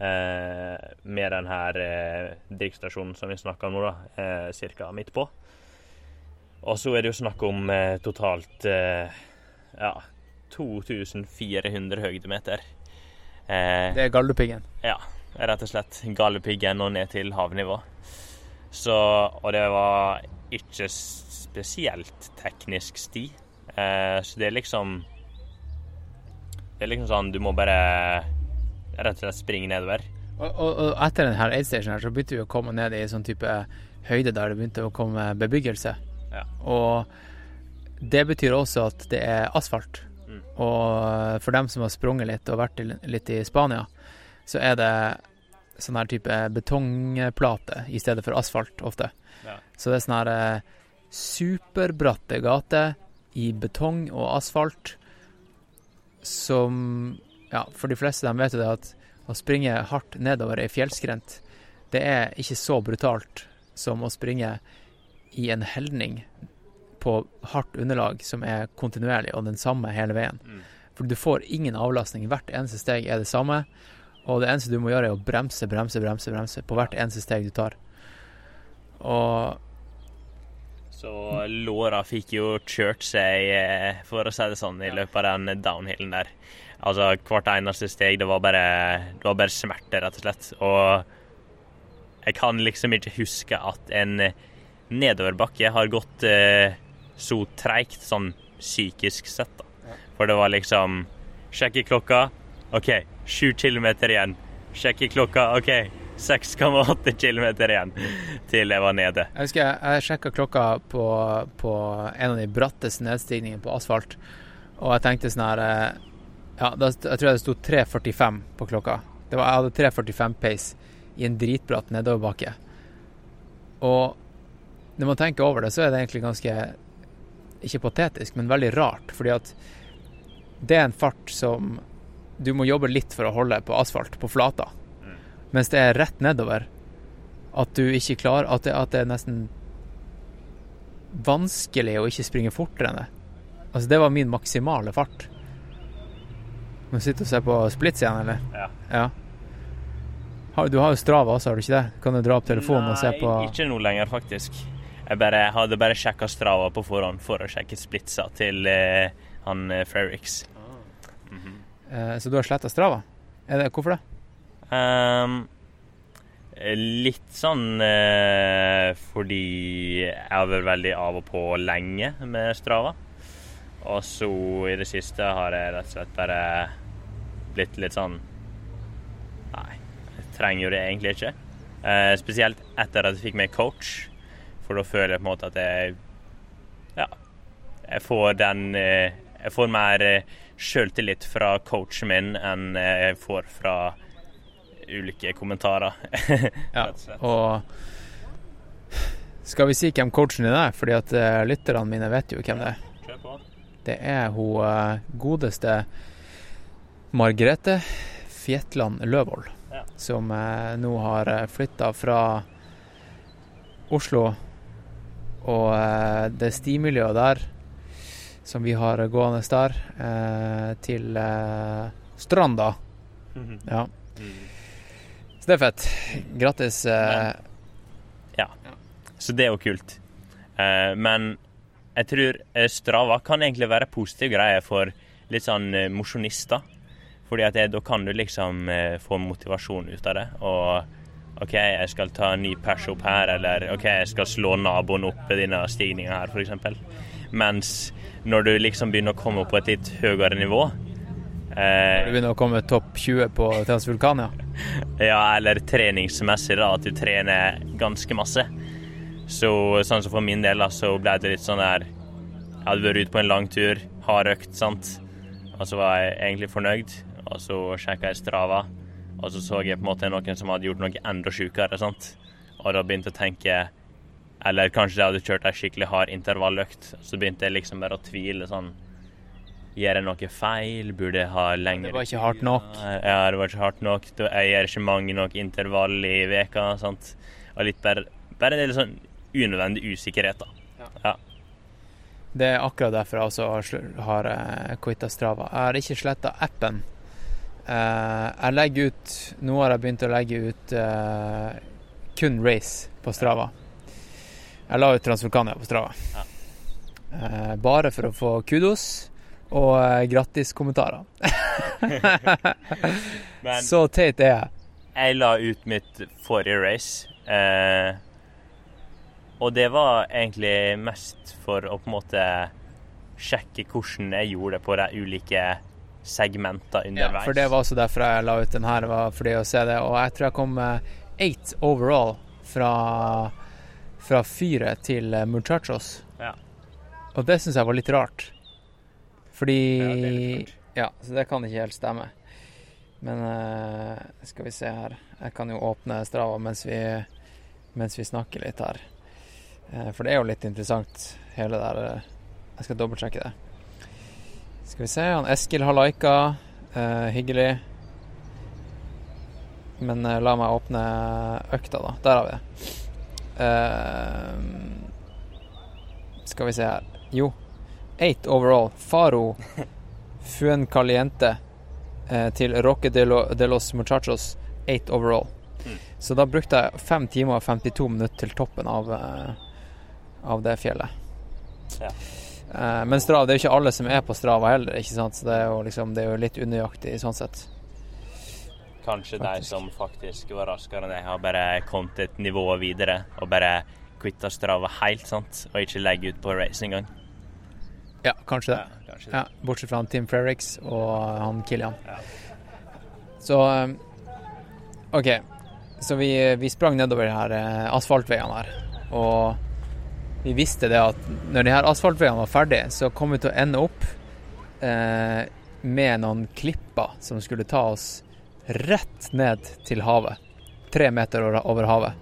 Eh, med denne eh, drikkestasjonen som vi snakker om nå, da, eh, cirka midt på. Og så er det jo snakk om eh, totalt ja, 2400 høydemeter. Eh,
Det er Galdhøpiggen.
ja, rett og slett. Galdhøpiggen og ned til havnivå. Så, og det var ikke spesielt teknisk sti. Eh, så det er liksom Det er liksom sånn du må bare rett og slett springe nedover.
Og, og, og etter denne aidstationen her, så begynte vi å komme ned i en sånn type høyde der det begynte å komme bebyggelse.
Ja.
Og det betyr også at det er asfalt.
Mm.
Og for dem som har sprunget litt og vært litt i Spania, så er det sånn her type betongplate i stedet for asfalt ofte.
Ja.
Så det er sånn her eh, superbratte gater i betong og asfalt som Ja, for de fleste de vet jo det at å springe hardt nedover ei fjellskrent, det er ikke så brutalt som å springe i en helning på hardt underlag som er kontinuerlig og den samme hele veien.
Mm.
For du får ingen avlastning. Hvert eneste steg er det samme. Og det eneste du må gjøre, er å bremse, bremse, bremse bremse på hvert eneste steg du tar. Og
Så låra fikk jo kjørt seg, eh, for å si det sånn, i løpet av den downhillen der. Altså hvert eneste steg, det var bare, det var bare smerte, rett og slett. Og jeg kan liksom ikke huske at en nedoverbakke har gått eh, så treigt sånn psykisk sett, da. For det var liksom Sjekke klokka. OK, sju kilometer igjen. Sjekke klokka. OK, 6,8 kilometer igjen til jeg var nede.
Jeg husker jeg, jeg sjekka klokka på, på en av de bratteste nedstigningene på asfalt, og jeg tenkte sånn her eh, Ja, da, jeg tror det sto 3.45 på klokka. Var, jeg hadde 3.45 pace i en dritbratt nedoverbakke. Og når man tenker over det, så er det egentlig ganske Ikke patetisk, men veldig rart, fordi at det er en fart som du må jobbe litt for å holde på asfalt, på flata. Mens det er rett nedover at du ikke klarer At det, at det er nesten vanskelig å ikke springe fortere enn det. Altså, det var min maksimale fart. Du sitte og se på splits igjen, eller?
Ja.
ja. Du har jo Strava også, har du ikke det? Kan du dra opp telefonen og se på
Nei, ikke nå lenger, faktisk. Jeg bare, hadde bare sjekka Strava på forhånd for å sjekke splitsa til eh, han eh, Frerix.
eh, Så du har sletta Strava? Det, hvorfor det?
Um, litt sånn eh, fordi jeg har vært veldig av og på lenge med Strava. Og så i det siste har jeg rett og slett bare blitt litt sånn Nei, jeg trenger jo det egentlig ikke. Eh, spesielt etter at jeg fikk meg coach, for da føler jeg på en måte at jeg Ja. Jeg får den eh, Jeg får mer eh, sjøltillit fra coachen min enn eh, jeg får fra ulike kommentarer.
Ja,
og
skal vi si hvem coachen din er? Fordi at eh, lytterne mine vet jo hvem det er. Det er hun godeste Margrethe Fjetland Løvold,
Ja.
som eh, nå har flytta fra Oslo og eh, det stimiljøet der som vi har gående der, eh, til eh, Stranda. Ja. Så det er fett. Grattis. Eh,
Så det er jo kult. Eh, men jeg tror eh, Strava kan egentlig være positiv greie for litt sånn eh, mosjonister. Fordi at det, da kan du liksom eh, få motivasjon ut av det. Og OK, jeg skal ta en ny pers opp her, eller OK, jeg skal slå naboen opp i denne stigninga her, f.eks. Mens når du liksom begynner å komme opp på et litt høyere nivå
Du
eh,
begynner å komme topp 20 på Transvulkania.
ja, eller treningsmessig, da, at du trener ganske masse. Så sånn som for min del, da, så ble det litt sånn der Jeg hadde vært ute på en lang tur, hard økt, sant. Og så var jeg egentlig fornøyd. Og så sjekka jeg Strava, og så så jeg på en måte noen som hadde gjort noe enda sjukere, sant. Og da begynte jeg å tenke Eller kanskje jeg hadde kjørt ei skikkelig hard intervalløkt. Så begynte jeg liksom bare å tvile sånn Gjør jeg noe feil? Burde jeg ha lengre
Det var ikke hardt nok.
ja, det var ikke hardt nok. Jeg gjør ikke mange nok intervall i veka, sant. Og litt bare, bare en del sånn unødvendig usikkerhet, da.
Det er akkurat derfor jeg også har uh, quitta Strava. Jeg har ikke sletta appen. Eh, jeg legger ut Nå har jeg begynt å legge ut eh, kun race på Strava. Jeg la ut Transvulkania på Strava.
Ja.
Eh, bare for å få kudos og grattiskommentarer. Så teit er jeg.
jeg la ut mitt forrige race, eh, og det var egentlig mest for å på en måte sjekke hvordan jeg gjorde det på de ulike segmentene
Ja, for det var også derfor jeg la ut den her, var fordi å se det. Og jeg tror jeg kom med eight overall fra, fra fyret til eh, muchachos.
Ja.
Og det syns jeg var litt rart. Fordi
Ja, litt.
Ja, så det kan ikke helt stemme. Men uh, skal vi se her. Jeg kan jo åpne Strava mens vi, mens vi snakker litt her. Uh, for det er jo litt interessant, hele der. uh, Jeg skal dobbeltsjekke det. Skal vi se. Han Eskil har lika. Eh, hyggelig. Men eh, la meg åpne økta, da. Der har vi det. Eh, skal vi se her. Jo. Eight overall. Faro Fuencaliente Caliente til Roque de, lo, de los Muchachos. Eight overall.
Mm.
Så da brukte jeg 5 timer og 52 minutter til toppen av, eh, av det fjellet.
Ja.
Eh, men Strava, det er jo ikke alle som er på Strava heller, ikke sant? så det er jo, liksom, det er jo litt unøyaktig sånn sett.
Kanskje de som faktisk var raskere enn jeg, har bare kommet et nivå videre og bare quitta Strava helt, sant? Og ikke legge ut på race engang.
Ja, kanskje det.
Ja, kanskje det.
Ja, bortsett fra han Tim Frerix og han Kilian.
Ja.
Så eh, OK. Så vi, vi sprang nedover her eh, asfaltveiene her. Og vi visste det at når de her asfaltveiene var ferdig, så kom vi til å ende opp eh, med noen klipper som skulle ta oss rett ned til havet. Tre meter over, havet.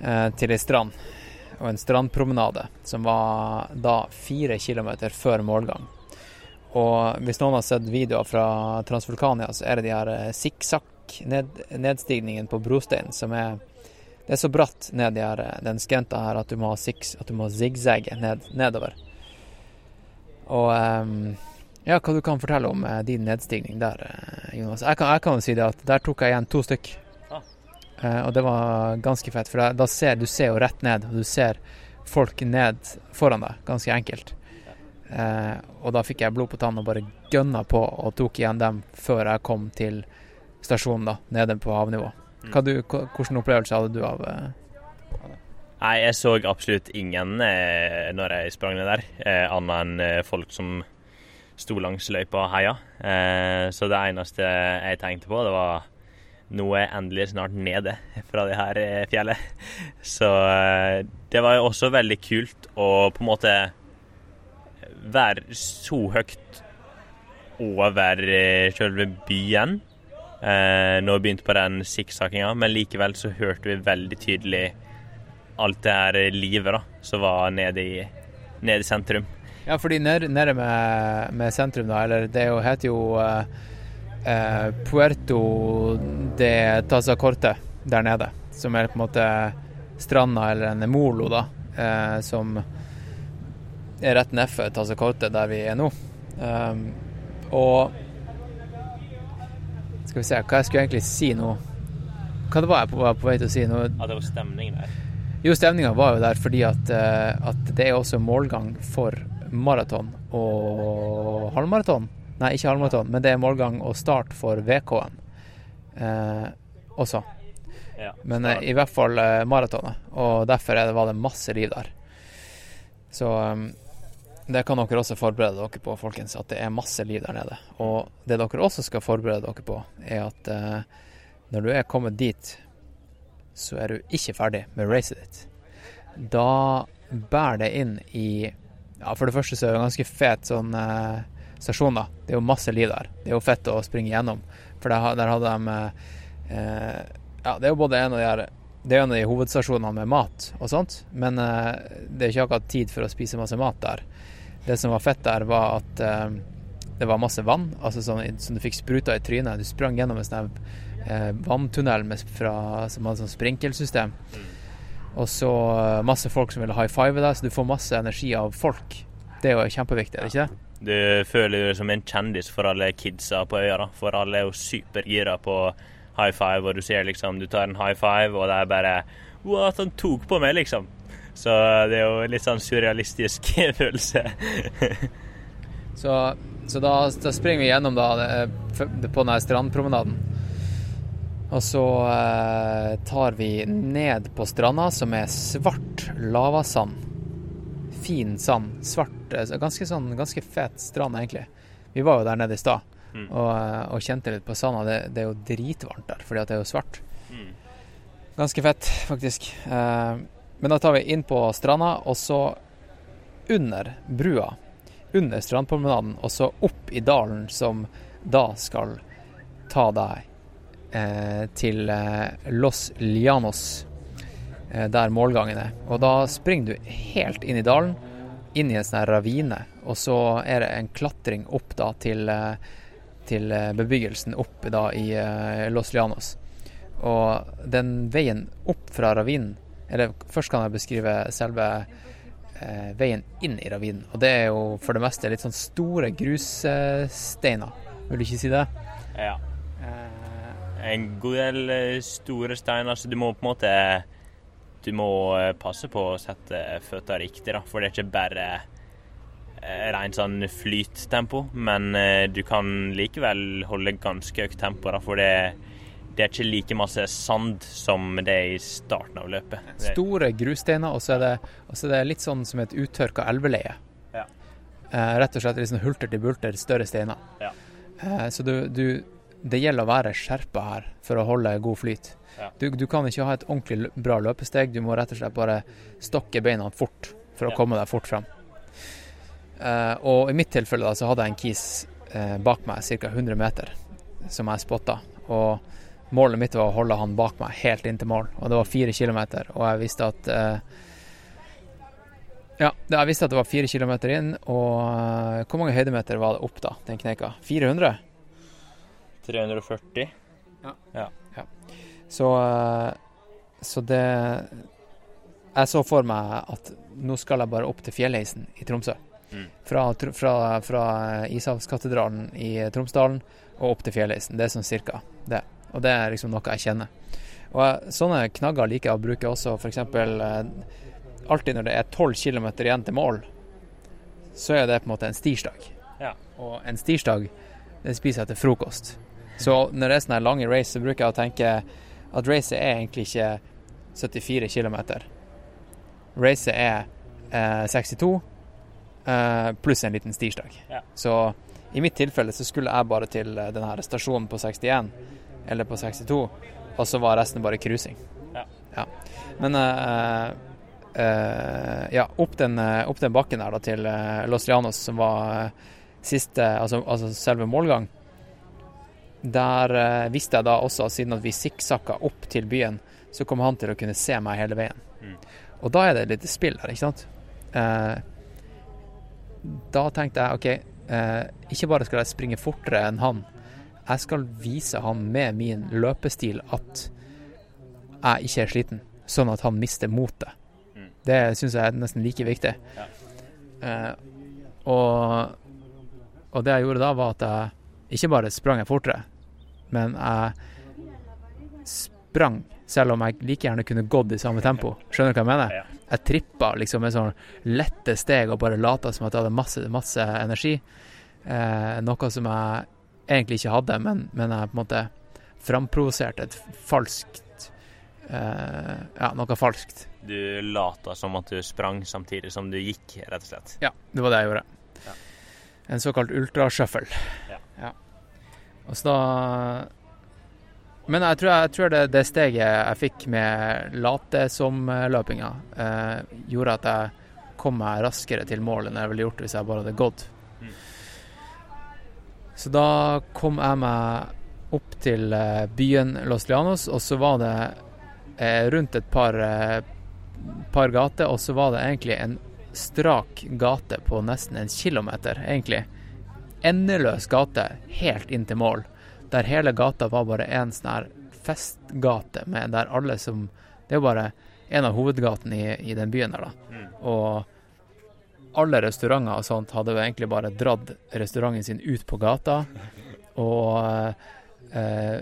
Eh, til ei strand og en strandpromenade som var da fire kilometer før målgang. Og hvis noen har sett videoer fra Transvulkania, så er det de her sikksakk-nedstigningene ned, på brosteinen som er Det er så bratt ned her, den skrenta her at du må ha at du må zigzagge ned, nedover. Og ehm, ja, hva du kan fortelle om eh, din nedstigning der, eh, Jonas? Jeg kan, jeg kan jo si det at der tok jeg igjen to stykk.
Ah.
Eh, og det var ganske fett, for da ser du ser jo rett ned, og du ser folk ned foran deg, ganske enkelt. Eh, og da fikk jeg blod på tann og bare gønna på og tok igjen dem før jeg kom til stasjonen, da, nede på havnivå. Hva du, hvordan opplevelse hadde du av det?
Nei, jeg så absolutt ingen eh, når jeg sprang ned der, eh, annet enn eh, folk som sto langs løypa og heia. Eh, så det eneste jeg tenkte på, det var nå er jeg endelig snart nede fra det her eh, fjellet. Så eh, det var jo også veldig kult å på en måte være så høyt over eh, selve byen eh, når vi begynte på den sikksakinga, men likevel så hørte vi veldig tydelig alt det her livet da, som var nede i, nede i sentrum.
Ja, fordi nede, nede med, med sentrum, da, eller det jo, heter jo eh, eh, Puerto de Tazacorte der nede. Som er på en måte stranda eller en molo, da. Eh, som er rett nedfor Tazacorte, der vi er nå. Um, og Skal vi se, hva jeg skulle egentlig si nå? Hva det var jeg på, var på vei til å si nå?
At det var stemningen der.
Jo, stemninga var jo der fordi at, eh, at det er også målgang for maraton og halvmaraton. Nei, ikke halvmaraton, men det er målgang og start for VK-en eh, også.
Ja,
Men eh, i hvert fall eh, maratonet, og derfor er det, var det masse liv der. Så det kan dere også forberede dere på, folkens, at det er masse liv der nede. Og det dere også skal forberede dere på, er at eh, når du er kommet dit, så er du ikke ferdig med racet ditt. Da bærer det inn i Ja, for det første så er det en ganske fet sånn eh, stasjon, da. Det er jo masse liv der. Det er jo fett å springe gjennom, for der, der hadde de eh, Ja, det er jo både en av de her det er en av de hovedstasjonene med mat og sånt, men eh, det er ikke akkurat tid for å spise masse mat der. Det som var fett der, var at eh, det var masse vann, altså sånn, som du fikk spruta i trynet. Du sprang gjennom en sånn eh, vanntunnel med, fra, som hadde sånn sprinkelsystem. Og så eh, masse folk som ville high five deg, så du får masse energi av folk. Det er jo kjempeviktig, er det ikke det?
Du føler deg som en kjendis for alle kidsa på øya. da, For alle er jo supergira på high five, og du ser liksom Du tar en high five, og det er bare at han tok på meg, liksom. Så det er jo litt sånn surrealistisk følelse.
Så, så da, da springer vi gjennom da, på denne strandpromenaden. Og så eh, tar vi ned på stranda, som er svart lavasand. Fin sand. Svart. eh, Ganske sånn, ganske fet strand, egentlig. Vi var jo der nede i stad
Mm.
og, eh, og kjente litt på sanda. Det, det er jo dritvarmt der, fordi at det er jo svart.
Mm.
Ganske fett, faktisk. Eh, men da tar vi inn på stranda, og så under brua, under strandpromenaden, og så opp i dalen, som da skal ta deg eh, til eh, Los Lianos, eh, der målgangen er. Og da springer du helt inn i dalen, inn i en sånn ravine, og så er det en klatring opp da til, eh, til eh, bebyggelsen opp da i eh, Los Lianos. Og den veien opp fra ravinen Eller først kan jeg beskrive selve eh, veien inn i ravinen. Og det er jo for det meste litt sånn store grussteiner. Vil du ikke si det?
ja.
Eh,
En god del eh, store steiner, så du må på en måte Du må eh, passe på å sette føttene riktig, da. For det er ikke bare rent sånn flyttempo, men du kan likevel holde ganske høyt tempo, da. For det, det er ikke like masse sand som det er i starten av løpet.
Store grussteiner, og så er er det litt sånn som et uttørka elveleie.
Ja.
Eh, rett og slett litt sånn hulter til bulter, større steiner.
Ja.
Eh, så du, du Det gjelder å være skjerpa her for å holde god flyt.
Ja.
Du, du kan ikke ha et ordentlig bra løpesteg, du må rett og slett bare stokke beina fort for å komme deg fort frem. Eh, og i mitt tilfelle da, så hadde jeg en kis eh, bak meg ca. 100 meter, som jeg spotta. Og målet mitt var å holde han bak meg helt inn til mål, og det var fire kilometer. Og jeg visste at eh, Ja, det- jeg visste at det var fire kilometer inn, og eh, hvor mange høydemeter var det opp da, den kneika? 400?
340.
Så, eh, så det Jeg så for meg at nå skal jeg bare opp til fjellheisen i Tromsø.
Mm.
Fra, fra, fra Ishavskatedralen i Tromsdalen og opp til fjellheisen. Det er sånn cirka det. Og det er liksom noe jeg kjenner. Og sånne knagger liker jeg å bruke også f.eks. Eh, alltid når det er 12 km igjen til mål, så er det på en måte en stirsdag.
Ja.
Og en stirsdag, det spiser jeg til frokost. Så når det er sånne lange race, så bruker jeg å tenke at racet er egentlig ikke 74 km. Racet er eh, 62 eh, pluss en liten stirsdag.
Ja.
Så I mitt tilfelle så skulle jeg bare til denne her stasjonen på 61, eller på 62, og så var resten bare cruising.
Ja.
Men uh, uh, ja, opp den, opp den bakken der da til Los Llanos, som var siste, altså, altså selve målgang, der uh, visste jeg da også siden at vi sikksakka opp til byen, så kom han til å kunne se meg hele veien.
Mm.
Og da er det et lite spill her, ikke sant? Da tenkte jeg OK, ikke bare skal jeg springe fortere enn han, jeg skal vise han med min løpestil at jeg ikke er sliten, sånn at han mister motet.
Mm.
Det syns jeg er nesten like viktig.
Ja.
Eh, og, og det jeg gjorde da, var at jeg ikke bare sprang jeg fortere, men jeg sprang selv om jeg like gjerne kunne gått i samme tempo. Skjønner du hva jeg mener?
Ja.
Jeg trippa liksom med sånn lette steg og bare lata som at jeg hadde masse, masse energi. Eh, noe som jeg egentlig ikke hadde, men, men jeg på en måte framprovoserte et falskt eh, Ja, noe falskt.
Du lata som at du sprang samtidig som du gikk, rett og slett.
Ja, det var det jeg gjorde.
Ja.
En såkalt ultrashuffle.
Ja.
Og så da Men jeg tror, jeg tror det, det steget jeg fikk med late som-løpinga, eh, gjorde at jeg kom meg raskere til mål enn jeg ville gjort hvis jeg bare hadde gått.
Mm.
Så da kom jeg meg opp til eh, byen Los Lianos, og så var det eh, rundt et par, eh, par gater, og så var det egentlig en strak gate på nesten en kilometer, egentlig. Endeløs gate helt inn til mål, der hele gata var bare en sånn her festgate, med der alle som Det er jo bare en av hovedgatene i, i den byen der, da.
Mm.
Og alle restauranter og sånt hadde jo egentlig bare dratt restauranten sin ut på gata, og eh,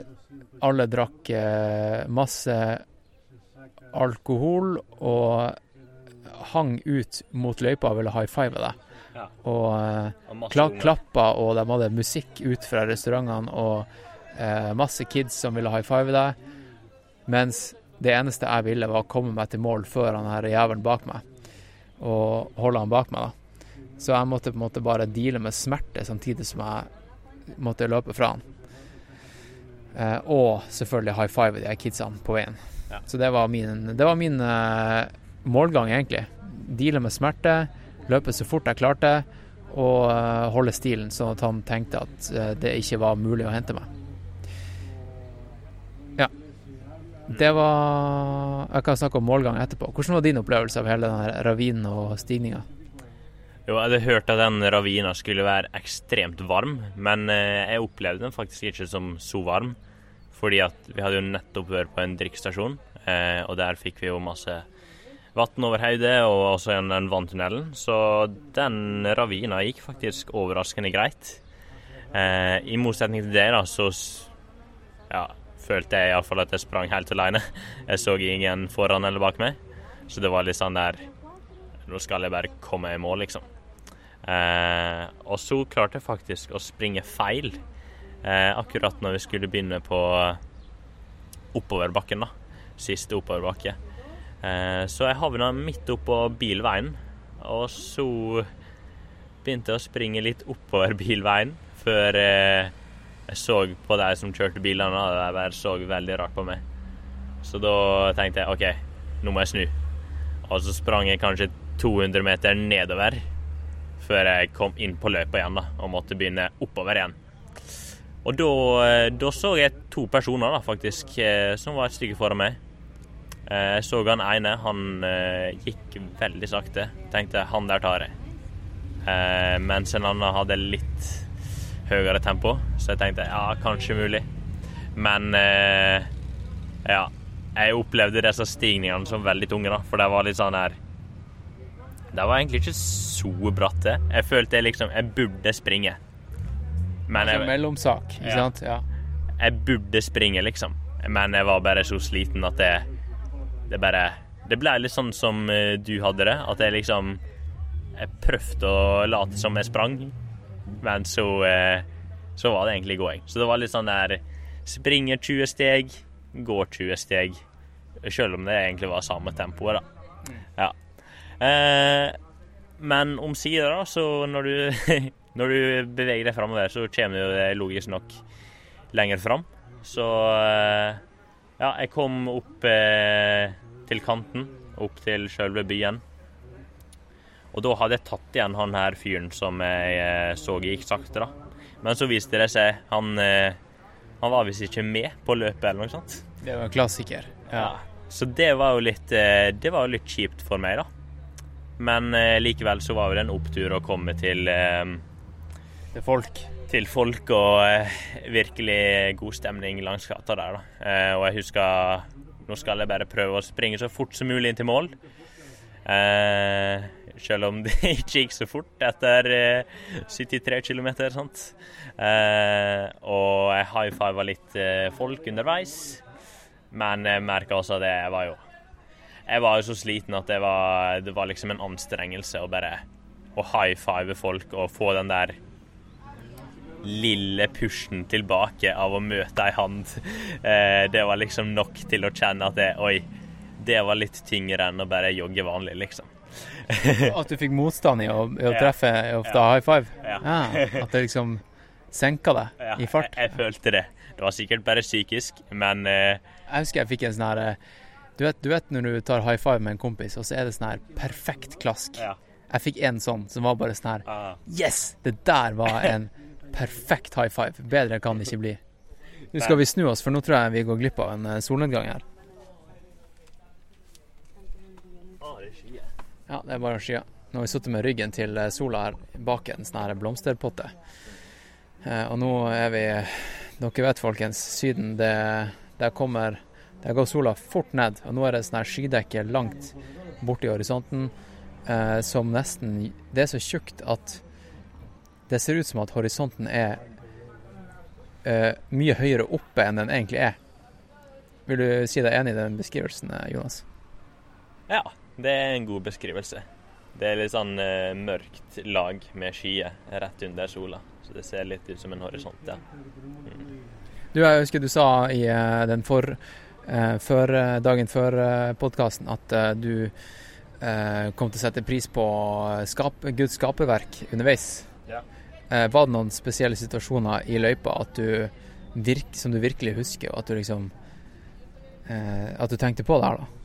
alle drakk eh, masse alkohol og hang ut mot løypa og ville high five deg.
Ja.
Og eh, kla klappa, og de hadde musikk ut fra restaurantene, og eh, masse kids som ville high five deg. Mens det eneste jeg ville, var å komme meg til mål før han her jævelen bak meg, og holde han bak meg, da. Så jeg måtte på en måte bare deale med smerte samtidig som jeg måtte løpe fra han. Eh, og selvfølgelig high five de her kidsene på veien.
Ja.
Så det var min, det var min eh, målgang, egentlig. Deale med smerte, løpe så fort jeg klarte, og eh, holde stilen, sånn at han tenkte at eh, det ikke var mulig å hente meg. Ja. Det var Jeg kan snakke om målgang etterpå. Hvordan var din opplevelse av hele den ravinen og stigninga?
Jo, jeg hadde hørt at den ravina skulle være ekstremt varm, men eh, jeg opplevde den faktisk ikke som så varm. Fordi at vi hadde jo nettopp vært på en drikkestasjon, eh, og der fikk vi jo masse vann over hodet, og også gjennom den vanntunnelen. Så den ravina gikk faktisk overraskende greit. Eh, I motsetning til det, da, så ja, følte jeg iallfall at jeg sprang helt alene. Jeg så ingen foran eller bak meg, så det var litt sånn der Nå skal jeg bare komme i mål, liksom. Eh, og så klarte jeg faktisk å springe feil eh, akkurat når vi skulle begynne på oppoverbakken, da. Siste oppoverbakke. Eh, så jeg havna midt oppå bilveien, og så begynte jeg å springe litt oppover bilveien før eh, jeg så på de som kjørte bilene, og de bare så veldig rart på meg. Så da tenkte jeg OK, nå må jeg snu. Og så sprang jeg kanskje 200 meter nedover før jeg kom inn på løypa igjen da, og måtte begynne oppover igjen. Og da, eh, da så jeg to personer da, faktisk, eh, som var et stykke foran meg. Eh, Jeg så han ene, han gikk veldig sakte. Tenkte han der tar jeg. Mens en annen hadde litt høyere tempo, så jeg tenkte ja, kanskje mulig. Men eh, ja, jeg opplevde disse stigningene som veldig tunge, da, for det var litt sånn her Det var egentlig ikke så bratt, det. Jeg følte jeg liksom Jeg burde springe. Men
Som
jeg,
mellomsak, ikke
Ja.
sant? Ja.
jeg burde springe, liksom. Men jeg var bare så sliten at det Det bare Det ble litt sånn som eh, du hadde det. At jeg liksom Jeg prøvde å late som jeg sprang, men så eh, Så var det egentlig gåing. Så det var litt sånn der Springer 20 steg, går 20 steg. Selv om det egentlig var samme tempoet, da. Ja. Eh, men omsider, da, så når du Når du beveger deg framover, så kommer du deg logisk nok lenger fram. Så eh, ja, jeg kom opp eh, til kanten, opp til selve byen. Og da hadde jeg tatt igjen han her fyren som jeg eh, så gikk sakte, da. Men så viste det seg han, eh, han var visst ikke med på løpet eller noe sånt.
Det var en klassiker. Ja.
Så det var jo litt, eh, det var litt kjipt for meg, da. Men likevel så var jo det en opptur å komme til
Til folk.
til folk og virkelig god stemning langs gata der, da. Og jeg husker Nå skal jeg bare prøve å springe så fort som mulig inn til mål. Eh, selv om det ikke gikk så fort etter eh, 73 km. Eh, og jeg high fiva litt eh, folk underveis. Men jeg merka også at jeg var jo Jeg var jo så sliten at det var, det var liksom en anstrengelse å bare å high five folk og få den der lille pushen tilbake av å møte ei hand. Eh, det var liksom nok til å kjenne at det, oi, det var litt tyngre enn å bare jogge vanlig, liksom.
At du fikk motstand i å, i å treffe ofte high five?
Ja.
At det liksom senka deg
Ja,
i fart?
Jeg, jeg følte det. Det var sikkert bare psykisk, men eh,
Jeg husker jeg fikk en sånn her eh, du vet, du vet når du tar high five med en kompis, og så er det sånn her perfekt klask.
ja.
Jeg fikk en sånn som var bare sånn her
Ah.
Yes! Det der var en perfekt high five. Bedre kan det ikke bli. Nå skal vi snu oss, for nå tror jeg vi går glipp av en eh, solnedgang her. Ja, det er bare skyer. Nå har vi sittet med ryggen til eh, sola her bak en sånn her blomsterpotte. Eh, og nå er vi Dere vet, folkens, Syden, det, der kommer Der går sola fort ned. Og nå er det sånn her skydekke langt borti horisonten eh, som nesten Det er så tjukt at det ser ut som at horisonten er eh, mye høyere oppe enn den egentlig er. Vil du si deg enig i den beskrivelsen, Jonas?
ja, det er en god beskrivelse. Det er litt sånn eh, mørkt lag med skyer rett under sola. Så det ser litt ut som en horisont, ja.
Du, jeg husker du sa i eh, den for, eh, for, eh, dagen før uh, podkasten at eh, du eh, kom til å sette pris på skap, Guds skaperverk underveis.
Ja.
Eh, var det noen spesielle situasjoner i løypa at du virk, som du virkelig husker, og at du liksom eh, At du tenkte på det her, da?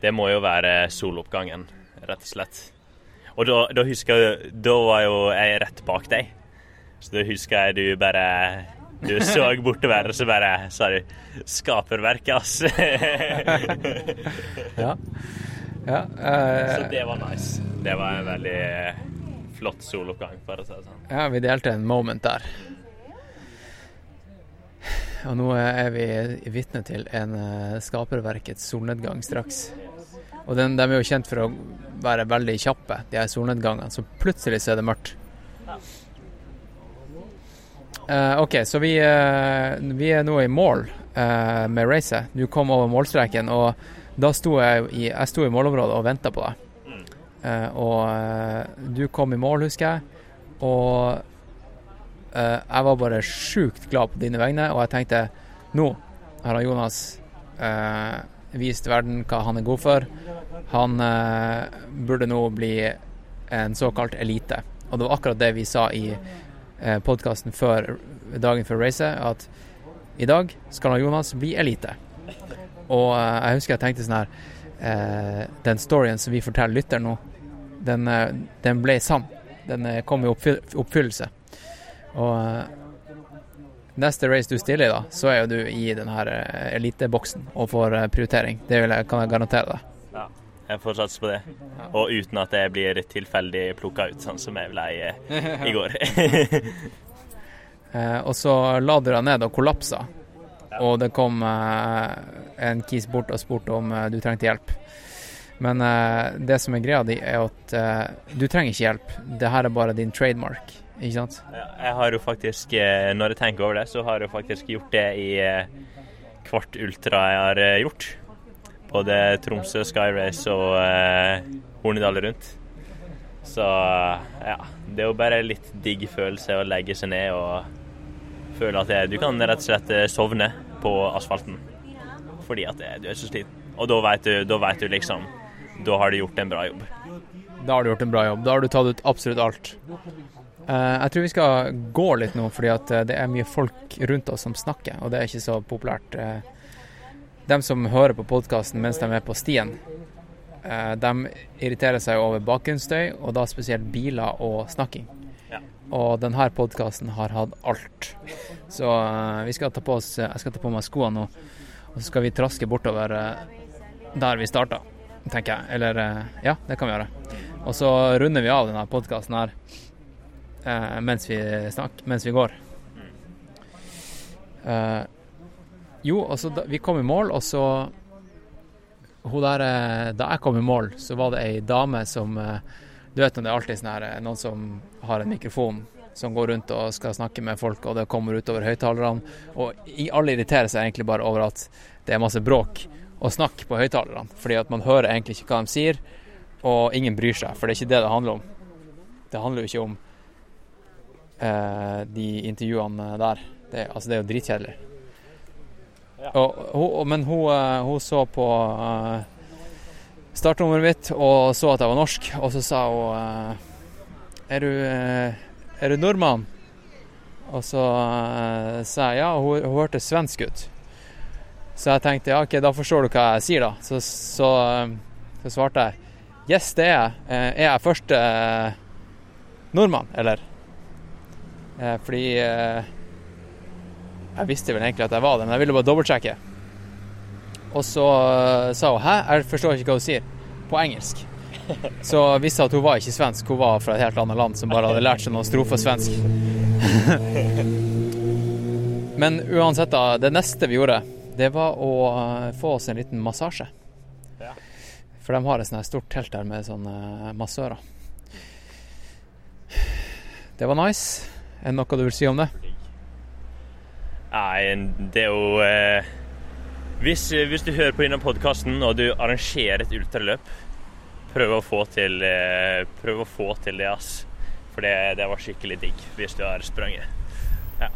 Det må jo være soloppgangen, rett og slett. Og da, da husker jeg Da var jo jeg rett bak deg. Så da husker jeg du bare Du så bortover, og så bare sa du 'Skaperverket', ass.
Ja. ja eh,
så det var nice. Det var en veldig flott soloppgang, for å si det sånn.
Ja, vi delte en moment der. Og nå er vi vitne til en eh, skaperverkets solnedgang straks. Og den, de er jo kjent for å være veldig kjappe, de her solnedgangene. Så plutselig så er det mørkt. Uh, OK, så vi, uh, vi er nå i mål uh, med racet. Du kom over målstreken, og da sto jeg i, jeg sto i målområdet og venta på deg. Og du kom i mål, husker jeg. Og jeg var bare sjukt glad på dine vegne, og jeg tenkte nå har Jonas vist verden hva han er god for. Han eh, burde nå bli en såkalt elite. Og det var akkurat det vi sa i eh, podkasten dagen før racet, at i dag skal Jonas bli elite. Og eh, jeg husker jeg tenkte sånn her eh, Den storyen som vi forteller lytteren nå, den, eh, den ble sann. Den eh, kom i oppfyll oppfyllelse. Og eh, neste race du stiller i, da, så er jo du i denne eh, eliteboksen og får eh, prioritering. Det vil jeg, kan jeg garantere deg.
Ja, Jeg får satse på det. Og uten at jeg blir tilfeldig plukka ut, sånn som jeg ble i går.
Eh, og så la du deg ned og kollapsa. Og det kom eh, en kis bort og spurte om eh, du trengte hjelp. Men eh, det som er greia di, er at eh, du trenger ikke hjelp. Det her er bare din trademark, ikke sant?
Jeg har jo faktisk, eh, når jeg tenker over det, så har jeg faktisk gjort det i eh, hvert ultra jeg har eh, gjort. Både Tromsø, Sky Race og eh, Hornedal rundt. Så ja, det er jo bare litt digg følelse å legge seg ned og føle at det, du kan rett og slett eh, sovne på asfalten. Fordi at det, du er så sliten. Og da vet du, da vet du liksom Da har du gjort en bra jobb.
Da har du gjort en bra jobb. Da har du tatt ut absolutt alt. Eh, jeg tror vi skal gå litt nå, fordi at eh, det er mye folk rundt oss som snakker, og det er ikke så populært. Eh, de som hører på podkasten mens de er på stien, de irriterer seg over bakgrunnsstøy, og da spesielt biler og snakking.
Ja.
Og denne podkasten har hatt alt. Så vi skal ta på oss, jeg skal ta på meg skoene nå, og så skal vi traske bortover der vi starta, tenker jeg. Eller ja, det kan vi gjøre. Og så runder vi av denne podkasten her eh, mens, vi snak, mens vi går. Eh, jo, altså da, vi kom i mål, og så hun der, eh, Da jeg kom i mål, så var det ei dame som eh, Du vet når det er alltid sånn her, eh, noen som har en mikrofon som går rundt og skal snakke med folk, og det kommer utover høyttalerne. Og alle irriterer seg egentlig bare over at det er masse bråk og snakk på høyttalerne. Fordi at man hører egentlig ikke hva de sier, og ingen bryr seg. For det er ikke det det handler om. Det handler jo ikke om eh, de intervjuene der. Det, altså, det er jo dritkjedelig. Og, hun- men hun, eh, hun så på uh, startnummeret mitt og så at jeg var norsk, og så sa hun eh, Er du, er du nordmann? Og så sa jeg ja, og hun, hun hørtes svensk ut. Så jeg tenkte ja, OK, da forstår du hva jeg sier, da. Så, så, så svarte jeg yes, det er jeg. Er jeg første nordmann, eller? Eh, Fordi eh, jeg visste vel egentlig at jeg var det, men jeg ville bare dobbeltsjekke. Og så eh, sa hun 'hæ, jeg forstår ikke hva hun sier', på engelsk. Så visste at hun var ikke svensk, hun var fra et helt annet land som bare hadde lært seg noen strofer svensk. Men uansett, da. Det neste vi gjorde, det var å få oss en liten massasje.
Ja.
For de har et sånt stort telt der med sånne massører. Det var nice. Er det noe du vil si om det?
Nei, det er jo eh, hvis, hvis du hører på denne podkasten og du arrangerer et ultraløp, prøv å få til, eh, prøv å få til det, ass. For det, det var skikkelig digg hvis du har sprunget.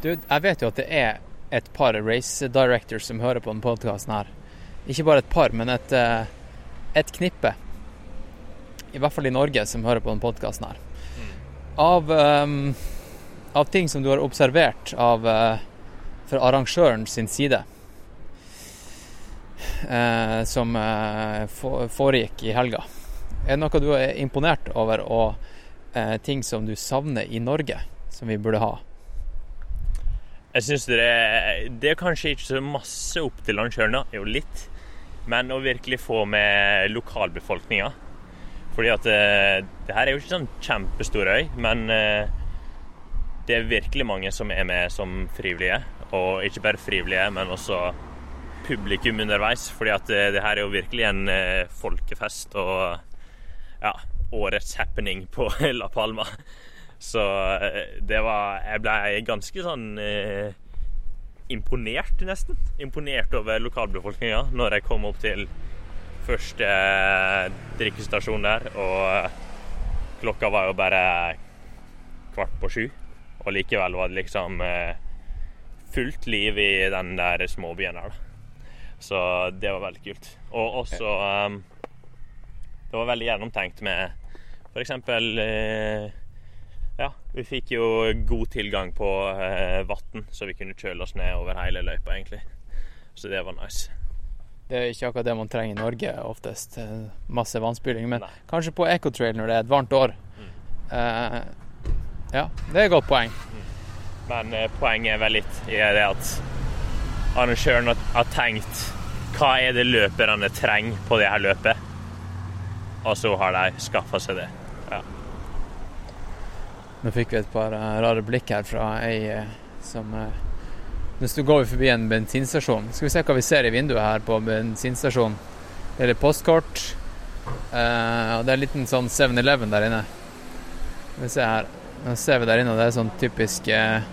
Du, jeg vet jo at det er et par race directors som hører på denne podkasten her. Ikke bare et par, men et, eh, et knippe. I hvert fall i Norge, som hører på denne podkasten her. Av, ehm, av ting som du har observert av eh, fra arrangøren sin side, eh, som eh, foregikk i helga. Er det noe du er imponert over, og ting som du savner i Norge, som vi burde ha?
Jeg syns det, det er kanskje ikke så masse opp til arrangøren, da. Jo, litt. Men å virkelig få med lokalbefolkninga. Fordi at det her er jo ikke sånn kjempestor øy, men det er virkelig mange som er med som frivillige. Og ikke bare frivillige, men også publikum underveis. Fordi at eh, det her er jo virkelig en eh, folkefest og ja, årets happening på La Palma. Så eh, det var Jeg ble ganske sånn eh, imponert, nesten. Imponert over lokalbefolkninga når jeg kom opp til første drikkestasjon der. Og klokka var jo bare kvart på sju. Og likevel var det liksom eh, fullt liv i den der småbyen der, da. Så det var veldig kult. Og også um, Det var veldig gjennomtenkt med f.eks. Eh, ja, vi fikk jo god tilgang på eh, vann, så vi kunne kjøle oss ned over hele løypa, egentlig. Så det var nice.
Det er ikke akkurat det man trenger i Norge oftest. Masse vannspyling. Men
Nei.
kanskje på Ecotrail når det er et varmt år. Eh, ja, det er et godt poeng.
Men eh, poenget er vel litt i det at arrangøren har, har tenkt hva er det løperne trenger på det her løpet? Og så har de skaffa seg det. Ja.
Nå fikk vi et par eh, rare blikk her fra ei eh, som Hvis Nå går forbi en bensinstasjon. Skal vi se hva vi ser i vinduet her på bensinstasjonen. Det er postkort. eh, og det er en liten sånn 7-Eleven der inne. Skal vi se her. Nå ser vi der inne, det er sånn typisk eh,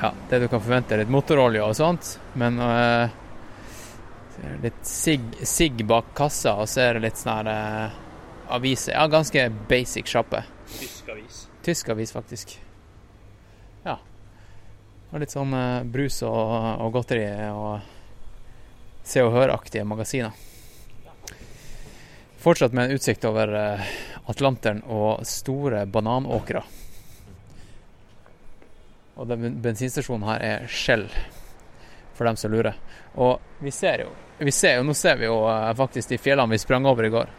Ja, det du kan forvente. Litt motorolje og sånt. Men det litt sigg sig bak kassa, og så er det litt sånn her eh, aviser. Ja, ganske basic sjappe.
Tysk avis.
Tysk avis, faktisk. Ja. Og litt sånn uh, brus og, og godteri og Se og Hør-aktige magasiner. Fortsatt med en utsikt over eh, Atlanteren og store bananåkre. Og den bensinstasjonen her er Shell, for dem som lurer. Og vi ser jo, vi ser jo Nå ser vi jo eh, faktisk de fjellene vi sprang over i går.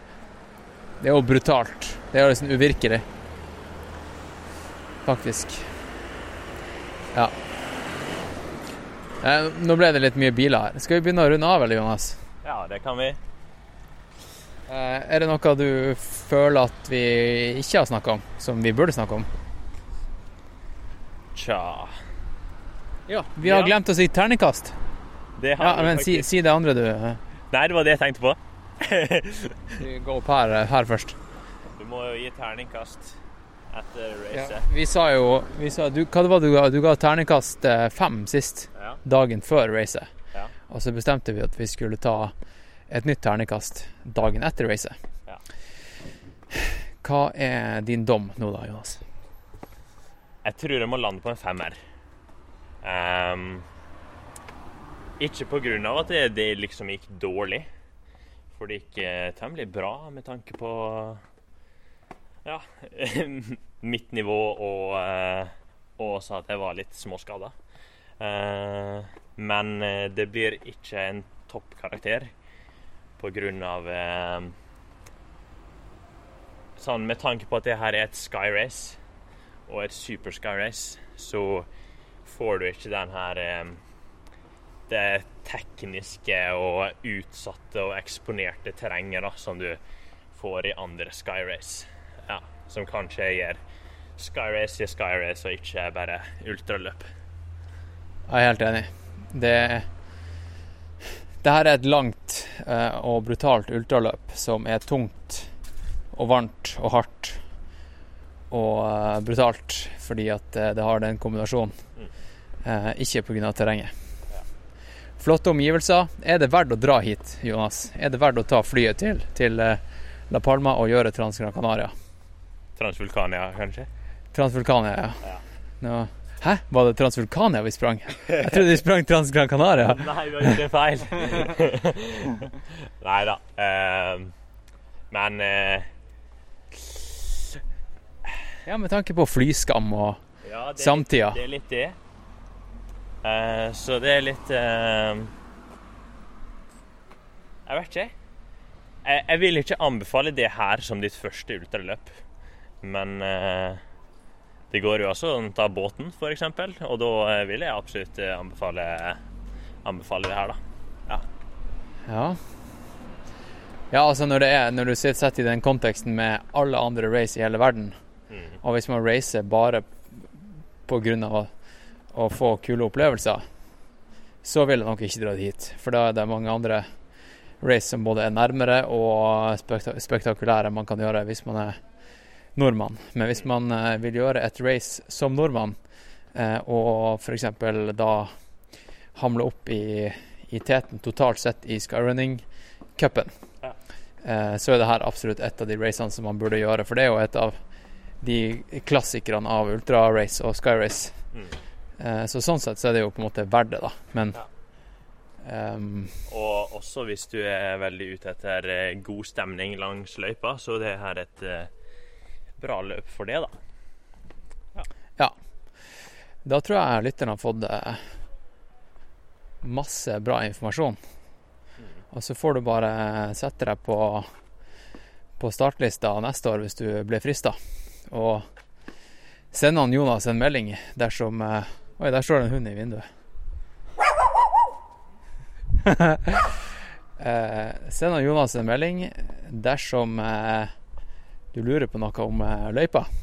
Det er jo brutalt. Det er jo liksom uvirkelig. Faktisk. Ja. Eh, nå ble det litt mye biler her. Skal vi begynne å runde av, eller, Jonas?
Ja, det kan vi.
Eh, er det noe du føler at vi ikke har snakka om, som vi burde snakke om?
Tja
Ja. Vi har
Ja.
glemt å si terningkast.
Det har
Ja, men si, si det andre, du.
Nei, det var det jeg tenkte på.
Vi går opp her, eh, her først.
Du må jo gi terningkast etter
Ja. Vi sa jo vi sa, du, Hva det var du ga? Du ga terningkast eh, fem sist,
Ja.
dagen før racet.
Ja.
Og så bestemte vi at vi skulle ta et nytt ternekast dagen etter racet.
Ja.
Hva er din dom nå da, Jonas?
Jeg tror jeg må lande på en femmer. Um, ikke av at det, det liksom gikk dårlig. For det gikk eh, temmelig bra med tanke på ja, mitt nivå og, eh, og også at jeg var litt småskada. Eh, men det blir ikke en toppkarakter av eh, Sånn med tanke på at det her er et sky race og et super sky race, så får du ikke den her eh, det tekniske og utsatte og eksponerte terrenget da, som du får i andre sky race. Ja, som kanskje gir sky race i sky race og ikke bare ultraløp.
Jeg er helt enig. Det det her er et langt eh, og brutalt ultraløp som er tungt og varmt og hardt og eh, brutalt fordi at eh, det har den kombinasjonen. Eh, ikke pga. terrenget. Flotte omgivelser. Er det verdt å dra hit, Jonas? Er det verdt å ta flyet til, til La Palma og gjøre Transgran Canaria?
Transvulkania, kanskje?
Transvulkania, ja.
Ja.
Hæ? Var det Transvulkania vi sprang? Jeg trodde vi sprang Transgran Canaria.
Nei, vi har gjort en feil. Nei da. Uh, men uh...
Ja, med tanke på flyskam og
ja, det
Samtida.
Litt, det er litt det. Uh, så det er litt eh, Jeg vet ikke. Jeg, jeg vil ikke anbefale det her som ditt første ultraløp. Men eh, det går jo også an å ta båten, f.eks. Og da eh, vil jeg absolutt eh, anbefale, anbefale det her, da.
Ja. Ja, altså når, det er, når du sitter sett i den konteksten med alle andre race i hele verden,
Mm.
og hvis man racer bare av å, å få kule opplevelser, så vil jeg nok ikke dra hit. For da er det mange andre race som både er nærmere og spektakulære man kan gjøre hvis man er nordmann. Men hvis man eh, vil gjøre et race som nordmann, eh, og f.eks. da hamle opp i, i teten totalt sett i skyrunning-cupen,
Ja.
eh, så er det her absolutt et av de racene som man burde gjøre. For det er jo et av de klassikerne av ultrarace og skyrace.
Mm.
Så sånn sett så er det jo på en måte verdt det, da. Men
Ja.
Um,
Og også hvis du er veldig ute etter god stemning langs løypa, så det er her et bra løp for det, da. Ja.
da tror jeg lytterne har fått eh, masse bra informasjon. Og så får du bare sette deg på, på startlista neste år hvis du blir frista. Og sende han Jonas en melding dersom eh, Oi, der står det en hund i vinduet. eh, send han Jonas en melding dersom eh, du lurer på noe om eh, løypa.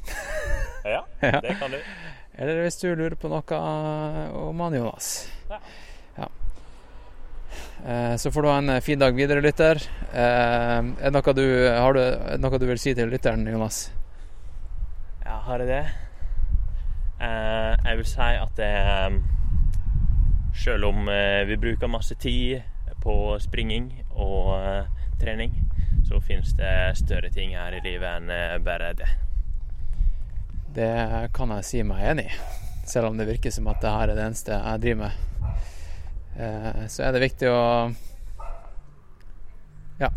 Ja, det kan du.
Eller hvis du lurer på noe om han Jonas.
Ja.
Ja. Eh, Så får du ha en fin dag videre, lytter. Eh, Er det noe du, har du er det noe du vil si til lytteren, Jonas?
Ja, har jeg det? Eh, jeg vil si at det eh, Selv om eh, vi bruker masse tid på springing og eh, trening, så finnes det større ting her i livet enn eh, bare det.
Det kan jeg si meg enig i. Selv om det virker som at det her er det eneste jeg driver med. Eh, Så er det viktig å Ja,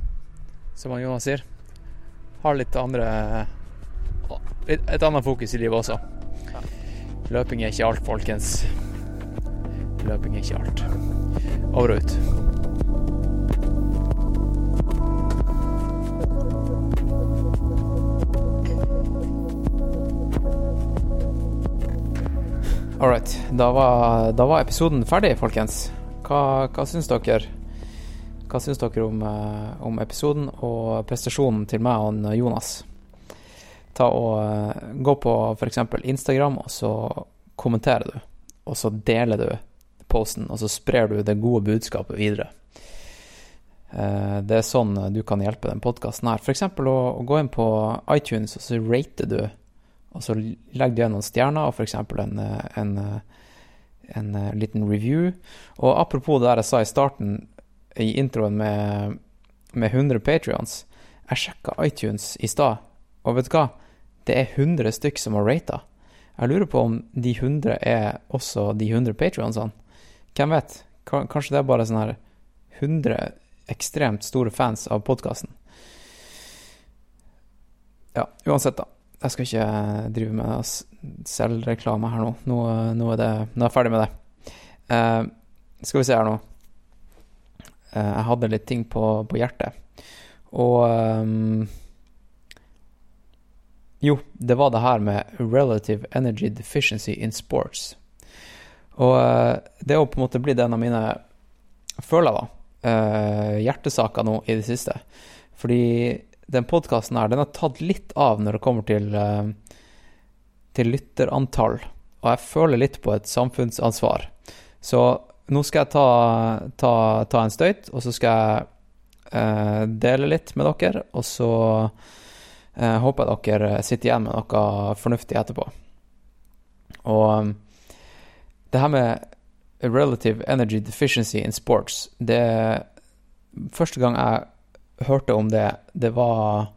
som Jonas sier, ha litt andre Et annet fokus i livet også. Løping er ikke alt, folkens. Løping er ikke alt. Over og ut. All right. Da var, da var episoden ferdig, folkens. Hva, hva syns dere? Hva syns dere om, eh, om episoden og prestasjonen til meg og Jonas? Ta og eh, Gå på f.eks. Instagram, og så kommenterer du. Og så deler du posten, og så sprer du det gode budskapet videre. Eh, Det er sånn du kan hjelpe den podkasten her. F.eks. Å, å gå inn på iTunes, og så rater du. Og så legger du igjen noen stjerner, og f.eks. En, en, en eh, liten review. Og apropos det jeg sa i starten, i introen med, med 100 Patrions. Jeg sjekka iTunes i stad, og vet du hva? Det er 100 stykk som har rata. Jeg lurer på om de 100 er også de 100 Patrionsene. Hvem vet? Kanskje det er bare sånn her 100 ekstremt store fans av podkasten. Ja, uansett, da. Jeg skal ikke eh, drive med selvreklame her nå. Nå, nå, er det, nå er jeg ferdig med det. Uh, skal vi se her nå. Uh, jeg hadde litt ting på, på hjertet. Og um, Jo, det var det her med relative energy deficiency in sports. Og uh, det jo på en måte blitt en av mine, føler jeg da, hjertesaker nå i det siste. Fordi den podkasten her, den har tatt litt av når det kommer til, eh, til lytterantall. Og jeg føler litt på et samfunnsansvar. Så nå skal jeg ta, ta, ta en støyt, og så skal jeg eh, dele litt med dere. Og så eh, håper jeg dere sitter igjen med noe fornuftig etterpå. Og um, det her med relative energy deficiency in sports, det er Første gang jeg hørte om det, det var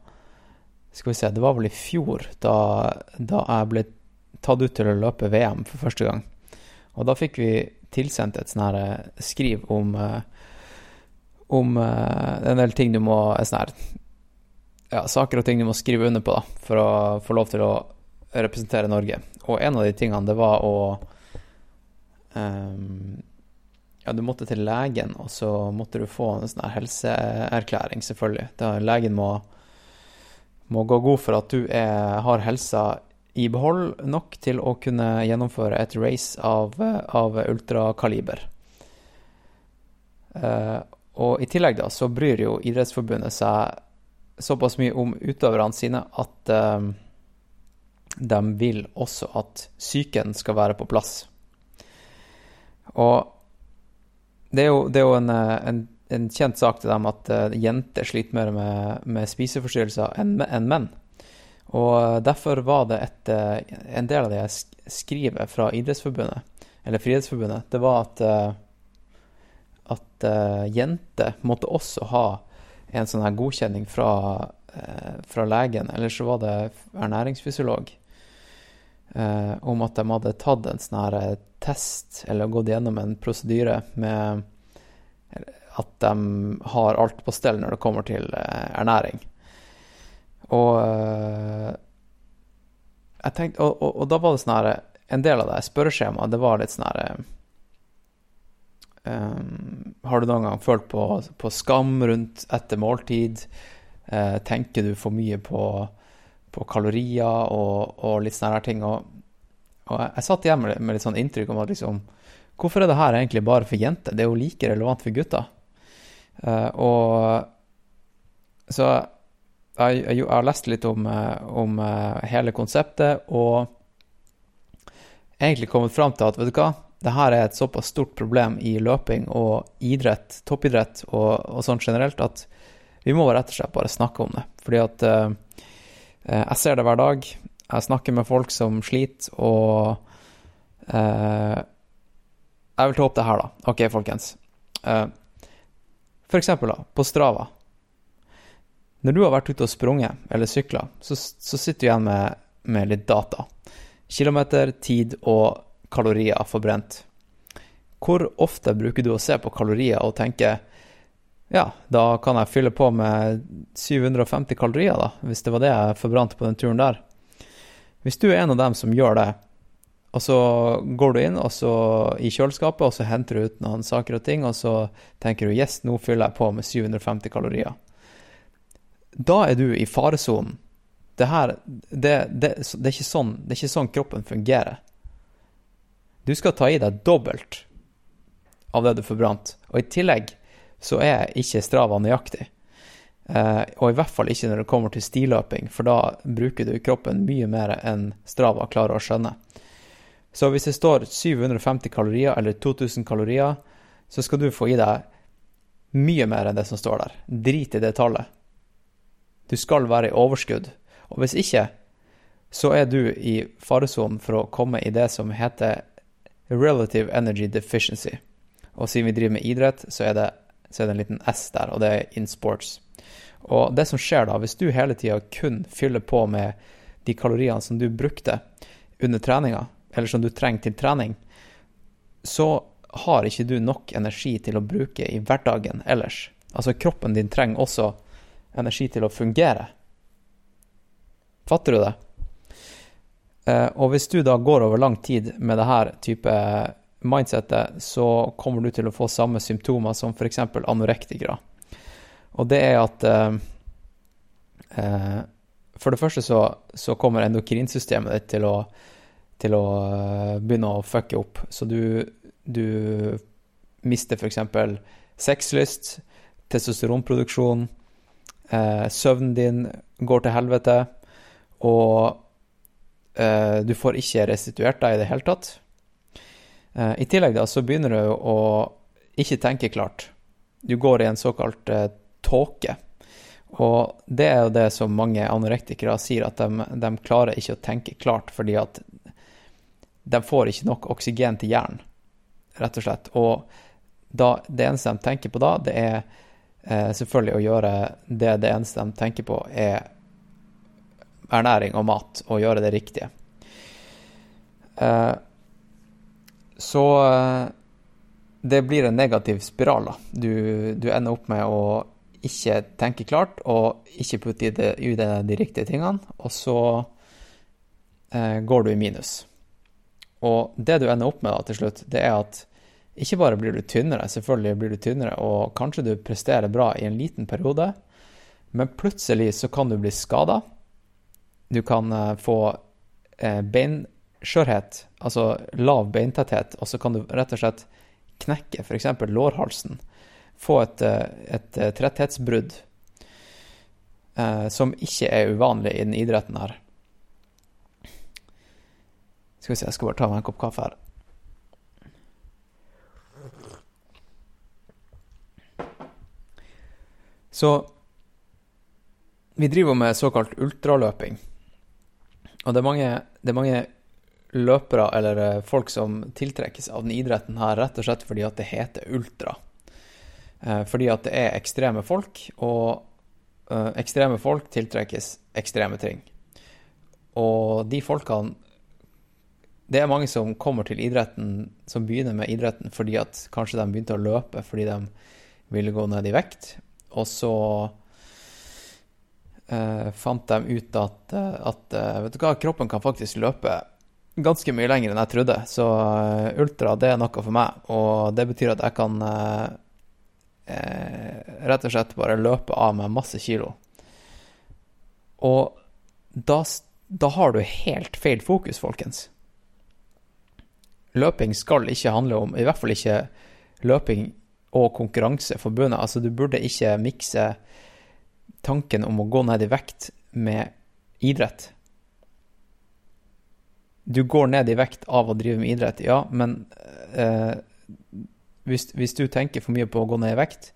Skal vi se, det var vel i fjor, da, da jeg ble tatt ut til å løpe VM for første gang. Og da fikk vi tilsendt et sånn her eh, skriv om eh, om eh, en del ting du må sånn her ja, saker og ting du må skrive under på da, for å få lov til å representere Norge. Og en av de tingene, det var å ehm, Ja, du måtte til legen, og så måtte du få en sånn helseerklæring, selvfølgelig. Da legen må, må gå god for at du er, har helsa i behold nok til å kunne gjennomføre et race av, av ultrakaliber. Uh, og i tillegg da, så bryr jo Idrettsforbundet seg såpass mye om utøverne sine at uh, de vil også at psyken skal være på plass. Og det er jo, det er jo en, eh, en, en kjent sak til dem at eh, jenter sliter mer med, med spiseforstyrrelser enn enn menn. Og eh, derfor var det et, en del av det jeg skriver fra Idrettsforbundet, eller Frihetsforbundet, det var at, at jenter måtte også ha en sånn her godkjenning fra, fra legen, eller så var det ernæringsfysiolog, eh, om at de hadde tatt en sånn her eh, test, eller gått gjennom en prosedyre med at de har alt på stell når det kommer til eh, ernæring. Og eh, tenkte, og, og, og da var det sånn her En del av det spørreskjemaet, det var litt sånn her Um, Har du noen gang følt på, på skam rundt etter måltid? Uh, tenker du for mye på, på kalorier og, og litt sånne her ting? Og, og jeg, jeg satt igjen med, med litt sånn inntrykk om at liksom Hvorfor er det her egentlig bare for jenter? Det er jo like relevant for gutter. Uh, og så jeg, jeg, jeg har lest litt om, eh, om eh, hele konseptet, og egentlig kommet fram til at vet du hva, det her er et såpass stort problem i løping og idrett, toppidrett og, og sånn generelt, at vi må rett og slett bare snakke om det. Fordi at eh, jeg ser det hver dag. Jeg snakker med folk som sliter, og eh, jeg vil ta opp det her, da. Ok, folkens. Eh, for eksempel, da, på Strava. Når du har vært ute og sprunget eller sykla, så, så sitter du igjen med, med litt data. Kilometer, tid og kalorier forbrent. Hvor ofte bruker du å se på kalorier og tenke ja, da kan jeg fylle på med 750 kalorier, da, hvis det var det jeg forbrant på den turen der. Hvis du er en av dem som gjør det, Og så går du inn i kjøleskapet, og så henter du ut noen saker og ting, og så tenker du yes, nå fyller jeg på med 750 kalorier. Da er du i faresonen. Det det, det, det, er ikke sånn, det er ikke sånn kroppen fungerer. Du skal ta i deg dobbelt av det du forbrant. Og i tillegg så er ikke Strava nøyaktig. Eh, og i hvert fall ikke når det kommer til stiløping, for da bruker du kroppen mye mer enn Strava klarer å skjønne. Så hvis det står 750 kalorier eller 2000 kalorier, så skal du få i deg mye mer enn det som står der. Drit i det tallet. Du skal være i overskudd. Og hvis ikke, så er du i faresonen for å komme i det som heter relative energy deficiency. Og siden vi driver med idrett, så er det, så er det en liten S der, og det er in sports. Og det som skjer da, hvis du hele tida kun fyller på med de kaloriene som du brukte under treninga, eller som du trenger til trening, så har ikke du nok energi til å bruke i hverdagen ellers. Altså, kroppen din trenger også energi til å fungere. Fatter du det? Eh, og hvis du da går over lang tid med det her type mindsettet, så kommer du til å få samme symptomer som f.eks. anorektikere. Og det er at eh, eh, For det første så, så kommer endokrinsystemet ditt til å, til å eh, begynne å fucke opp. Så du, du mister f.eks. sexlyst, testosteronproduksjon, eh, søvnen din går til helvete, og eh, du får ikke restituert deg i det hele tatt. Eh, I tillegg da, så begynner du å ikke tenke klart. Du går i en såkalt uh, tåke. Og det er jo det som mange anorektikere sier, at de, de klarer ikke å tenke klart fordi at de får ikke nok oksygen til hjernen, rett og slett. Og da, det eneste de tenker på da, det er uh, selvfølgelig å gjøre det det eneste de tenker på, er ernæring og mat, og gjøre det riktige. Eh, så eh, det blir en negativ spiral, da. Du, du ender opp med å ikke tenke klart og ikke putte i det, i det de riktige tingene, og så eh, går du i minus. Og det du ender opp med da til slutt, det er at ikke bare blir du tynnere, selvfølgelig blir du tynnere, og kanskje du presterer bra i en liten periode, men plutselig så kan du bli skada. Du kan eh, få eh, beinskjørhet, altså lav beintetthet, og så kan du rett og slett knekke f.eks. lårhalsen. Få et, eh, et eh, tretthetsbrudd eh, som ikke er uvanlig i den idretten her. Skal vi se, jeg skal bare ta meg en kopp kaffe her. Så vi driver med såkalt ultraløping. Og det er mange, det er mange løpere eller eh, folk som tiltrekkes av den idretten her rett og slett fordi at det heter ultra. Eh, fordi at det er ekstreme folk, og eh, ekstreme folk tiltrekkes ekstreme ting. Og de folkene Det er mange som kommer til idretten, som begynner med idretten fordi at kanskje de begynte å løpe fordi de ville gå ned i vekt, og så fant de ut at, at hva, kroppen kan faktisk løpe ganske mye lenger enn jeg trodde. Så eh, ultra, det er noe for meg. Og det betyr at jeg kan eh, eh, rett og slett bare løpe av med masse kilo. Og da, da har du helt feil fokus, folkens. Løping skal ikke handle om, i hvert fall ikke løping og konkurranse forbundet. Altså, du burde ikke mikse tanken om å gå ned i vekt med idrett. Du går ned i vekt av å drive med idrett, ja, men eh, hvis, hvis du tenker for mye på å gå ned i vekt,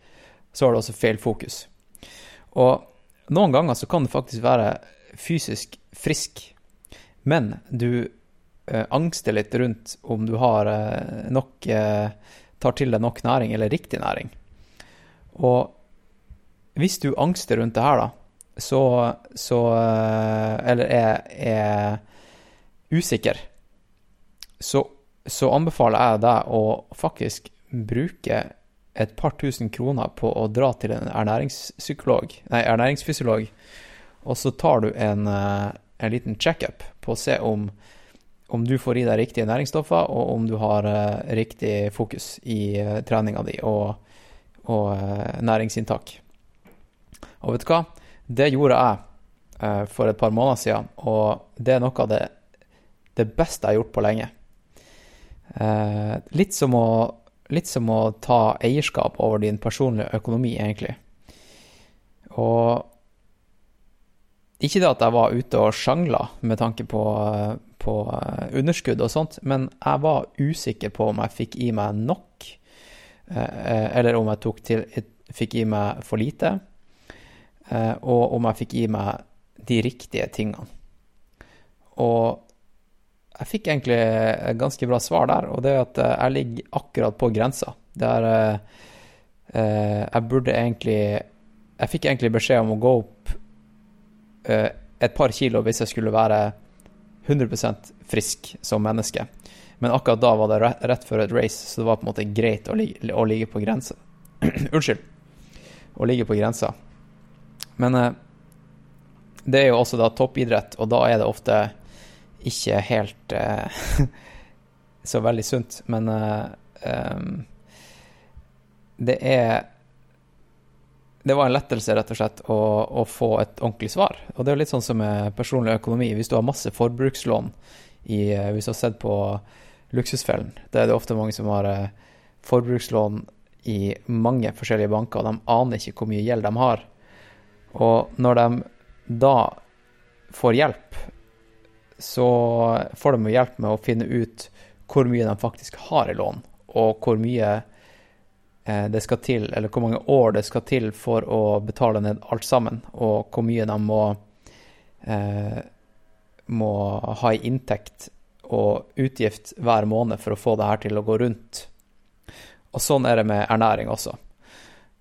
så har du også feil fokus. Og noen ganger så kan du faktisk være fysisk frisk, men du eh, angster litt rundt om du har eh, nok eh, tar til deg nok næring, eller riktig næring. Og hvis du angster rundt det her, da, så, så eh, Eller er, er usikker, så, så anbefaler jeg deg å faktisk bruke et par tusen kroner på å dra til en ernæringspsykolog, nei, ernæringsfysiolog, og så tar du en, eh, en liten checkup på å se om, om du får i deg riktige næringsstoffer, og om du har eh, riktig fokus i uh, treninga di og, og eh, næringsinntak. Og vet du hva? Det gjorde jeg eh, for et par måneder siden, og det er noe av det, det beste jeg har gjort på lenge. Eh, litt, som å, litt som å ta eierskap over din personlige økonomi, egentlig. Og ikke det at jeg var ute og sjangla med tanke på, på eh, underskudd og sånt, men jeg var usikker på om jeg fikk i meg nok, eh, eller om jeg tok til, fikk i meg for lite, eh, og om jeg fikk i meg de riktige tingene. Og jeg fikk egentlig et ganske bra svar der, og det er at eh, jeg ligger akkurat på grensa. Der eh, eh, jeg burde egentlig Jeg fikk egentlig beskjed om å gå opp eh, et par kilo hvis jeg skulle være 100% frisk som menneske. Men akkurat da var det rett før et race, så det var på en måte greit å ligge, å ligge på grensa. Unnskyld. Å ligge på grensa. Men eh, det er jo også da toppidrett, og da er det ofte ikke helt eh, så veldig sunt. Men em, det er Det var en lettelse, rett og slett, å, å få et ordentlig svar. Og det er jo litt sånn som med personlig økonomi. Hvis du har masse forbrukslån i eh, Hvis du har sett på Luksusfellen, da er det ofte mange som har forbrukslån i mange forskjellige banker, og de aner ikke hvor mye gjeld de har. Og når de da får hjelp, så får de hjelp med å finne ut hvor mye de faktisk har i lån, og hvor mye eh, det skal til, eller hvor mange år det skal til for å betale ned alt sammen, og hvor mye de må, eh, må ha i inntekt og utgift hver måned for å få det her til å gå rundt. Og sånn er det med ernæring også.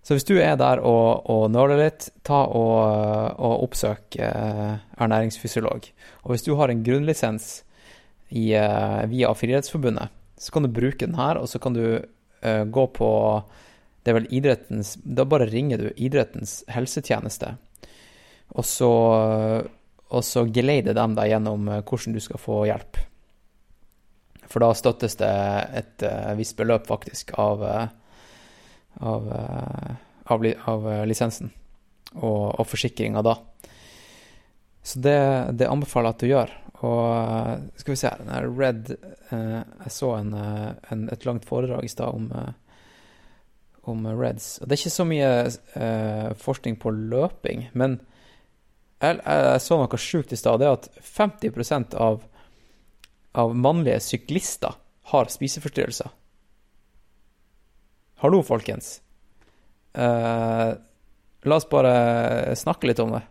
Så hvis du er der og, og nøler litt, ta og, og oppsøk eh, ernæringsfysiolog. Og hvis du har en grunnlisens i, eh, via Friidrettsforbundet, så kan du bruke den her, og så kan du eh, gå på Det er vel idrettens Da bare ringer du idrettens helsetjeneste, og så, og så geleider de deg gjennom eh, hvordan du skal få hjelp. For da støttes det et eh, visst beløp, faktisk, av, eh, av, eh, av, av eh, lisensen og, og forsikringa da. Så det, det anbefaler jeg at du gjør. Og eh, skal vi se her, den Red eh, Jeg så en, en, et langt foredrag i stad om, om Reds. Og det er ikke så mye eh, forskning på løping, men jeg, jeg så noe sjukt i stad. Det er at 50% av av mannlige syklister har spiseforstyrrelser. Hallo, folkens. Uh, la oss bare snakke litt om det.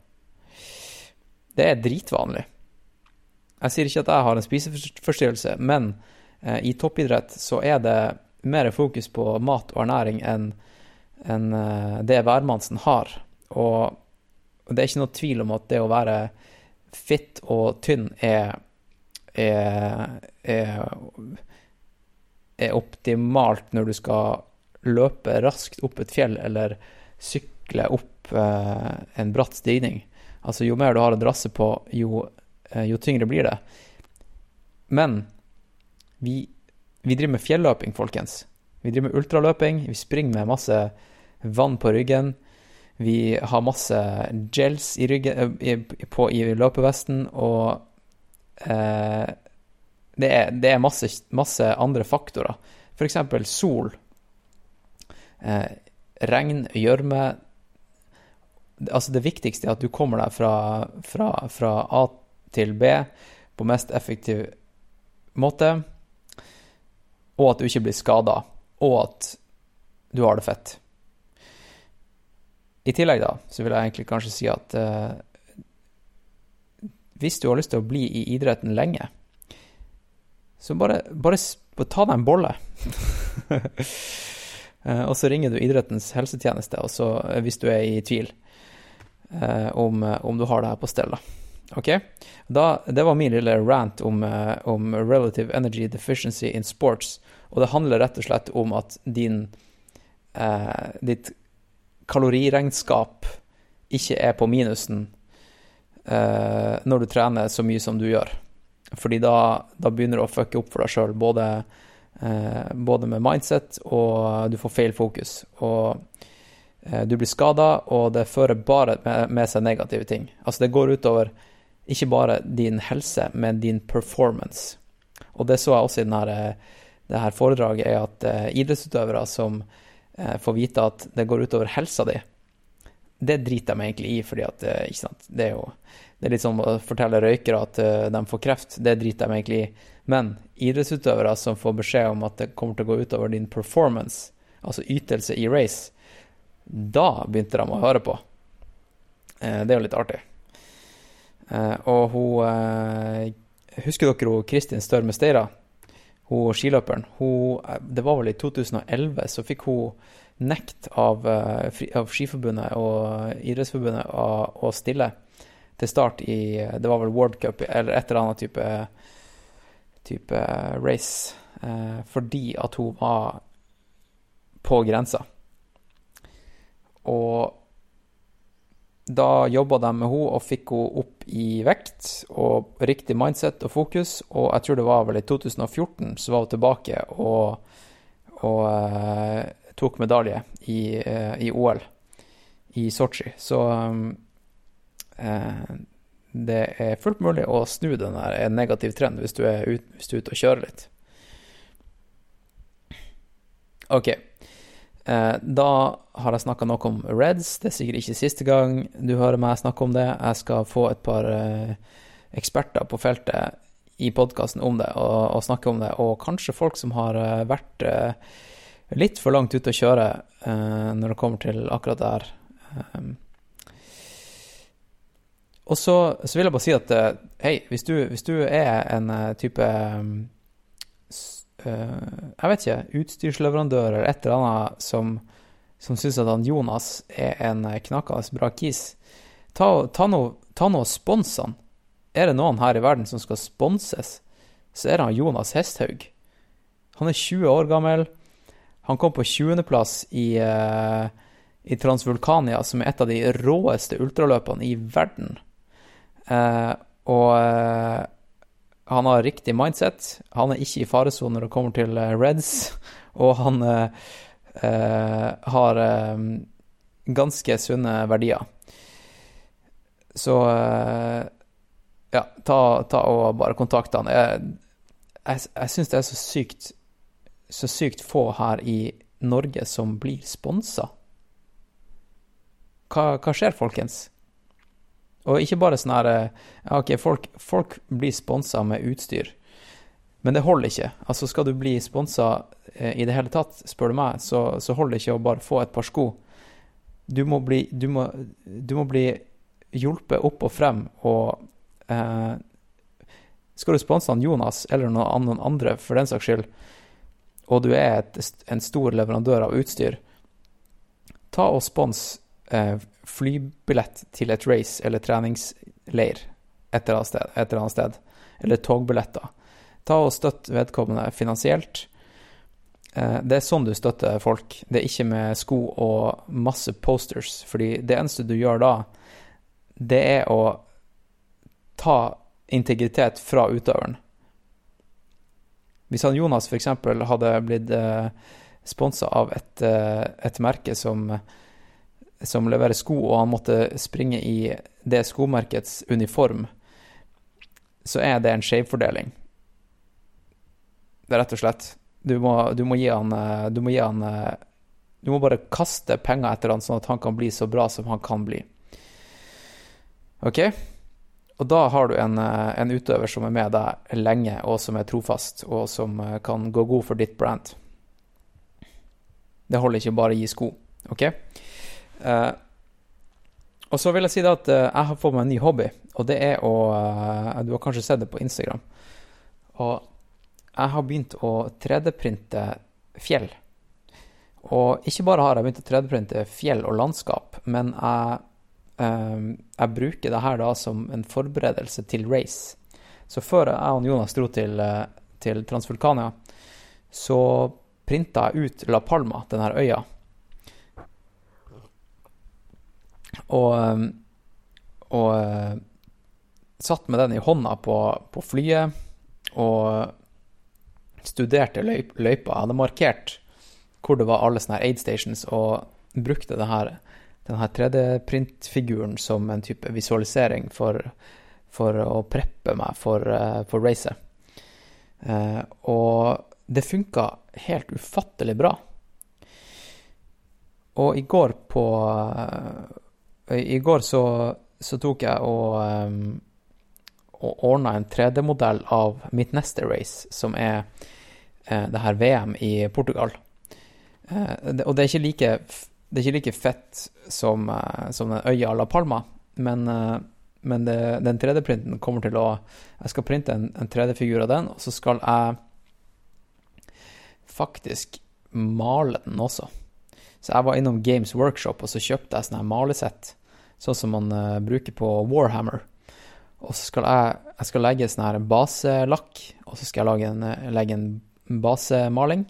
Det er dritvanlig. Jeg sier ikke at jeg har en spiseforstyrrelse, men uh, i toppidrett så er det mer fokus på mat og ernæring enn en, uh, det hvermannsen har. Og, og det er ikke noe tvil om at det å være fit og tynn er er, er, er optimalt når du skal løpe raskt opp et fjell eller sykle opp eh, en bratt stigning. Altså, jo mer du har å drasse på, jo, eh, jo tyngre blir det. Men vi, vi driver med fjelløping, folkens. Vi driver med ultraløping. Vi springer med masse vann på ryggen. Vi har masse gels i, ryggen, eh, i, på, i løpevesten, og eh, det er, det er masse, masse andre faktorer. Eksempel sol, eh, regn, gjørme. Altså det viktigste er at du kommer deg fra, fra, fra A til B på mest effektiv måte, og at du ikke blir skada, og at du har det fett. I tillegg da, så vil jeg egentlig kanskje si at eh, hvis du har lyst til å bli i idretten lenge, så bare, bare ta deg en bolle. Eh, og så ringer du idrettens helsetjeneste, og så, eh, hvis du er i tvil eh, om, om du har det her på stell. Da. Det var min lille rant om, om relative energy deficiency in sports. Og det handler rett og slett om at din, eh, ditt kaloriregnskap ikke er på minusen eh, når du trener så mye som du gjør. Fordi da, da begynner du å fucke opp for deg sjøl, både, både med mindset og du får feil fokus. Og eh, du blir skada, og det fører bare med, seg negative ting. Altså, det går utover ikke bare din helse, men din performance. Og det så jeg også i denne, det her foredraget, er at eh, idrettsutøvere som eh, får vite at det går utover helsa di, det driter de egentlig i, fordi at eh, ikke sant, det er jo det er litt som å fortelle røykere at eh, de får kreft, det driter de egentlig i. Men idrettsutøvere som får beskjed om at det kommer til å gå utover din performance, altså ytelse i race, da begynte de å høre på. Eh, det er jo litt artig. Eh, og hun eh, Husker dere Kristin Størme Steira? Hun skiløperen. Hun, det var vel i 2011 så fikk hun nekt av, av Skiforbundet og Idrettsforbundet å, å stille til start i Det var vel World Cup eller et eller annet type, type race. Eh, fordi at hun var på grensa. Og da jobba de med henne og fikk henne opp i vekt og riktig mindset og fokus, og jeg tror det var vel i 2014 så var hun tilbake og, og eh, tok medalje i, eh, i OL i Sotsji. Så um, eh, det er fullt mulig å snu den der en negativ trend hvis du er, ut, ute og kjører litt. OK. Eh, da har jeg snakka noe om Reds. Det er sikkert ikke siste gang du hører meg snakke om det. Jeg skal få et par eh, eksperter på feltet i podkasten om det, og, og snakke om det. Og kanskje folk som har eh, vært litt for langt ute å kjøre når det kommer til akkurat det her. Og så, så vil jeg bare si at eh, hei, hvis du, hvis du er en eh, type eh, Jeg vet ikke, utstyrsleverandør eller et eller annet som, som syns at han Jonas er en knakende bra kis, ta, ta nå no, no spons han. Er det noen her i verden som skal sponses, så er det han Jonas Hesthaug. Han er 20 år gammel. Han kom på 20.-plass i, i Transvulkania, som er et av de råeste ultraløpene i verden. Eh, og eh, han har riktig mindset. Han er ikke i faresonen når det kommer til eh, Reds, og han har ganske sunne verdier. Så ja, ta, ta og bare kontakt han. Jeg, jeg, jeg syns det er så sykt så sykt få her i Norge som blir sponsa. Hva, hva skjer, folkens? Og ikke bare sånn her OK, folk, folk blir sponsa med utstyr, men det holder ikke. Altså, skal du bli sponsa eh, i det hele tatt, spør du meg, så, så holder det ikke å bare få et par sko. Du må bli, du må, du må bli hjulpet opp og frem, og eh, Skal du sponse Jonas, eller noen andre for den saks skyld, og du er et, en stor leverandør av utstyr, ta og spons eh, flybillett til et race eller treningsleir et eller annet sted, et eller annet sted eller togbilletter. Ta og støtt vedkommende finansielt. Eh, det er sånn du støtter folk. Det er ikke med sko og masse posters, fordi det eneste du gjør da, det er å ta integritet fra utøveren. Hvis han Jonas f.eks. hadde blitt eh, sponsa av et, eh, et merke som, som leverer sko, og han måtte springe i det skomerkets uniform, så er det en skjevfordeling. Det er rett og slett. Du må, du må gi han eh, Du må gi han eh, Du må bare kaste penger etter han, sånn at han kan bli så bra som han kan bli. OK? Og da har du en, eh, en utøver som er med deg lenge, og som er trofast, og som kan gå god for ditt brand. Det holder ikke bare å gi sko, OK? Eh, og så vil jeg si at eh, jeg har fått meg en ny hobby, og det er å eh, Du har kanskje sett det på Instagram. Og jeg har begynt å 3D-printe fjell. Og ikke bare har jeg begynt å 3D-printe fjell og landskap, men jeg jeg bruker det her da som en forberedelse til race. Så før jeg og Jonas dro til, til Transvulkania, så printa jeg ut La Palma, denne øya. Og, ehm, og eh, satt med den i hånda på, på flyet og studerte løyp, løypa. Jeg hadde markert hvor det var alle sånne aid stations, og brukte det her, den 3D-printfiguren som en type visualisering for, for å preppe meg for, eh, for racet. Eh, og det funka helt ufattelig bra. Og i går på I går så, så tok jeg og, um, ordna en 3D-modell av mitt neste race, som er uh, det her VM i Portugal. Uh, det, og det er like, det er ikke like fett som, uh, som den øya La Palma, men, men det, den 3D-printen kommer til å Jeg skal printe en, en 3D-figur av den, og så skal jeg faktisk male den også. Så jeg var innom Games Workshop, og så kjøpte jeg sånne malesett, sånn som man uh, bruker på Warhammer. Og så skal jeg, jeg skal legge sånn her baselakk, og så skal jeg en, eh, legge en basemaling.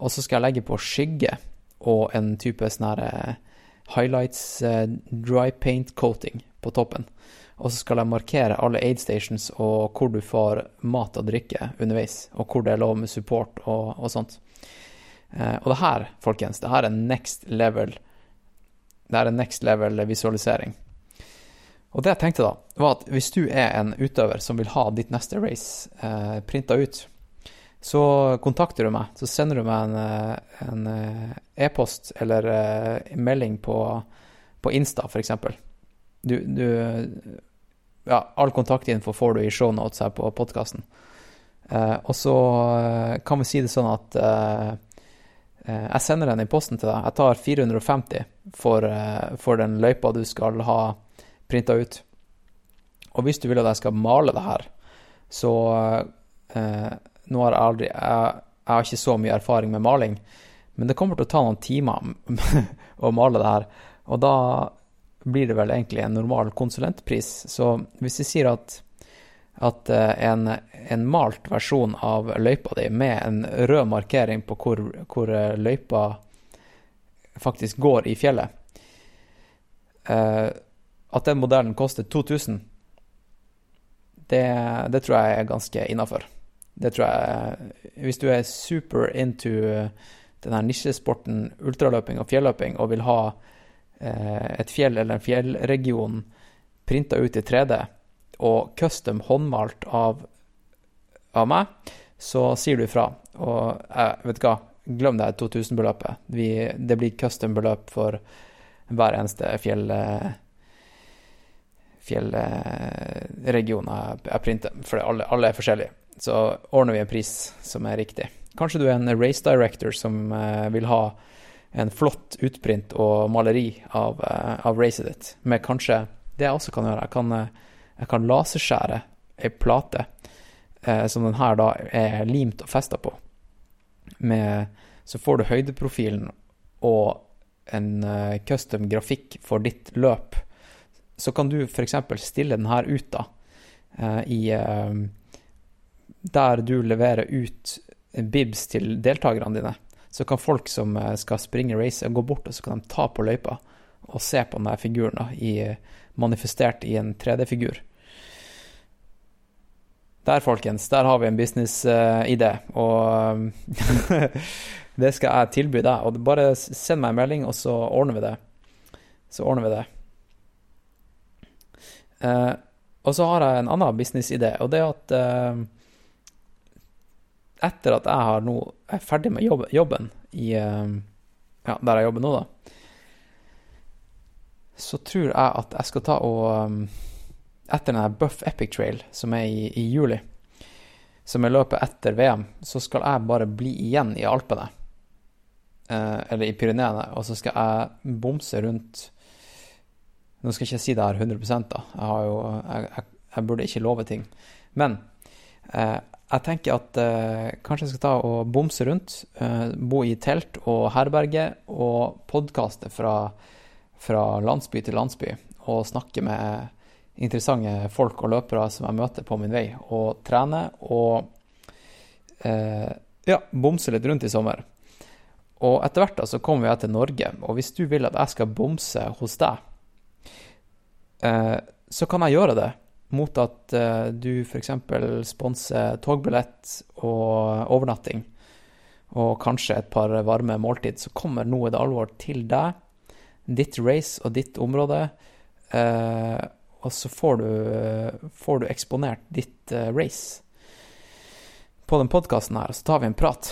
Og så skal jeg legge på skygge og en type sånn her uh, highlights uh, dry paint coating på toppen. Og så skal jeg markere alle aid stations og hvor du får mat og drikke underveis, og hvor det er lov med support og, og sånt. Og det her, folkens, det her er next level Det er en next level visualisering. Og det jeg tenkte da, var at hvis du er en utøver som vil ha ditt neste race eh, printa ut, så kontakter du meg. Så sender du meg en, eh, en eh, e-post eller eh, melding på, på Insta, f.eks. Du, du Ja, all kontaktinfo får du i shownotes her på podkasten. Eh, og så kan vi si det sånn at eh, jeg sender den i posten til deg. Jeg tar 450 for, eh, for den løypa du skal ha printa ut. Og hvis du vil at jeg skal male det her, så eh, Nå har jeg aldri jeg, jeg har ikke så mye erfaring med maling, men det kommer til å ta noen timer å male det her. Og da blir det vel egentlig en normal konsulentpris. Så hvis vi sier at, at eh, en, en malt versjon av løypa di med en rød markering på hvor, hvor eh, løypa faktisk går i fjellet Uh, At den modellen koster 2000, det, det tror jeg er ganske innafor. Det tror jeg Hvis du er super into denne nisjesporten ultraløping og fjelløping og vil ha uh, et fjell eller en fjellregion printa ut i 3D og custom håndmalt av, av meg, så sier du ifra. Og jeg vet du hva, glem det 2000-beløpet. Det blir custom-beløp for hver eneste fjell... eh, fjellregion jeg, jeg printer, for alle, alle er forskjellige. Så ordner vi en pris som er riktig. Kanskje du er en race director som eh, vil ha en flott utprint og maleri av, eh, av racet ditt, med kanskje Det jeg også kan gjøre, jeg kan, eh, jeg kan laserskjære ei plate eh, som den her da er limt og festa på. Med, så får du høydeprofilen og en eh, custom grafikk for ditt løp så kan du f.eks. stille den her ut da, eh, i eh, Der du leverer ut bibs til deltakerne dine. Så kan folk som eh, skal springe racet, gå bort og så kan de ta på løypa og se på den der figuren da, i, manifestert i en 3D-figur. Der, folkens, der har vi en businessidé, og det skal jeg tilby deg. Og bare send meg en melding, og så ordner vi det. Så ordner vi det. Uh, og så har jeg en annen businessidé, og det er at uh, etter at jeg har nå er ferdig med jobb, jobben i eh, Ja, der jeg jobber nå, da, så tror jeg at jeg skal ta og eh, Etter den her Buff Epic Trail, som er i, i juli, som er løpet etter VM, så skal jeg bare bli igjen i Alpene. Eh, eller i Pyreneene, og så skal jeg bomse rundt nå skal jeg ikke si det her 100 da. Jeg, jo, jeg, jeg, jeg burde ikke love ting. Men eh, jeg tenker at eh, kanskje jeg skal ta og bomse rundt. Eh, bo i telt og herberge og podkaste fra, fra landsby til landsby. Og snakke med interessante folk og løpere som jeg møter på min vei. Og trene og eh, ja, bomse litt rundt i sommer. Og etter hvert da så kommer jeg til Norge. Og hvis du vil at jeg skal bomse hos deg, eh, så kan jeg gjøre det mot at eh, du f.eks. sponser togbillett og overnatting, og kanskje et par varme måltid, så kommer Nå det alvor til deg, ditt race og ditt område, eh, og så får du, får du eksponert ditt eh, race på den podkasten her, og så tar vi en prat.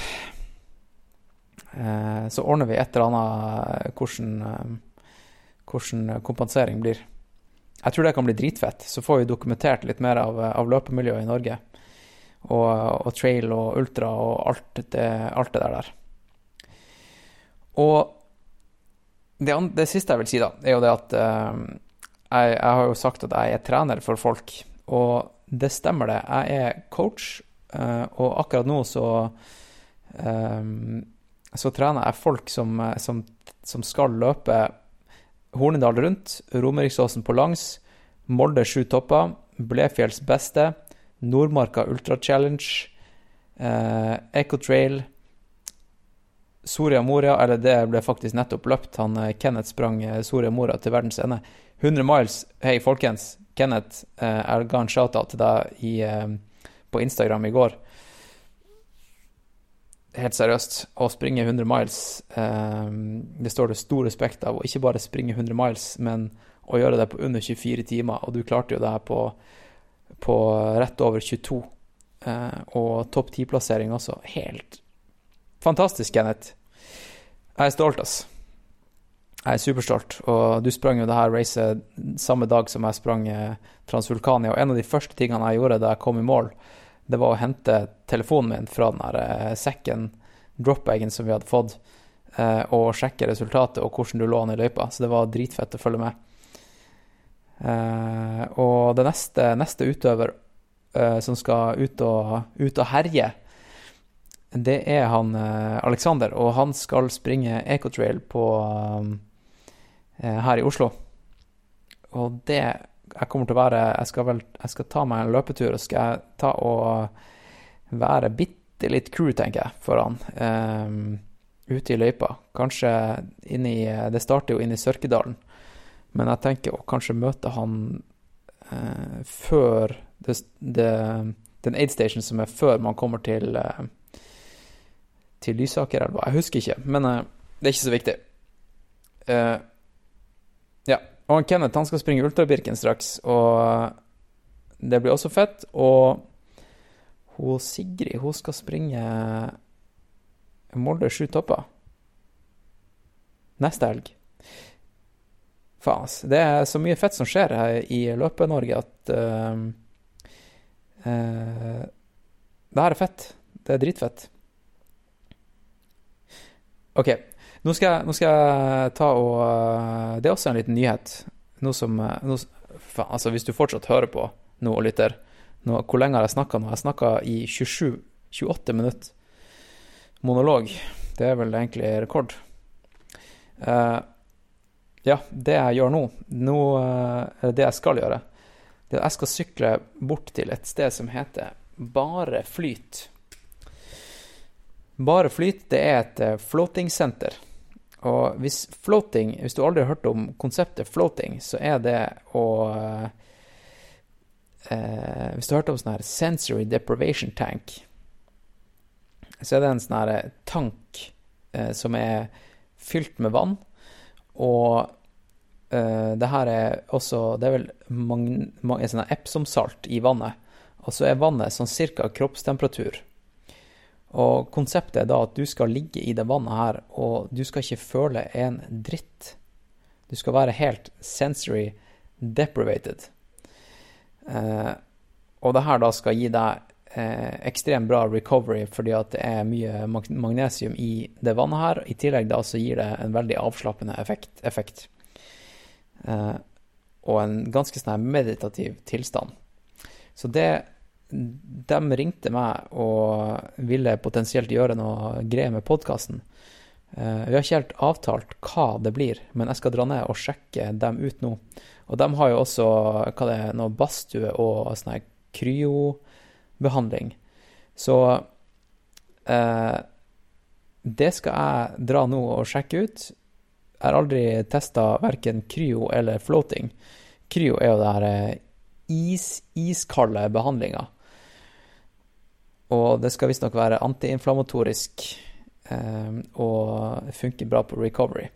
Eh, så ordner vi et eller annet hvordan, eh, hvordan kompensering blir. Jeg tror det kan bli dritfett. Så får vi dokumentert litt mer av, av løpemiljøet i Norge. Og, og trail og ultra og alt det, alt det der. Og det, det siste jeg vil si, da, er jo det at jeg, jeg har jo sagt at jeg er trener for folk, og det stemmer det. Jeg er coach, eh, og akkurat nå så eh, så trener jeg folk som, eh, som, som skal løpe Hornindal rundt, Romeriksåsen på langs, Molde sju topper, Blefjells beste, Nordmarka Ultra Challenge, eh, Ecotrail, Soria Moria, eller det ble faktisk nettopp løpt. Han Kenneth sprang Soria Moria til verdens ende. 100 miles. Hei, folkens. Kenneth, eh, jeg ga en shout-out til deg i, eh, på Instagram i går. Helt seriøst, å springe 100 miles, eh, det står det stor respekt av. Og ikke bare springe 100 miles, men å gjøre det på under 24 timer. Og du klarte jo det her på, på rett over 22. Eh, og topp 10-plassering også. Helt fantastisk, Kenneth. Jeg er stolt, ass. Jeg er superstolt. Og du sprang jo det her racet samme dag som jeg sprang eh, Transvulkania. Og en av de første tingene jeg gjorde da jeg kom i mål, det var å hente telefonen min fra den her eh, sekken, dropbagen som vi hadde fått, eh, og sjekke resultatet og hvordan du lå an i løypa. Så det var dritfett å følge med. Og det neste, neste utøver som skal ut og, ut og herje, det er han Alexander, og han skal springe Ecotrail på her i Oslo. Og det jeg kommer til å være Jeg skal vel jeg skal ta meg en løpetur, og skal jeg ta og være bitte litt crew, tenker jeg, for han. eh, ute i løypa. Kanskje inn i Det starter jo inn i Sørkedalen, men jeg tenker å kanskje møte han eh, før det, det, den aid station som er før man kommer til eh, til Lysakerelva. Jeg husker ikke, men eh, det er ikke så viktig. Eh. Og Kenneth han skal springe Ultrabirken straks, og det blir også fett. Og hun Sigrid hun skal springe Molde sju topper neste helg. Faen, altså. Det er så mye fett som skjer her i Løpe-Norge at uh, uh, Det her er fett. Det er dritfett. OK. Nå skal, jeg, nå skal jeg ta og øh, Det er også en liten nyhet. Noe som øh, noe, faen, Altså, hvis du fortsatt hører på nå og lytter nå, Hvor lenge har jeg snakka nå? Jeg snakka i 27-28 minutter. Monolog. Det er vel egentlig rekord. Uh, ja, det jeg gjør nå, nå uh, det jeg skal gjøre, det er at jeg skal sykle bort til et sted som heter Bare Flyt. Bare Flyt det er et eh, floating-senter. Og hvis floating Hvis du aldri har hørt om konseptet floating, så er det å eh, Hvis du har hørt om sånn her sensory deprivation tank, så er det en sånn her tank eh, som er fylt med vann, og eh, det her er også Det er vel mange, mange, sånn Epsom-salt i vannet, og så er vannet sånn cirka kroppstemperatur. Og konseptet er da at du skal ligge i det vannet her, og du skal ikke føle en dritt. Du skal være helt sensory deprivated. Eh, og det her da skal gi deg eh, ekstremt bra recovery, fordi at det er mye magnesium i det vannet her. I tillegg da så gir det en veldig avslappende effekt. effekt. Eh, og en ganske sånn meditativ tilstand. Så det de ringte meg og ville potensielt gjøre noe greier med podkasten. vi har ikke helt avtalt hva det blir, men jeg skal dra ned og sjekke dem ut nå. Og de har jo også hva det er, noe badstue og sånn her kryobehandling. Så eh, det skal jeg dra nå og sjekke ut. Jeg har aldri testa verken kryo eller floating. Kryo er jo det her eh, is, iskalde behandlinger. Og det skal visstnok være antiinflamatorisk eh, og funker bra på recovery.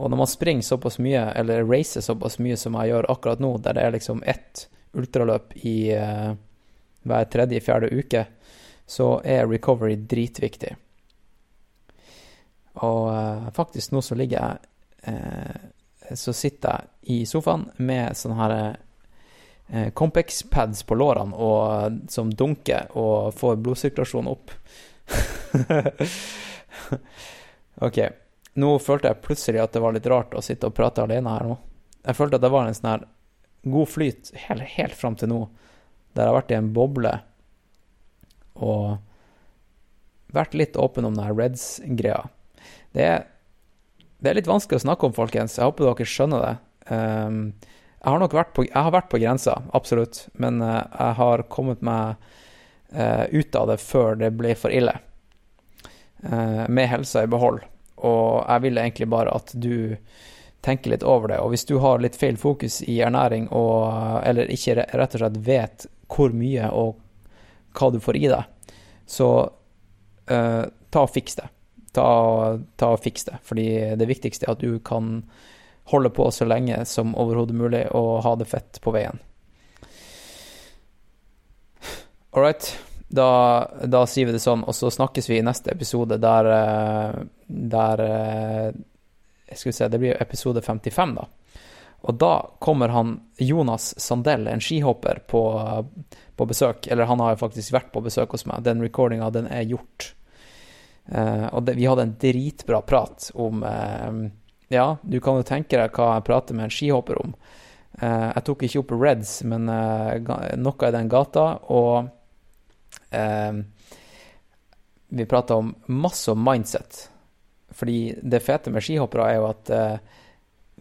Og når man springer såpass mye, eller racer såpass mye som jeg gjør akkurat nå, der det er liksom ett ultraløp i eh, hver tredje-fjerde uke, så er recovery dritviktig. Og eh, faktisk nå så ligger jeg eh, Så sitter jeg i sofaen med sånne her eh, Compex-pads på lårene og, som dunker og får blodsirkulasjonen opp. OK. Nå følte jeg plutselig at det var litt rart å sitte og prate alene her nå. Jeg følte at det var en sånn her god flyt helt, helt fram til nå, der jeg har vært i en boble og vært litt åpen om den her Reds-greia. Det det er litt vanskelig å snakke om, folkens. Jeg håper dere skjønner det. Um, jeg har nok vært på, jeg har vært på grensa, absolutt, men uh, jeg har kommet meg uh, ut av det før det ble for ille. Uh, med helsa i behold. Og jeg vil egentlig bare at du tenker litt over det. Og hvis du har litt feil fokus i ernæring, og, eller ikke rett og slett vet hvor mye og hva du får i deg, så uh, ta og fiks det. Ta, ta og fiks det. Fordi det viktigste er at du kan holde på så lenge som overhodet mulig og ha det fett på veien. All right. Da, da sier vi det sånn, og så snakkes vi i neste episode der, eh, der eh, jeg skal vi se, Det blir episode 55, da. Og da kommer han Jonas Sandell, en skihopper, på, på besøk. Eller han har faktisk vært på besøk hos meg. Den recordinga, den er gjort. Eh, og det, vi hadde en dritbra prat om Ja, du kan jo tenke deg hva jeg prater med en skihopper om. Eh, jeg tok ikke opp Reds, men eh, noe i den gata, og eh, vi prata om masse om mindset. Fordi det fete med skihoppere er jo at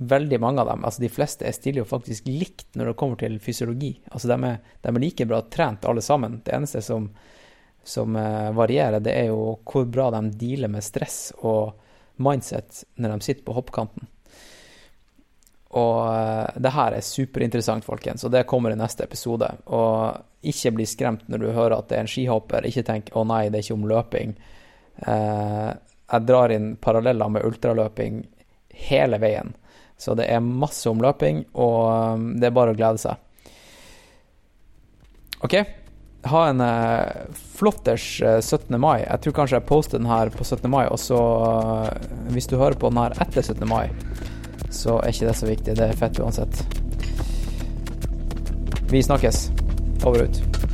veldig mange av dem, altså de fleste, er stiller jo faktisk likt når det kommer til fysiologi. Altså de er, de er like bra trent alle sammen. Det eneste som, som varierer, det er jo hvor bra de dealer med stress og mindset når de sitter på hoppkanten. Og eh, det her er superinteressant, folkens, og det kommer i neste episode. Og ikke bli skremt når du hører at det er en skihopper. Ikke tenk 'å nei, det er ikke om løping'. Eh, jeg drar inn paralleller med ultraløping hele veien. Så det er masse om løping, og um, det er bare å glede seg. OK. Ha en uh, flotters uh, 17. mai. Jeg tror kanskje jeg poster den her på 17. mai, og så uh, Hvis du hører på den her etter 17. mai, så er ikke det så viktig. Det er fett uansett. Vi snakkes. Over og ut.